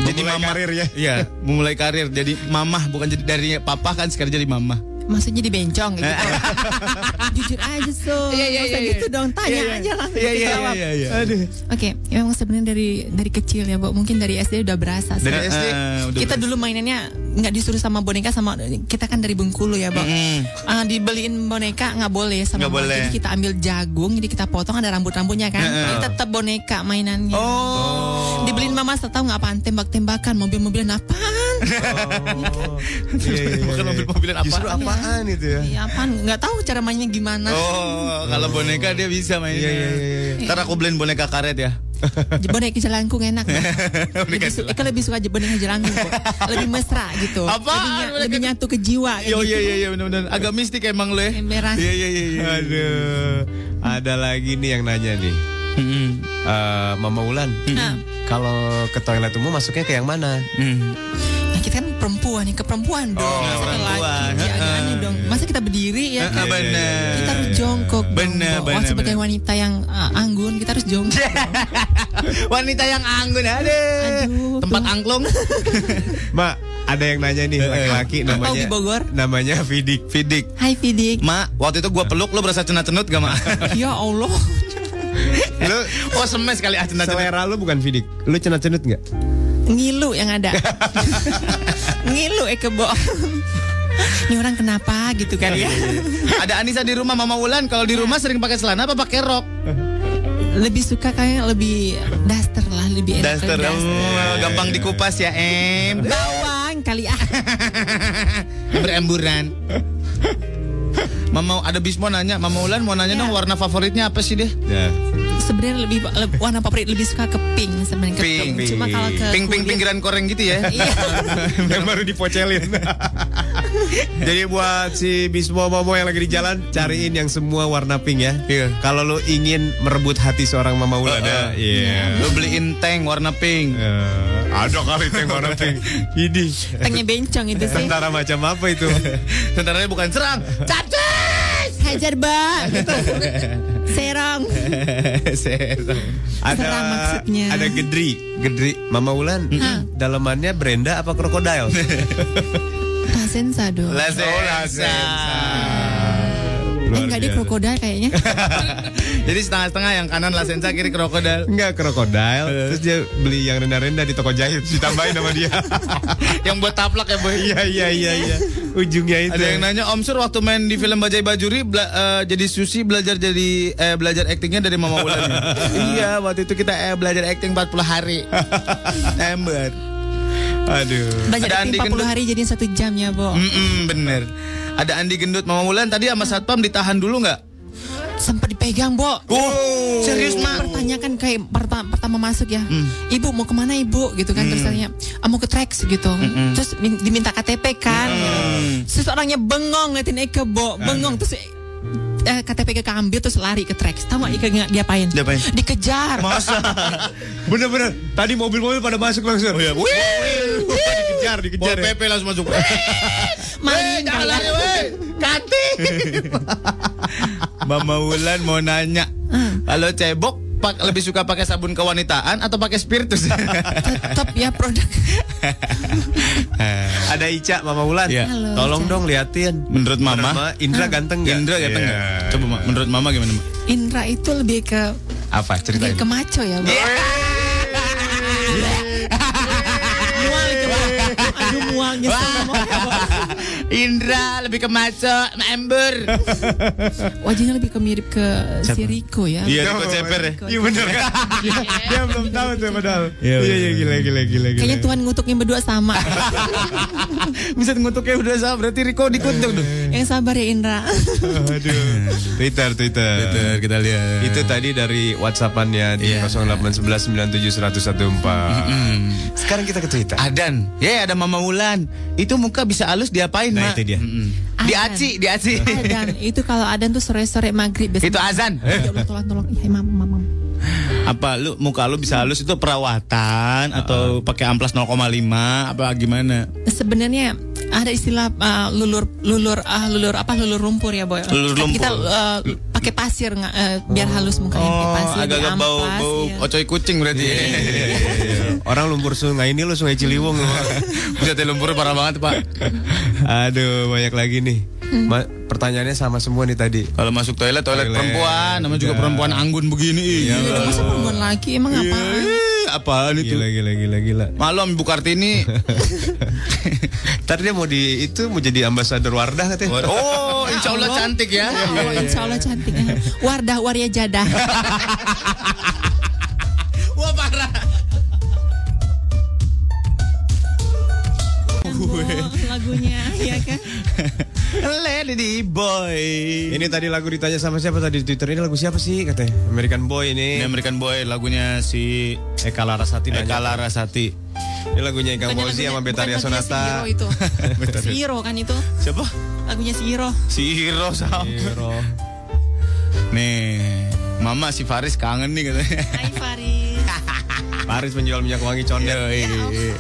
Speaker 4: Jadi
Speaker 3: Memulai
Speaker 4: mama
Speaker 3: karir ya?
Speaker 4: Iya, memulai karir jadi mamah bukan jadi dari papa kan sekarang jadi mamah.
Speaker 8: Maksudnya di bencong gitu. (laughs) Jujur aja, so.
Speaker 4: Iya, iya,
Speaker 8: Nggak usah
Speaker 4: iya,
Speaker 8: gitu
Speaker 4: iya.
Speaker 8: dong, tanya
Speaker 4: Iya, iya.
Speaker 8: aja langsung
Speaker 4: Iya, iya,
Speaker 8: jawab.
Speaker 4: iya, iya.
Speaker 3: Aduh.
Speaker 8: Oke, ya memang sebenarnya dari dari kecil ya, Bu. Mungkin dari SD udah berasa. sih.
Speaker 3: Dari SD?
Speaker 4: Eh, udah
Speaker 8: kita
Speaker 4: berasa.
Speaker 8: dulu mainannya nggak disuruh sama boneka sama kita kan dari Bengkulu ya, Bang.
Speaker 4: Mm.
Speaker 8: Ah, dibeliin boneka nggak boleh sama mama.
Speaker 4: boleh.
Speaker 8: Jadi kita ambil jagung, jadi kita potong ada rambut-rambutnya kan.
Speaker 4: Heeh.
Speaker 8: Jadi tetap boneka mainannya.
Speaker 4: Oh.
Speaker 8: Dibeliin mama tahu nggak apaan tembak-tembakan, mobil-mobilan apaan?
Speaker 3: Oh. Iya, iya,
Speaker 4: Bukan
Speaker 3: iya.
Speaker 4: mobil-mobilan apaan.
Speaker 3: Justru apaan itu ya?
Speaker 8: Iya apaan? Nggak tahu cara mainnya gimana.
Speaker 4: Oh, kalau boneka dia bisa mainnya.
Speaker 3: Iya, iya, iya, iya.
Speaker 4: Ntar aku beliin boneka karet ya.
Speaker 8: boneka jelangkung enak. (laughs) lebih, su- Eka lebih suka boneka jelangkung kok. Lebih mesra gitu.
Speaker 4: Apaan?
Speaker 8: Lebih, lebih nyatu ke jiwa.
Speaker 4: Yo
Speaker 8: gitu.
Speaker 4: iya iya iya benar-benar agak mistik emang lo ya.
Speaker 8: Emberan.
Speaker 4: Iya iya iya. iya.
Speaker 3: Aduh. Ada lagi nih yang nanya nih. Eh, Mama Ulan,
Speaker 8: Nah,
Speaker 3: kalau ke toilet umum masuknya ke yang mana?
Speaker 4: Mm.
Speaker 8: Nah, kita kan perempuan nih ke perempuan dong.
Speaker 4: Oh,
Speaker 8: Masa
Speaker 4: perempuan.
Speaker 8: laki, ya,
Speaker 4: Heeh.
Speaker 8: aneh dong. Masa kita berdiri ya?
Speaker 4: Ah, bener.
Speaker 8: Kita harus jongkok. dong,
Speaker 4: Bener,
Speaker 8: Bo.
Speaker 4: bener,
Speaker 8: Oh, sebagai
Speaker 4: bener.
Speaker 8: wanita yang uh, anggun, kita harus jongkok. (laughs)
Speaker 4: Wanita yang anggun ada.
Speaker 8: Aduh,
Speaker 4: Tempat
Speaker 8: tuh.
Speaker 4: angklung. (laughs)
Speaker 3: Mak, ada yang nanya nih laki-laki
Speaker 8: Oh,
Speaker 3: namanya
Speaker 8: di Bogor?
Speaker 3: namanya Fidik.
Speaker 4: Fidik.
Speaker 8: Hai Fidik.
Speaker 4: Ma, waktu itu gua peluk lo berasa cenat-cenut gak, Ma? (laughs)
Speaker 8: ya Allah.
Speaker 3: Lu
Speaker 4: oh, semes kali ah cenat-cenut.
Speaker 3: selera lu bukan Fidik. Lu cenat-cenut nggak?
Speaker 8: Ngilu yang ada. (laughs) Ngilu Eke Bo. Ini orang kenapa gitu kan ya?
Speaker 4: Ada Anissa di rumah Mama Wulan, kalau di rumah sering pakai celana apa pakai rok?
Speaker 8: Lebih suka kayak lebih daster lah, lebih enak.
Speaker 4: Daster,
Speaker 8: lebih
Speaker 4: oh, gampang dikupas ya, Em.
Speaker 8: Bawang kali ah. (laughs)
Speaker 4: Beremburan. Mama ada Bismo nanya, Mama Ulan mau nanya
Speaker 8: Ya.
Speaker 4: dong warna favoritnya apa sih deh?
Speaker 3: Ya.
Speaker 8: Sebenarnya lebih, lebih warna favorit lebih suka ke pink sebenarnya ke
Speaker 4: Pink.
Speaker 8: pink. Cuma kalau ke
Speaker 4: Ping ping
Speaker 8: kulit-
Speaker 4: pinggiran koreng gitu ya.
Speaker 8: Iya. (laughs)
Speaker 3: yang baru dipocelin. (laughs) Jadi buat si Bismo Momo yang lagi di jalan cariin yang semua warna pink ya.
Speaker 4: Iya.
Speaker 3: Kalau lo ingin merebut hati seorang Mama Wulan ya. Iya.
Speaker 4: Lu beliin tank warna pink.
Speaker 3: Eh, ada kali tank warna (laughs) pink. Ini.
Speaker 8: Tanknya bencong itu sih.
Speaker 3: Tentara macam apa itu?
Speaker 4: Tentaranya bukan serang.
Speaker 8: Capcus! Hajar bang. Gitu. Serong. (laughs)
Speaker 4: Serang.
Speaker 3: Ada
Speaker 8: Serang maksudnya.
Speaker 3: ada gedri, gedri Mama Wulan. Dalamannya Brenda apa krokodil? (laughs)
Speaker 8: Lasensa dong.
Speaker 4: Lasensa.
Speaker 3: Oh, Lasensa.
Speaker 8: Eh enggak dia krokodil kayaknya. (laughs)
Speaker 4: Jadi setengah-setengah yang kanan Lasensa kiri krokodil.
Speaker 3: Enggak krokodil. Terus dia beli yang rendah-rendah di toko jahit ditambahin sama dia. (laughs)
Speaker 4: yang buat taplak ya boy.
Speaker 3: Iya iya iya iya. Ujungnya itu.
Speaker 4: Ada yang nanya Om Sur waktu main di film Bajai Bajuri bela- eh, jadi Susi belajar jadi eh, belajar aktingnya dari Mama Wulan. (laughs) iya, waktu itu kita eh, belajar akting 40 hari. Ember.
Speaker 3: Aduh.
Speaker 8: Belajar
Speaker 4: Ada Andi
Speaker 8: 40
Speaker 4: Gendut.
Speaker 8: hari jadi satu jam ya, Bo.
Speaker 4: Mm-mm, bener. Ada Andi Gendut Mama Wulan tadi sama Satpam ditahan dulu nggak?
Speaker 8: Sempat dipegang, Bo.
Speaker 4: Oh, serius mak?
Speaker 8: Pertanyakan kayak perta- pertama masuk ya.
Speaker 4: Hmm.
Speaker 8: Ibu mau ke mana ibu gitu kan terus tanya "Ah, mau ke Trax gitu. Terus min- diminta KTP kan.
Speaker 4: Hmm.
Speaker 8: Terus orangnya bengong ngeliatin Eke, Bo. Bengong terus eh, KTP Eke ambil terus lari ke Trax. Tahu nggak diapain?
Speaker 4: Diapain?
Speaker 8: Dikejar.
Speaker 4: Masa? (laughs)
Speaker 3: Bener-bener. Tadi mobil-mobil pada masuk langsung.
Speaker 4: Oh, iya.
Speaker 3: Wih, dikejar,
Speaker 4: Pol
Speaker 3: dikejar. ya.
Speaker 4: PP langsung masuk.
Speaker 8: Maling
Speaker 4: jangan
Speaker 8: kali ya.
Speaker 4: lari, weh. Kanti. (laughs) Mama Wulan mau nanya. Kalau cebok pak lebih suka pakai sabun kewanitaan atau pakai spiritus? (laughs)
Speaker 8: Tetap ya produk. (laughs)
Speaker 3: Ada Ica Mama Wulan.
Speaker 4: Iya.
Speaker 8: Halo,
Speaker 3: Tolong
Speaker 8: Ica.
Speaker 3: dong liatin.
Speaker 4: Menurut Mama,
Speaker 3: Mama, Indra ganteng gak?
Speaker 4: Indra ganteng
Speaker 3: Iya.
Speaker 4: nggak? Coba menurut Mama gimana?
Speaker 8: Indra itu lebih ke
Speaker 3: Apa ceritain?
Speaker 8: lebih ke maco ya, Bo. Ya, Bo.
Speaker 4: Indra lebih ke maco, ember. (laughs)
Speaker 8: Wajahnya lebih ke mirip ke si Riko ya.
Speaker 4: Iya, Riko Ceper ya.
Speaker 3: Iya bener kan? dia, (laughs) dia belum tahu tuh padahal.
Speaker 4: Iya,
Speaker 3: Iya iya gila gila gila gila.
Speaker 8: Kayaknya Tuhan ngutuknya berdua sama. (laughs)
Speaker 4: Bisa ngutuknya udah sama, berarti Riko dikutuk dong.
Speaker 8: Yang sabar ya Indra.
Speaker 3: Aduh. Twitter Twitter.
Speaker 4: Twitter kita lihat.
Speaker 3: Itu tadi dari WhatsAppannya di
Speaker 4: Iya.
Speaker 3: 08191101004. Sekarang kita ke Twitter.
Speaker 4: Adan, ya ada Mama Wulan. Itu muka bisa halus diapain,
Speaker 3: Nah, itu dia.
Speaker 4: Mm-mm. Diaci, diaci.
Speaker 8: Adan, itu kalau Adan tuh sore-sore maghrib biasanya.
Speaker 4: Itu azan.
Speaker 8: Ya Allah tolong tolong. Ya mam mam. mam.
Speaker 4: Apa lu muka lu bisa halus itu perawatan atau pakai amplas 0,5 apa gimana?
Speaker 8: Sebenarnya ada istilah uh, lulur lulur ah lulur apa lulur lumpur ya boy.
Speaker 4: Lulur lumpur.
Speaker 8: Kita uh, pakai pasir nggak uh, biar halus mukanya pakai
Speaker 4: Oh,
Speaker 8: pasir.
Speaker 4: agak-agak bau
Speaker 8: diamplas,
Speaker 4: bau
Speaker 8: iya.
Speaker 4: ocoy kucing berarti.
Speaker 3: Iya, Orang lumpur sungai ini lu sungai Ciliwung lu. (laughs)
Speaker 4: Bisa lumpur parah banget, Pak.
Speaker 3: Aduh, banyak lagi nih. Ma- pertanyaannya sama semua nih tadi.
Speaker 4: Kalau masuk toilet, toilet,
Speaker 3: Toilet.
Speaker 4: perempuan, namanya juga
Speaker 3: Iya.
Speaker 4: perempuan anggun begini. Iya.
Speaker 8: Iya, masa perempuan lagi emang apaan?
Speaker 4: Ih, apaan itu?
Speaker 3: Gila gila gila gila.
Speaker 4: Malam Ibu Kartini. (laughs)
Speaker 3: Tadi dia mau di itu mau jadi ambasador Wardah katanya.
Speaker 4: Oh, insya Allah cantik ya.
Speaker 8: Oh, insya Allah cantik. Wardah waria jadah. (laughs)
Speaker 4: Wah parah.
Speaker 8: Lagunya (laughs) ya kan.
Speaker 4: Lady Boy.
Speaker 3: Ini tadi lagu ditanya sama siapa tadi di Twitter ini lagu siapa sih katanya? American Boy
Speaker 4: Ini
Speaker 3: ini.
Speaker 4: American Boy lagunya si
Speaker 3: Eka Larasati.
Speaker 4: Eka Larasati.
Speaker 3: Ini lagunya Fauzi
Speaker 8: lagunya-
Speaker 3: sama Betaria Sonata. (laughs)
Speaker 8: Si itu. si Iro kan itu.
Speaker 4: Siapa?
Speaker 8: Lagunya si Iro.
Speaker 4: Si Hiro sama.
Speaker 3: Hero.
Speaker 4: Nih, Mama si Faris kangen nih katanya.
Speaker 8: Hai Faris.
Speaker 3: Paris penjual minyak wangi condet.
Speaker 4: Yoi,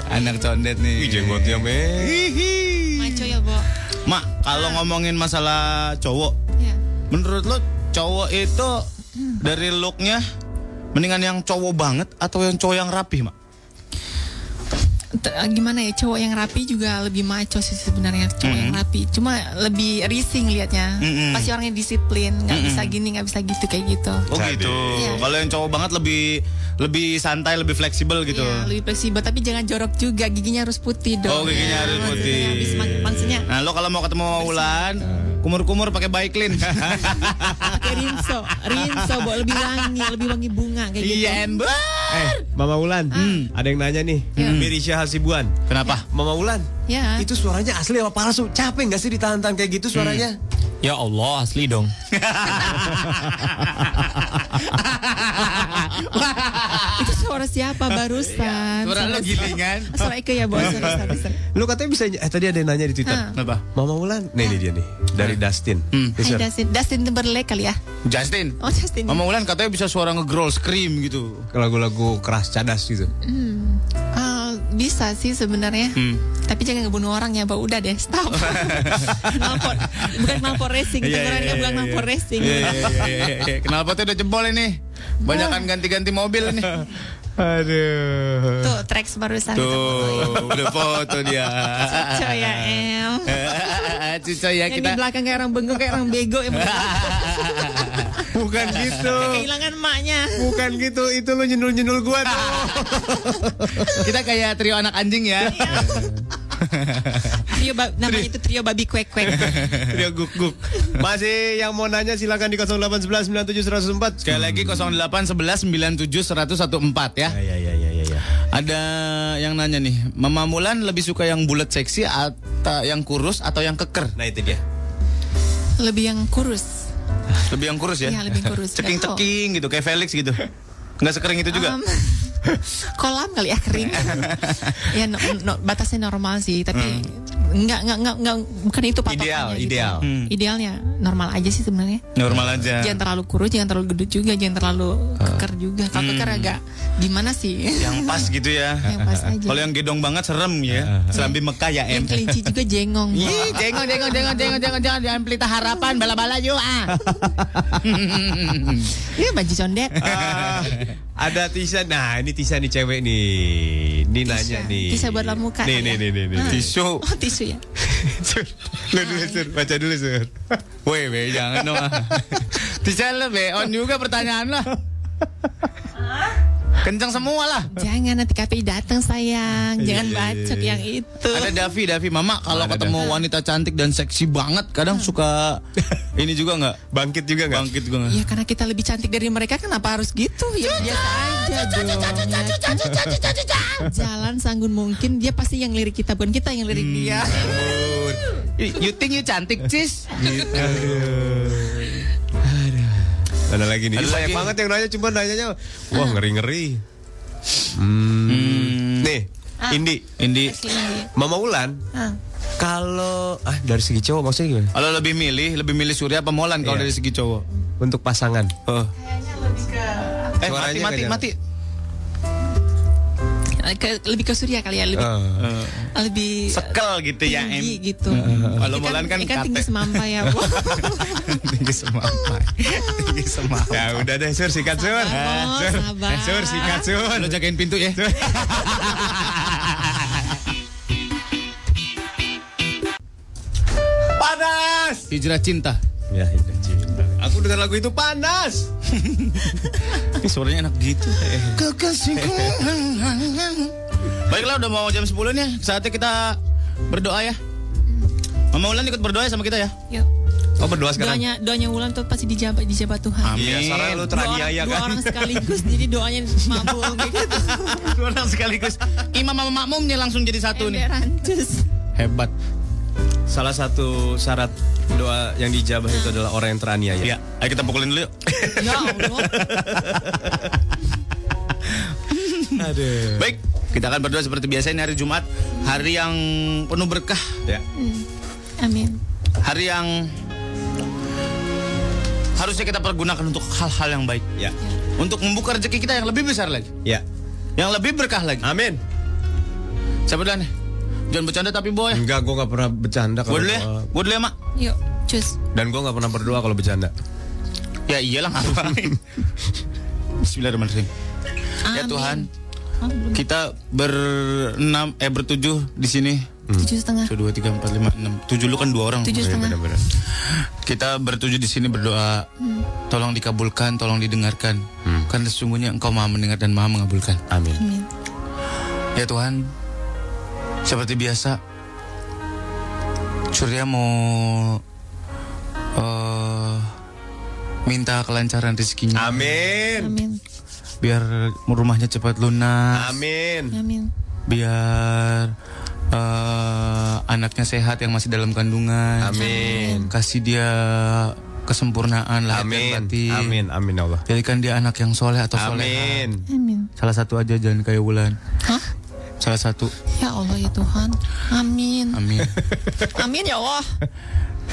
Speaker 4: anak condet nih.
Speaker 3: Ih, jenggotnya meh.
Speaker 4: Hihi.
Speaker 8: Maco ya, Bo.
Speaker 4: Mak, kalau ngomongin masalah cowok,
Speaker 8: Ya.
Speaker 4: menurut lo cowok itu dari looknya mendingan yang cowok banget atau yang cowok yang rapi, Mak?
Speaker 8: T- gimana ya cowok yang rapi juga lebih maco sih sebenarnya cowok yang rapi cuma lebih rising liatnya
Speaker 4: Mm-mm.
Speaker 8: pasti orangnya disiplin nggak bisa gini nggak bisa gitu kayak gitu
Speaker 4: Oh gitu.
Speaker 8: Iya.
Speaker 4: Kalau yang cowok banget lebih lebih santai, lebih fleksibel gitu.
Speaker 8: Iya, lebih fleksibel tapi jangan jorok juga giginya harus putih dong
Speaker 4: Oh, giginya harus
Speaker 8: Maksudnya
Speaker 4: putih.
Speaker 8: habis mak- maksudnya
Speaker 4: Nah, lo kalau mau ketemu sama Wulan, kumur-kumur pakai Baiklin. (laughs)
Speaker 8: pakai rinso rinso bo lebih wangi lebih wangi bunga kayak gitu
Speaker 4: Iya, ember.
Speaker 3: Eh, Mama Wulan, ada yang nanya nih.
Speaker 8: Ya.
Speaker 3: Mirisha Hasibuan.
Speaker 4: Kenapa?
Speaker 3: Mama Wulan,
Speaker 8: ya
Speaker 3: itu suaranya asli apa palsu? Capek nggak sih ditahan-tahan kayak gitu suaranya?
Speaker 9: Ya Allah, asli dong. (laughs)
Speaker 8: Itu suara siapa barusan?
Speaker 4: Suara lo gilingan.
Speaker 8: Suara Ike ya bos. (laughs)
Speaker 3: Lu katanya bisa eh tadi ada yang nanya di Twitter.
Speaker 8: Ah.
Speaker 4: Apa?
Speaker 3: Mama Wulan. Nih ini dia nih dari Dustin.
Speaker 4: Hmm.
Speaker 3: Nih,
Speaker 8: Hai
Speaker 3: Sir.
Speaker 8: Dustin, Dustin Timberlake kali ya?
Speaker 4: Justin.
Speaker 8: Oh Justin.
Speaker 4: Mama Wulan katanya bisa suara nge-growl scream gitu.
Speaker 3: lagu-lagu keras cadas gitu.
Speaker 8: Eh, bisa sih sebenarnya.
Speaker 4: Hmm.
Speaker 8: Tapi jangan ngebunuh orang ya, Mbak. Udah deh, stop. (laughs) knalpot. Bukan knalpot racing,
Speaker 4: Iya,
Speaker 8: dengerannya
Speaker 4: iya,
Speaker 8: bukan
Speaker 4: iya,
Speaker 8: knalpot racing.
Speaker 4: Iya, iya, iya, iya, iya. Kenapa tuh udah jebol ini? Banyakan ganti-ganti mobil ini. (laughs)
Speaker 3: Aduh.
Speaker 8: Tuh, tracks barusan kita.
Speaker 4: Tuh, udah foto dia.
Speaker 8: Cuco ya, (laughs) Em.
Speaker 4: Cuco ya
Speaker 8: Yang
Speaker 4: kita.
Speaker 8: di belakang kayak orang bengong, kayak orang bego. Yang (laughs)
Speaker 3: Bukan gitu.
Speaker 8: kehilangan emaknya.
Speaker 3: Bukan gitu. Itu lu nyendul-nyendul gua tuh. (laughs)
Speaker 4: Kita kayak trio anak anjing ya. (laughs)
Speaker 8: Trio namanya itu trio babi kuek-kuek. (laughs)
Speaker 3: Trio guk-guk. Masih yang mau nanya silakan di 0811 97 104.
Speaker 4: Sekali lagi 08 11 97 114 ya.
Speaker 3: Ya ya ya ya ya.
Speaker 4: Ada yang nanya nih, Mama Mulan lebih suka yang bulat seksi atau yang kurus atau yang keker?
Speaker 3: Nah itu dia.
Speaker 8: Lebih yang kurus.
Speaker 4: Lebih yang kurus ya?
Speaker 8: Iya, lebih kurus. (laughs)
Speaker 4: Ceking-ceking gitu, kayak Felix gitu. Nggak sekering itu juga?
Speaker 8: Um, (laughs) kolam kali ya kering. (laughs) ya no, no, batasnya normal sih, tapi enggak, enggak enggak enggak bukan itu patokannya
Speaker 3: Ideal,
Speaker 8: gitu.
Speaker 3: ideal.
Speaker 4: Hmm.
Speaker 8: Idealnya normal aja sih sebenarnya.
Speaker 4: Normal aja.
Speaker 8: Jangan terlalu kurus, jangan terlalu gendut juga, jangan terlalu keker juga. Kalau keker agak gimana sih?
Speaker 4: Yang pas gitu ya. (laughs)
Speaker 8: Yang pas aja.
Speaker 4: Kalau yang gedong banget serem ya. Selambi Mekah ya em.
Speaker 8: Yang kelinci juga jengong.
Speaker 4: Ih, jengong, jengong, jengong, jengong, jengong, jengong, jangan pelita harapan, bala-bala yuk ah.
Speaker 8: Iya baju condet.
Speaker 3: Ah, ada Tisa. Nah, ini Tisa nih cewek nih. Ini nanya nih.
Speaker 8: Tisa buat lap muka
Speaker 3: Nih,
Speaker 8: ya?
Speaker 3: nih, nih, nih, nih.
Speaker 4: Tisu.
Speaker 8: Oh tisu ya. (laughs)
Speaker 3: Sur, lu dulu, Sur. Baca dulu, Sur. (laughs)
Speaker 4: Woi, be, jangan dong. (laughs) Tisha lo be, on juga pertanyaan lah. Kencang semua lah.
Speaker 8: Jangan nanti KPI datang sayang. Jangan
Speaker 3: iya, iya.
Speaker 8: yang itu.
Speaker 4: Ada Davi, Davi, Mama kalau
Speaker 3: Ada
Speaker 4: ketemu wanita cantik dan seksi banget, kadang suka ini juga nggak?
Speaker 3: Bangkit juga nggak?
Speaker 4: Bangkit juga nggak?
Speaker 8: Ya karena kita lebih cantik dari mereka kenapa harus gitu? Ya biasa aja dong. ya kan? Jalan sanggun mungkin dia pasti yang lirik kita bukan kita yang lirik dia.
Speaker 4: You think you cantik, cis?
Speaker 3: Ada lagi nih.
Speaker 4: Ada
Speaker 3: Ini banyak
Speaker 4: lagi.
Speaker 3: banget yang nanya cuma nanyanya wah ngeri-ngeri. Hmm. Nih, Indi,
Speaker 4: Indi,
Speaker 8: ini.
Speaker 3: Mama Ulan
Speaker 8: Ah.
Speaker 3: kalau ah dari segi cowok maksudnya gimana?
Speaker 4: kalau lebih milih, lebih milih Surya apa Molan kalau
Speaker 3: Iya.
Speaker 4: dari segi cowok?
Speaker 3: Untuk pasangan.
Speaker 4: Oh. Eh,
Speaker 3: Suaranya
Speaker 4: mati,
Speaker 3: nggak
Speaker 4: mati,
Speaker 3: jalan.
Speaker 4: mati.
Speaker 8: Ke- lebih ke Surya kali ya, lebih
Speaker 3: Eh,
Speaker 8: lebih
Speaker 4: Sekel gitu ya, Em.
Speaker 8: tinggi gitu.
Speaker 4: Kalau
Speaker 8: Ikan-
Speaker 4: Molan kan
Speaker 8: ikan tinggi semampai ya. (laughs)
Speaker 4: Tinggi semampai. tinggi semampai.
Speaker 3: ya udah deh, Sur sikat Sur.
Speaker 8: Sabar,
Speaker 3: Sur,
Speaker 8: sabar.
Speaker 3: Sur sikat Sur.
Speaker 4: Lo jagain pintu ya. (laughs)
Speaker 3: Panas.
Speaker 4: Hijrah cinta.
Speaker 3: Ya, itu cinta. Aku dengar lagu itu panas. (laughs)
Speaker 4: Ini suaranya enak gitu. Kekasihku. Baiklah udah mau jam 10 nih. Saatnya kita berdoa ya. Mama Ulan ikut berdoa ya sama kita ya.
Speaker 8: Yuk.
Speaker 3: Oh berdoa sekarang.
Speaker 8: Doanya doanya Wulan tuh pasti dijabat dijabat Tuhan.
Speaker 4: Amin.
Speaker 3: Iya, sekarang lu
Speaker 8: Dua orang,
Speaker 3: teraniaya
Speaker 8: dua
Speaker 3: kan.
Speaker 8: orang sekaligus jadi doanya mabul (laughs) kayak gitu.
Speaker 4: Dua orang sekaligus. Imam sama makmumnya langsung jadi satu nih.
Speaker 8: Emberan, cus.
Speaker 4: Hebat.
Speaker 3: Salah satu syarat doa yang dijabah itu adalah orang yang teraniaya.
Speaker 4: Ya, ayo kita pukulin dulu yuk. (laughs)
Speaker 8: Ya Allah. (laughs)
Speaker 3: Aduh.
Speaker 4: Baik, kita akan berdoa seperti biasa ini hari Jumat, hari yang penuh berkah,
Speaker 3: Ya.
Speaker 8: Amin.
Speaker 4: hari yang harusnya kita pergunakan untuk hal-hal yang baik,
Speaker 3: Ya.
Speaker 4: untuk membuka rezeki kita yang lebih besar lagi,
Speaker 3: Ya.
Speaker 4: yang lebih berkah lagi.
Speaker 3: Amin.
Speaker 4: Siapa duluan nih? Jangan bercanda tapi boy.
Speaker 3: Enggak, gue gak pernah bercanda
Speaker 4: Gue dulu ya, gue dulu ya mak.
Speaker 8: Yuk, cus.
Speaker 3: Dan gue gak pernah berdoa kalau bercanda.
Speaker 4: Ya iyalah ngapain. (laughs) Bismillahirrahmanirrahim. Ya
Speaker 8: Amin.
Speaker 4: Tuhan,
Speaker 8: Oh, belum.
Speaker 4: kita berenam eh bertujuh di sini.
Speaker 8: Tujuh setengah.
Speaker 4: Satu, dua, tiga, empat, lima, enam. Tujuh lu kan dua orang.
Speaker 8: Tujuh setengah.
Speaker 3: benar-benar.
Speaker 4: Kita bertujuh di sini berdoa.
Speaker 8: Hmm.
Speaker 4: Tolong dikabulkan, tolong didengarkan. Karena sesungguhnya Engkau Maha mendengar dan Maha mengabulkan.
Speaker 3: Amin.
Speaker 8: Amin.
Speaker 4: Ya Tuhan, seperti biasa, Surya mau eh, minta kelancaran rezekinya.
Speaker 3: Amin.
Speaker 8: Amin.
Speaker 4: Biar rumahnya cepat lunas.
Speaker 3: Amin.
Speaker 8: Amin.
Speaker 4: Biar eh, anaknya sehat yang masih dalam kandungan.
Speaker 3: Amin.
Speaker 4: Kasih dia kesempurnaan lahir dan
Speaker 3: Amin.
Speaker 4: batin.
Speaker 3: Amin. Amin Allah.
Speaker 4: Jadikan dia anak yang soleh atau soleh.
Speaker 3: Amin.
Speaker 8: Amin.
Speaker 4: Salah satu aja jangan kayak Wulan.
Speaker 8: Hah?
Speaker 4: Salah satu.
Speaker 8: Ya Allah ya Tuhan. Amin.
Speaker 4: Amin. (laughs)
Speaker 8: Amin ya Allah.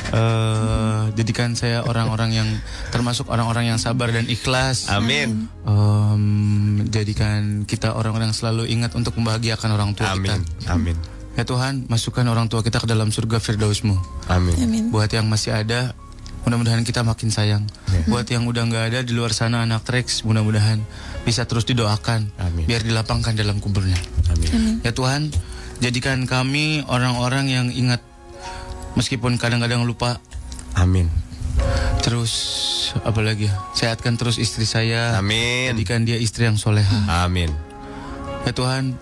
Speaker 4: Eh, jadikan saya orang-orang yang termasuk orang-orang yang sabar dan ikhlas.
Speaker 3: Amin.
Speaker 4: Em, jadikan kita orang-orang yang selalu ingat untuk membahagiakan orang tua
Speaker 3: Amin.
Speaker 4: kita.
Speaker 3: Amin.
Speaker 4: Ya Tuhan, masukkan orang tua kita ke dalam surga Firdausmu.
Speaker 3: Amin.
Speaker 8: Amin.
Speaker 4: Buat yang masih ada, mudah-mudahan kita makin sayang. Buat yang udah nggak ada di luar sana anak Trax, mudah-mudahan bisa terus didoakan.
Speaker 3: Amin.
Speaker 4: Biar dilapangkan dalam kuburnya.
Speaker 3: Amin.
Speaker 4: Ya Tuhan, jadikan kami orang-orang yang ingat meskipun kadang-kadang lupa.
Speaker 3: Amin.
Speaker 4: Terus apa lagi ya? Sehatkan terus istri saya.
Speaker 3: Amin.
Speaker 4: Jadikan dia istri yang soleha.
Speaker 3: Amin.
Speaker 4: Ya Tuhan,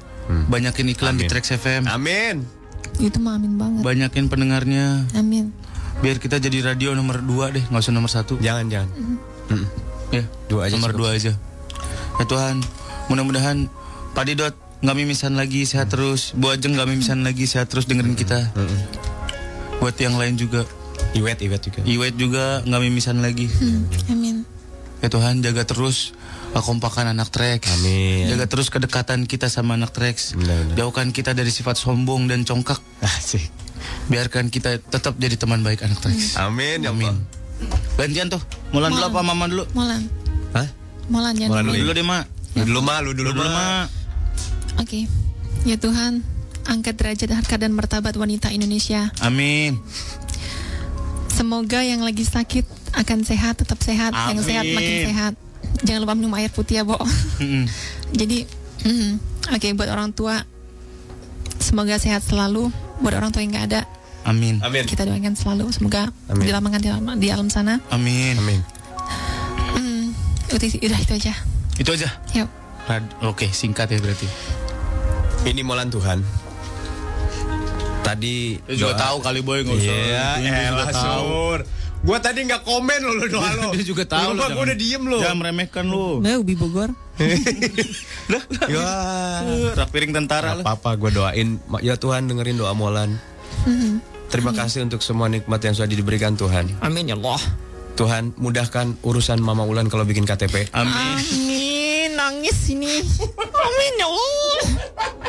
Speaker 4: banyakin iklan di
Speaker 3: Amin.
Speaker 4: Trax FM.
Speaker 3: Amin.
Speaker 8: Itu mah amin banget.
Speaker 4: Banyakin pendengarnya.
Speaker 8: Amin.
Speaker 4: Biar kita jadi radio nomor dua deh, nggak usah nomor satu.
Speaker 3: Jangan jangan. Mm-mm.
Speaker 4: Ya,
Speaker 3: Dua aja
Speaker 4: nomor
Speaker 3: cukup.
Speaker 4: dua aja. Ya Tuhan, mudah-mudahan Pak Didot nggak mimisan lagi, sehat terus. Bu Ajeng nggak mimisan lagi, sehat terus dengerin kita. Buat yang lain juga,
Speaker 3: Iwet iwet juga.
Speaker 4: Iwet juga nggak mimisan lagi.
Speaker 8: Hmm, Amin.
Speaker 4: Ya Tuhan, jaga terus kekompakan anak Trax.
Speaker 3: Amin.
Speaker 4: Jaga terus kedekatan kita sama anak Trax.
Speaker 3: Benar-benar.
Speaker 4: Jauhkan kita dari sifat sombong dan congkak.
Speaker 3: Asik.
Speaker 4: Biarkan kita tetap jadi teman baik anak Trax.
Speaker 3: Amin ya
Speaker 4: Amin. Gantian tuh. Mulan dulu apa Mama dulu?
Speaker 8: Molan.
Speaker 3: Hah?
Speaker 8: Molan jangan
Speaker 3: Molan
Speaker 8: dulu.
Speaker 4: Dulu deh, Mak.
Speaker 3: Lu dulu mah, lu dulu,
Speaker 4: Dulu dulu,
Speaker 8: Oke. Ya Tuhan, angkat derajat harkat dan martabat wanita Indonesia.
Speaker 4: Amin.
Speaker 8: Semoga yang lagi sakit akan sehat, tetap sehat. Yang sehat
Speaker 4: Amin.
Speaker 8: makin sehat. Jangan lupa minum air putih ya, Bo. (laughs) Jadi, mm, oke buat orang tua, semoga sehat selalu. Buat orang tua yang nggak ada,
Speaker 4: Amin.
Speaker 3: Amin.
Speaker 8: kita doakan selalu. Semoga
Speaker 3: Amin.
Speaker 8: dilambangkan di alam, di alam sana.
Speaker 4: Amin.
Speaker 3: Amin.
Speaker 8: Hmm, udah, udah itu aja.
Speaker 4: Itu aja.
Speaker 8: Yuk.
Speaker 4: Oke, singkat ya berarti.
Speaker 3: Ini molan Tuhan. Tadi
Speaker 4: Dia juga
Speaker 3: doa-
Speaker 4: tahu kali boy nggak usah.
Speaker 3: Iya, elah
Speaker 4: tahu.
Speaker 3: sur. Gua tadi nggak komen lo lo doa lo.
Speaker 4: Dia juga tahu.
Speaker 3: Mah gua udah diem lo.
Speaker 4: Jangan meremehkan lu.
Speaker 8: Nah, Ubi Bogor. (laughs)
Speaker 3: Ya.
Speaker 4: Rak piring tentara
Speaker 3: Gak apa-apa gue doain Ya Tuhan dengerin doa Molan Terima kasih untuk semua nikmat yang sudah diberikan Tuhan
Speaker 8: Amin ya Allah.
Speaker 3: Tuhan mudahkan urusan Mama Ulan kalau bikin KTP
Speaker 4: Amin.
Speaker 8: Amin, nangis ini. Amin ya Allah.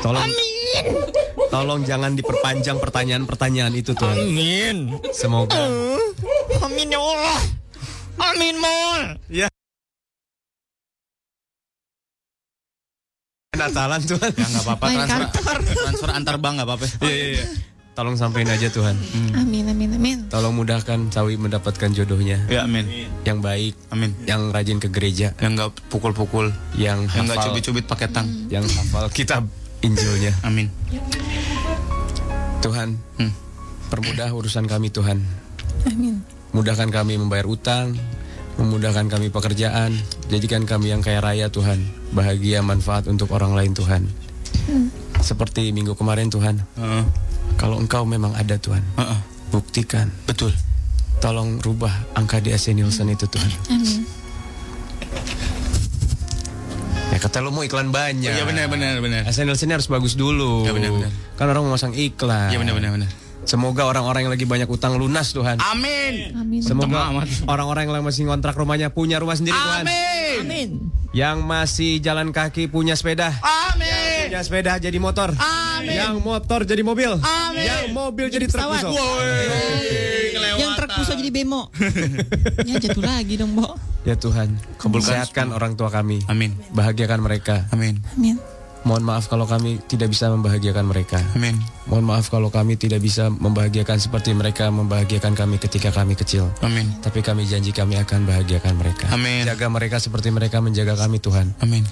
Speaker 3: Tolong Tolong jangan diperpanjang pertanyaan-pertanyaan itu Tuhan
Speaker 4: Amin.
Speaker 3: Semoga
Speaker 8: Amin ya Allah. Amin mol.
Speaker 3: Natalan Tuhan
Speaker 4: Ya nggak apa-apa transfer
Speaker 8: kantor.
Speaker 4: transfer antar bank nggak apa-apa.
Speaker 3: Iya iya iya Tolong sampein aja Tuhan
Speaker 8: Amin, amin, amin.
Speaker 3: Tolong mudahkan Sawi mendapatkan jodohnya
Speaker 4: Ya amin.
Speaker 3: Yang baik
Speaker 4: Amin.
Speaker 3: Yang rajin ke gereja
Speaker 4: Yang nggak pukul-pukul,
Speaker 3: Yang
Speaker 4: yang nggak
Speaker 3: hafal
Speaker 4: cubit-cubit pakai tang.
Speaker 3: Yang hafal kitab Injilnya
Speaker 4: Amin.
Speaker 3: Tuhan
Speaker 4: Hmm.
Speaker 3: Permudah urusan kami Tuhan
Speaker 8: Amin.
Speaker 3: Mudahkan kami membayar utang Memudahkan kami pekerjaan Jadikan kami yang kaya raya Tuhan Bahagia manfaat untuk orang lain Tuhan Seperti minggu kemarin Tuhan
Speaker 4: Heeh.
Speaker 3: Kalau engkau memang ada Tuhan
Speaker 4: Heeh.
Speaker 3: Buktikan
Speaker 4: Betul.
Speaker 3: Tolong rubah angka di AC Nielsen itu Tuhan
Speaker 8: Amin.
Speaker 3: Ya kata lu mau iklan banyak
Speaker 4: Iya benar benar benar.
Speaker 3: AC Nielsen harus bagus dulu
Speaker 4: Ya, benar, benar.
Speaker 3: Kan orang mau masang iklan
Speaker 4: Iya benar benar benar.
Speaker 3: Semoga orang-orang yang lagi banyak utang lunas Tuhan
Speaker 4: Amin.
Speaker 8: Amin.
Speaker 3: Semoga orang-orang yang masih ngontrak rumahnya punya rumah sendiri Tuhan
Speaker 4: Amin.
Speaker 8: Amin.
Speaker 3: Yang masih jalan kaki punya sepeda
Speaker 4: Amin.
Speaker 3: Punya sepeda jadi motor
Speaker 4: Amin.
Speaker 3: Yang motor jadi mobil
Speaker 4: Amin.
Speaker 3: Yang mobil jadi truk
Speaker 8: pesawat.
Speaker 3: busok
Speaker 8: Yang truk jadi bemo. (laughs) ya jatuh lagi dong, Bo.
Speaker 3: Ya Tuhan
Speaker 4: Kabulkan
Speaker 3: Sehatkan orang tua kami
Speaker 4: Amin.
Speaker 3: Bahagiakan mereka
Speaker 4: Amin.
Speaker 8: Amin.
Speaker 3: Mohon maaf kalau kami tidak bisa membahagiakan mereka
Speaker 4: Amin.
Speaker 3: Mohon maaf kalau kami tidak bisa membahagiakan seperti mereka membahagiakan kami ketika kami kecil
Speaker 4: Amin.
Speaker 3: Tapi kami janji kami akan bahagiakan mereka
Speaker 4: Amin.
Speaker 3: Jaga mereka seperti mereka menjaga kami Tuhan
Speaker 4: Amin.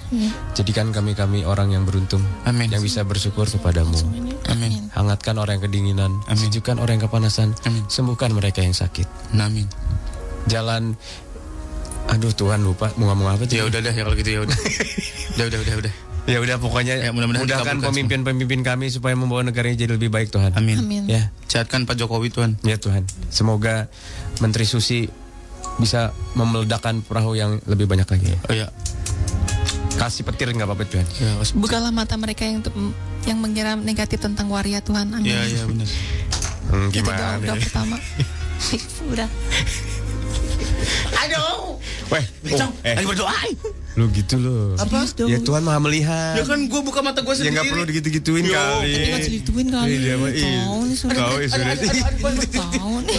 Speaker 3: Jadikan kami-kami orang yang beruntung
Speaker 4: Amin.
Speaker 3: Yang bisa bersyukur kepadamu
Speaker 4: Amin.
Speaker 3: Hangatkan orang yang kedinginan
Speaker 4: Amin.
Speaker 3: Sejukkan orang yang kepanasan
Speaker 4: Amin.
Speaker 3: Sembuhkan mereka yang sakit
Speaker 4: Amin.
Speaker 3: Jalan Aduh Tuhan lupa Mau ngomong apa tuh
Speaker 4: Ya udah dah ya kalau gitu ya udah. (laughs) udah udah udah udah.
Speaker 3: Ya udah pokoknya
Speaker 4: Ya, mudah-mudahan
Speaker 3: Mudahkan pemimpin-pemimpin kami Supaya membawa negaranya jadi lebih baik Tuhan
Speaker 4: Amin.
Speaker 8: Amin.
Speaker 3: Ya
Speaker 4: Sehatkan Pak Jokowi Tuhan.
Speaker 3: Ya Tuhan Semoga Menteri Susi Bisa memeledakkan perahu yang lebih banyak lagi
Speaker 4: Oh ya.
Speaker 3: Kasih petir nggak apa-apa Tuhan
Speaker 4: Ya, was-
Speaker 8: Bukalah mata mereka yang yang mengira negatif tentang waria Tuhan. Amin.
Speaker 4: ya, ya benar.
Speaker 3: Hmm,
Speaker 8: Itu doa,
Speaker 3: Gimana
Speaker 8: doa pertama. (laughs) (laughs) Udah.
Speaker 4: Aduh.
Speaker 3: Weh,
Speaker 4: Cong,
Speaker 3: oh, eh,
Speaker 4: lagi berdoa.
Speaker 3: lu gitu loh.
Speaker 4: Apa?
Speaker 3: Ya Tuhan maha melihat.
Speaker 4: Ya kan gue buka mata gue
Speaker 3: Ya
Speaker 4: sendiri.
Speaker 3: nggak perlu digitu-gituin
Speaker 4: Yo,
Speaker 3: kali.
Speaker 8: Tapi nggak selituin kali.
Speaker 3: Dia mah ya sudah.
Speaker 8: Tahu nih.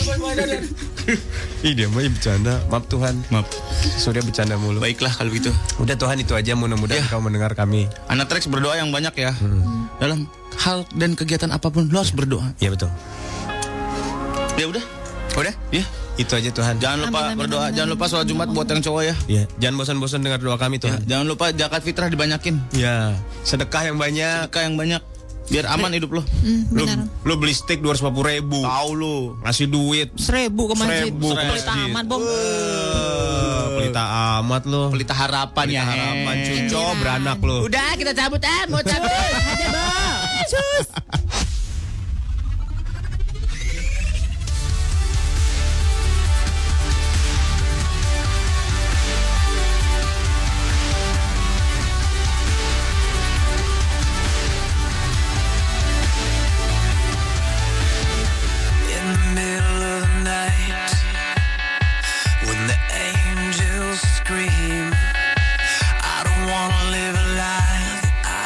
Speaker 3: Ih dia mah bercanda. Maaf Tuhan.
Speaker 4: Maaf.
Speaker 3: Surya bercanda mulu.
Speaker 4: Baiklah kalau gitu.
Speaker 3: Udah Tuhan itu aja mudah-mudahan kau mendengar kami.
Speaker 4: Anak Trax berdoa yang banyak ya. Dalam hal dan kegiatan apa pun lo harus berdoa.
Speaker 3: Iya betul.
Speaker 4: Ya udah.
Speaker 3: Udah?
Speaker 4: Ya.
Speaker 3: Itu aja Tuhan.
Speaker 4: Jangan lupa
Speaker 8: Amin, amin,
Speaker 4: berdoa.
Speaker 8: amin,
Speaker 4: Jangan
Speaker 8: amin.
Speaker 4: lupa sholat Jumat buat yang cowok ya.
Speaker 3: Iya, jangan bosan-bosan dengar doa kami
Speaker 4: Ya,
Speaker 3: Tuhan.
Speaker 4: Jangan lupa zakat fitrah dibanyakin.
Speaker 3: Ya, sedekah yang banyak.
Speaker 4: Sedekah yang banyak. Biar aman hidup lo.
Speaker 3: Lu,
Speaker 8: benar.
Speaker 3: lu beli steak 250 ribu.
Speaker 4: Tahu lu.
Speaker 3: Ngasih duit.
Speaker 8: Seribu ke masjid.
Speaker 3: Seribu ke
Speaker 8: Pelita
Speaker 3: masjid.
Speaker 8: amat, Bom.
Speaker 3: Eh, pelita amat lu.
Speaker 4: Pelita harapan
Speaker 3: Pelita
Speaker 4: ya.
Speaker 3: harapan
Speaker 4: eh.
Speaker 3: cuco beranak lu.
Speaker 8: Udah kita cabut ah, mau cabut aja. Sus. (laughs)